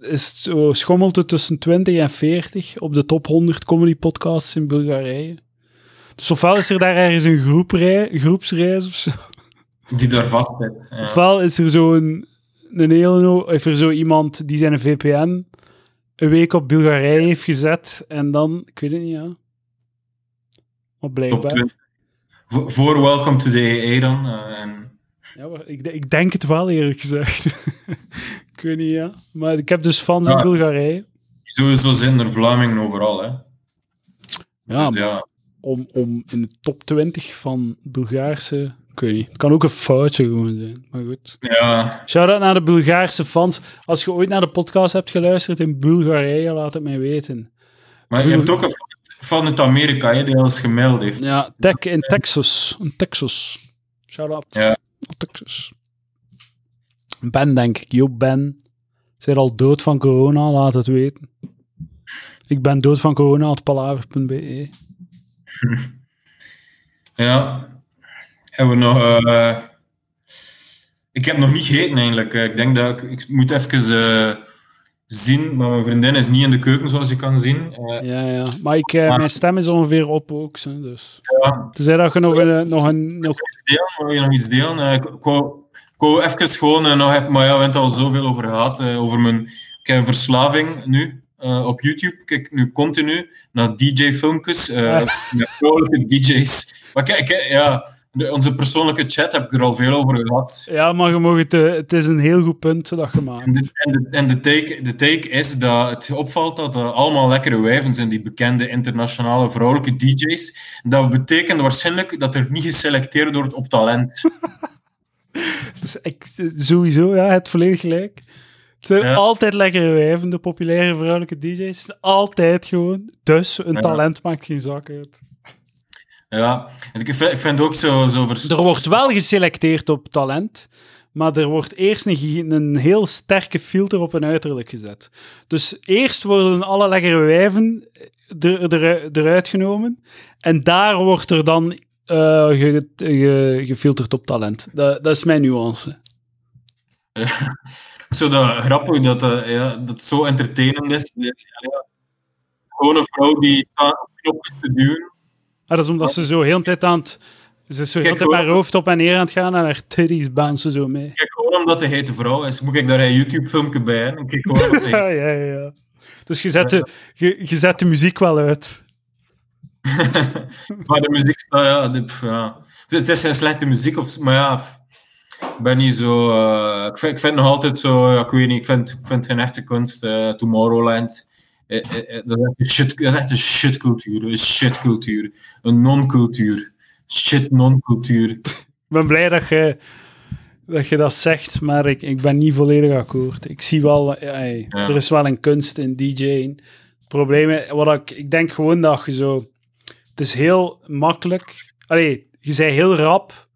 [SPEAKER 1] is het zo, schommelt het tussen 20 en 40 op de top 100 comedy podcasts in Bulgarije. Dus ofwel is er daar ergens een groepsreis of zo.
[SPEAKER 2] Die daar vast zit. Ja.
[SPEAKER 1] Ofwel is er zo een, een hele, of er zo iemand die zijn VPN een week op Bulgarije heeft gezet en dan, ik weet het niet, ja. Maar blijkbaar.
[SPEAKER 2] 20. Voor, Welcome to the EE dan. eh, en,
[SPEAKER 1] Ja, maar ik, ik denk het wel, eerlijk gezegd. [laughs] ik weet niet, ja. Maar ik heb dus fans in. Bulgarije.
[SPEAKER 2] sowieso zijn er Vlamingen overal. Hè.
[SPEAKER 1] Ja,
[SPEAKER 2] Dus
[SPEAKER 1] om, om in de top 20 van Bulgaarse... Ik weet niet. Het kan ook een foutje gewoon zijn, maar goed.
[SPEAKER 2] ja,
[SPEAKER 1] Shout-out naar de Bulgaarse fans. Als je ooit naar de podcast hebt geluisterd in Bulgarije, laat het mij weten.
[SPEAKER 2] maar je hebt ook een van uit Amerika hè, die al eens gemaild heeft.
[SPEAKER 1] Ja, tech in Texas. In Texas. Shout-out.
[SPEAKER 2] Ja.
[SPEAKER 1] Ben, denk ik. Joop Ben. Zijn al dood van corona? Laat het weten. Ik ben dood van corona, at palaver.be. [laughs]
[SPEAKER 2] Ja. Hebben we nog... eh, ik heb nog niet gegeten eigenlijk. Eh, Ik denk dat ik... Ik moet even eh, zien, maar mijn vriendin is niet in de keuken, zoals je kan zien. Eh,
[SPEAKER 1] Ja, ja. Maar ik, eh, mijn stem is ongeveer op ook. zo, Dus.
[SPEAKER 2] ja,
[SPEAKER 1] Tenzij dat je nog een... Nog een nog...
[SPEAKER 2] Wil je nog iets delen? Eh, ik, ik wou, ik wou even gewoon eh, nog even... Maar ja, we hebben het al zoveel over gehad. eh, over mijn... Ik heb een verslaving nu eh, op YouTube. Kijk nu continu naar DJ-filmpjes eh, met [laughs] vrouwelijke DJ's. Maar kijk, ja... de- onze persoonlijke chat heb ik er al veel over gehad.
[SPEAKER 1] Ja, maar je mag het... eh, het is een heel goed punt dat je
[SPEAKER 2] En,
[SPEAKER 1] maakt.
[SPEAKER 2] de, en, de, en de, take, de take is dat het opvalt dat er allemaal lekkere wijven zijn, die bekende internationale vrouwelijke DJ's. Dat betekent waarschijnlijk dat er niet geselecteerd wordt op talent. [laughs]
[SPEAKER 1] Dus ik, sowieso, ja, het volledig gelijk. Het zijn
[SPEAKER 2] Ja.
[SPEAKER 1] altijd lekkere wijven, de populaire vrouwelijke DJ's. Altijd gewoon. Dus een
[SPEAKER 2] Ja.
[SPEAKER 1] talent maakt geen zak uit.
[SPEAKER 2] Ja, en ik vind, ik vind ook zo, zo vers-
[SPEAKER 1] Er wordt wel geselecteerd op talent, maar er wordt eerst een, een heel sterke filter op een uiterlijk gezet. Dus eerst worden alle lekkere wijven er, er, eruit genomen en daar wordt er dan ge- ge- gefilterd op talent. Dat, dat is mijn nuance. [laughs]
[SPEAKER 2] zo dat grappig dat, eh, ja, dat zo entertainend is. Ja, ja. Gewoon een vrouw die staat op knopjes te duwen.
[SPEAKER 1] Ah, dat is omdat ze zo heel de tijd aan het... Ze is zo heel tijd haar hoofd op en neer aan het gaan en haar titties bouncen zo mee.
[SPEAKER 2] Kijk, gewoon omdat hij hete vrouw is, moet ik daar een YouTube-filmpje bij. Hè? Kijk gewoon [laughs]
[SPEAKER 1] Ja, ja, ja. Dus je zet, de, je, je zet de muziek wel uit. [laughs]
[SPEAKER 2] maar de muziek staat, ja, dit, pff, ja. Het is geen slechte muziek, of, maar ja, ik ben niet zo. eh, ik, vind, ik vind nog altijd zo, ja, ik weet niet, ik vind, ik vind geen echte kunst. eh, Tomorrowland. Eh, eh, eh, dat, is echt een shit, dat is echt een shitcultuur. Een shitcultuur. Een non-cultuur. Shit non-cultuur.
[SPEAKER 1] Ik ben blij dat je dat, je dat zegt, maar ik, ik ben niet volledig akkoord. Ik zie wel,
[SPEAKER 2] Ja.
[SPEAKER 1] er is wel een kunst in DJ'en. Is, wat ik, ik denk gewoon dat je zo... Het is heel makkelijk... Allee, je zei heel rap.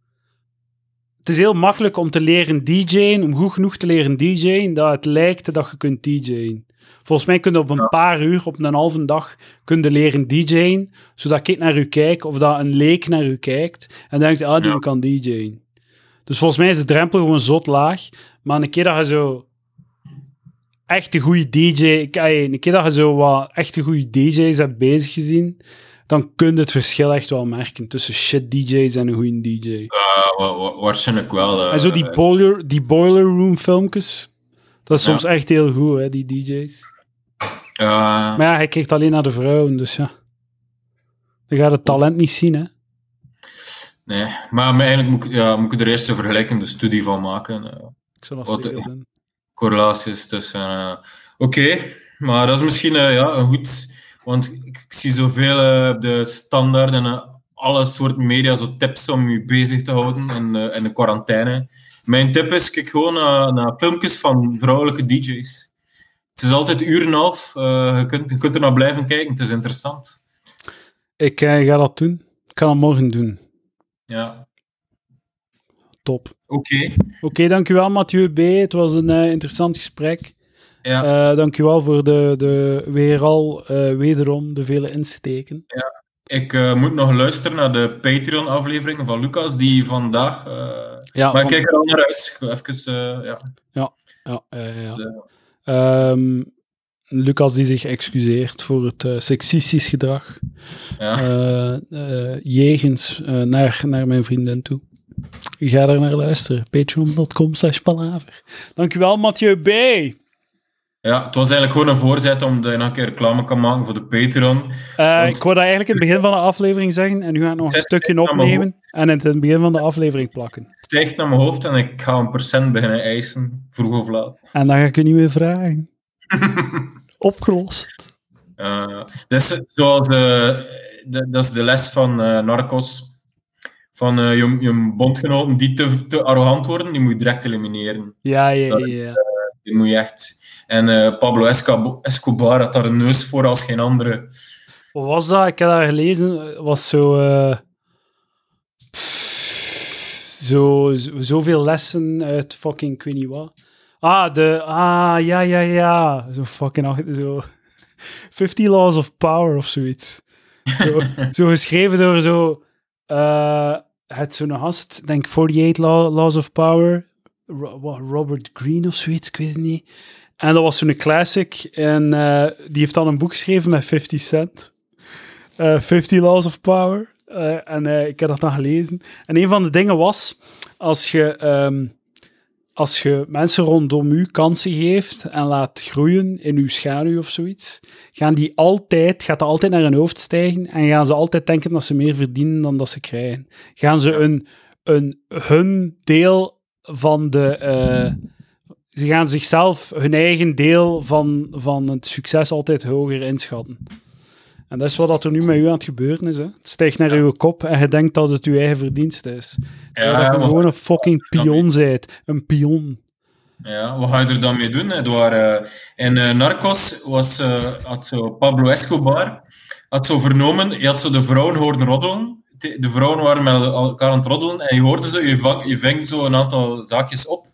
[SPEAKER 1] Het is heel makkelijk om te leren DJ'en, om goed genoeg te leren DJ'en, dat het lijkt dat je kunt DJ'en. Volgens mij kun je op een paar uur, op een halve dag, kun je leren DJ'en, zodat ik naar u kijk, of dat een leek naar u kijkt, en denkt, ah, die
[SPEAKER 2] Ja.
[SPEAKER 1] kan DJ'en. Dus volgens mij is de drempel gewoon zot laag, maar een keer dat je zo echt een goede DJ, een keer dat je zo wat echte goede DJ's hebt bezig gezien, dan kun je het verschil echt wel merken tussen shit DJ's en een goede DJ.
[SPEAKER 2] Wa- wa- waarschijnlijk wel. eh,
[SPEAKER 1] En zo die boiler, die boiler room filmpjes, dat is
[SPEAKER 2] Ja.
[SPEAKER 1] soms echt heel goed, hè, die DJ's. Maar ja, hij kijkt alleen naar de vrouwen, dus ja. Dan gaat het talent niet zien, hè.
[SPEAKER 2] nee, maar, eigenlijk moet, ik- ja, moet ik er eerst een vergelijkende studie van maken. eh.
[SPEAKER 1] Ik zal dat
[SPEAKER 2] Wat-
[SPEAKER 1] doen.
[SPEAKER 2] correlaties tussen. eh, Oké, maar dat is misschien eh, ja, een goed. Want ik, zie zoveel eh, op de standaard en eh, alle soorten media zo tips om je bezig te houden in, in de quarantaine. Mijn tip is, kijk gewoon naar, naar filmpjes van vrouwelijke DJ's. Het is altijd uur en half. Uh, je, kunt, je kunt er naar blijven kijken. Het is interessant.
[SPEAKER 1] Ik uh, ga dat doen. Ik kan dat morgen doen.
[SPEAKER 2] Ja.
[SPEAKER 1] Top.
[SPEAKER 2] Oké.
[SPEAKER 1] Oké, okay, dankjewel Mathieu B. Het was een uh, interessant gesprek.
[SPEAKER 2] Ja.
[SPEAKER 1] Uh, dankjewel voor de, de weer al, wederom, de vele insteken.
[SPEAKER 2] Ja. Ik moet nog luisteren naar de Patreon-afleveringen van Lucas, die vandaag...
[SPEAKER 1] ja,
[SPEAKER 2] maar
[SPEAKER 1] van...
[SPEAKER 2] ik kijk er al naar uit. Even, ja.
[SPEAKER 1] Ja, ja, ja. ja. Um, Lucas die zich excuseert voor het uh, seksistisch gedrag.
[SPEAKER 2] Ja.
[SPEAKER 1] Uh, uh, jegens naar, naar mijn vriendin toe. Ga daar naar luisteren. Patreon.com slash palaver. Dankjewel, Mathieu B.
[SPEAKER 2] Ja, het was eigenlijk gewoon een voorzet om dat je nog een keer reclame kan maken voor de Patreon.
[SPEAKER 1] Want... Ik wou dat eigenlijk in het begin van de aflevering zeggen en nu ga ik nog een stukje opnemen en in het begin van de aflevering plakken.
[SPEAKER 2] Stijgt naar mijn hoofd en ik ga een procent beginnen eisen, vroeg of laat.
[SPEAKER 1] En dan ga ik je niet meer vragen. [laughs] Opgelost.
[SPEAKER 2] Uh, dus, zoals, uh, de, dat is de les van Narcos. Van je, je bondgenoten die te, te arrogant worden, die moet je direct elimineren.
[SPEAKER 1] Ja, ja, ja. ja.
[SPEAKER 2] die moet je echt... En Pablo Escobar had daar een neus voor als geen andere.
[SPEAKER 1] Wat was dat? Ik heb daar gelezen. Het was zo... zo, zoveel lessen uit fucking, ik weet niet wat. Ah, de, ah, ja, ja, ja. Zo fucking, zo. [laughs] 50 Laws of Power of zoiets. Zo, [laughs] zo geschreven door zo, uh, het zo'n gast, denk 48 Law, Laws of Power. Ro Robert Greene of zoiets, ik weet het niet. En dat was zo'n classic. En uh, die heeft dan een boek geschreven met 50 Cent. Uh, 50 Laws of Power. Uh, en ik heb dat dan gelezen. En een van de dingen was, als je... Um, als je mensen rondom u kansen geeft en laat groeien in uw schaduw of zoiets, gaan die altijd, gaat dat altijd naar hun hoofd stijgen en gaan ze altijd denken dat ze meer verdienen dan dat ze krijgen. Gaan ze een, een, hun deel van de... Ze gaan zichzelf, hun eigen deel van, van het succes altijd hoger inschatten. En dat is wat er nu met u aan het gebeuren is. Hè. Het stijgt naar ja. uw kop en je denkt dat het uw eigen verdienste is.
[SPEAKER 2] Ja,
[SPEAKER 1] dat je gewoon een fucking pion bent. Een pion.
[SPEAKER 2] Ja, wat ga je er dan mee doen? Waren, uh, in uh, Narcos was, uh, had zo Pablo Escobar had zo vernomen, je had zo de vrouwen hoorden roddelen. De, vrouwen waren met elkaar aan het roddelen en je hoorde zo, je, vang, je ving zo een aantal zaakjes op.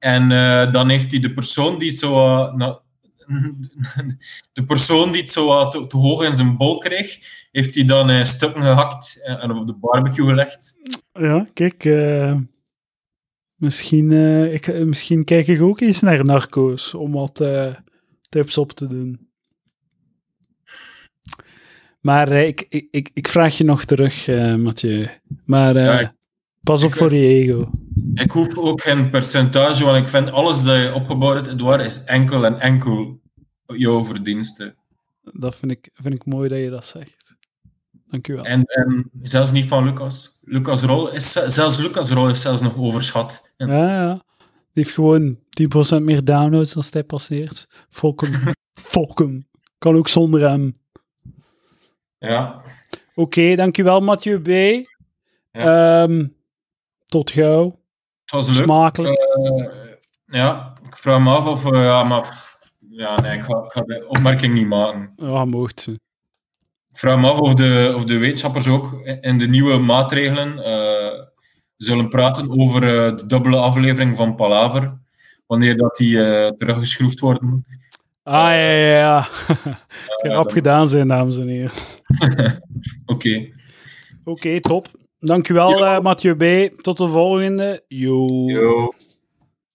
[SPEAKER 2] En dan heeft hij de persoon die het zo... Nou, [laughs] de persoon die het zo te, te, hoog in zijn bol kreeg, heeft hij dan stukken gehakt en op de barbecue gelegd.
[SPEAKER 1] Ja, kijk, misschien, ik, misschien kijk ik ook eens naar Narco's om wat tips op te doen. Maar ik, ik, ik, ik, vraag je nog terug, Mathieu. Maar ja, ik, pas op voor je ego.
[SPEAKER 2] Ik hoef ook geen percentage, want ik vind alles dat je opgebouwd hebt, Edouard, is enkel en enkel jouw verdiensten.
[SPEAKER 1] Dat vind ik, vind ik mooi dat je dat zegt. Dank u wel.
[SPEAKER 2] En, en zelfs niet van Lucas. Lucas rol is, zelfs Lucas rol is zelfs nog overschat.
[SPEAKER 1] Ja, ja. Die heeft gewoon 10% meer downloads als hij passeert. Fok [laughs] hem. Kan ook zonder hem.
[SPEAKER 2] Ja.
[SPEAKER 1] Oké, okay, dankjewel Mathieu B. Ja. Um, tot gauw.
[SPEAKER 2] Was leuk.
[SPEAKER 1] Smakelijk.
[SPEAKER 2] Uh, ja, ik vraag me af of... Uh, ja, maar ja, nee, ik ga, ik ga de opmerking niet maken.
[SPEAKER 1] Ja, mocht.
[SPEAKER 2] Ik vraag me af of de, of de wetenschappers ook in de nieuwe maatregelen uh, zullen praten over de dubbele aflevering van Palaver, wanneer dat die teruggeschroefd worden.
[SPEAKER 1] Ah, ja, ja, ja. [laughs] Kan rap gedaan zijn, dames en heren. [laughs]
[SPEAKER 2] Oké.
[SPEAKER 1] Oké, okay, top. Dankjewel, uh, Mathieu B. Tot de volgende. Yo.
[SPEAKER 2] Yo.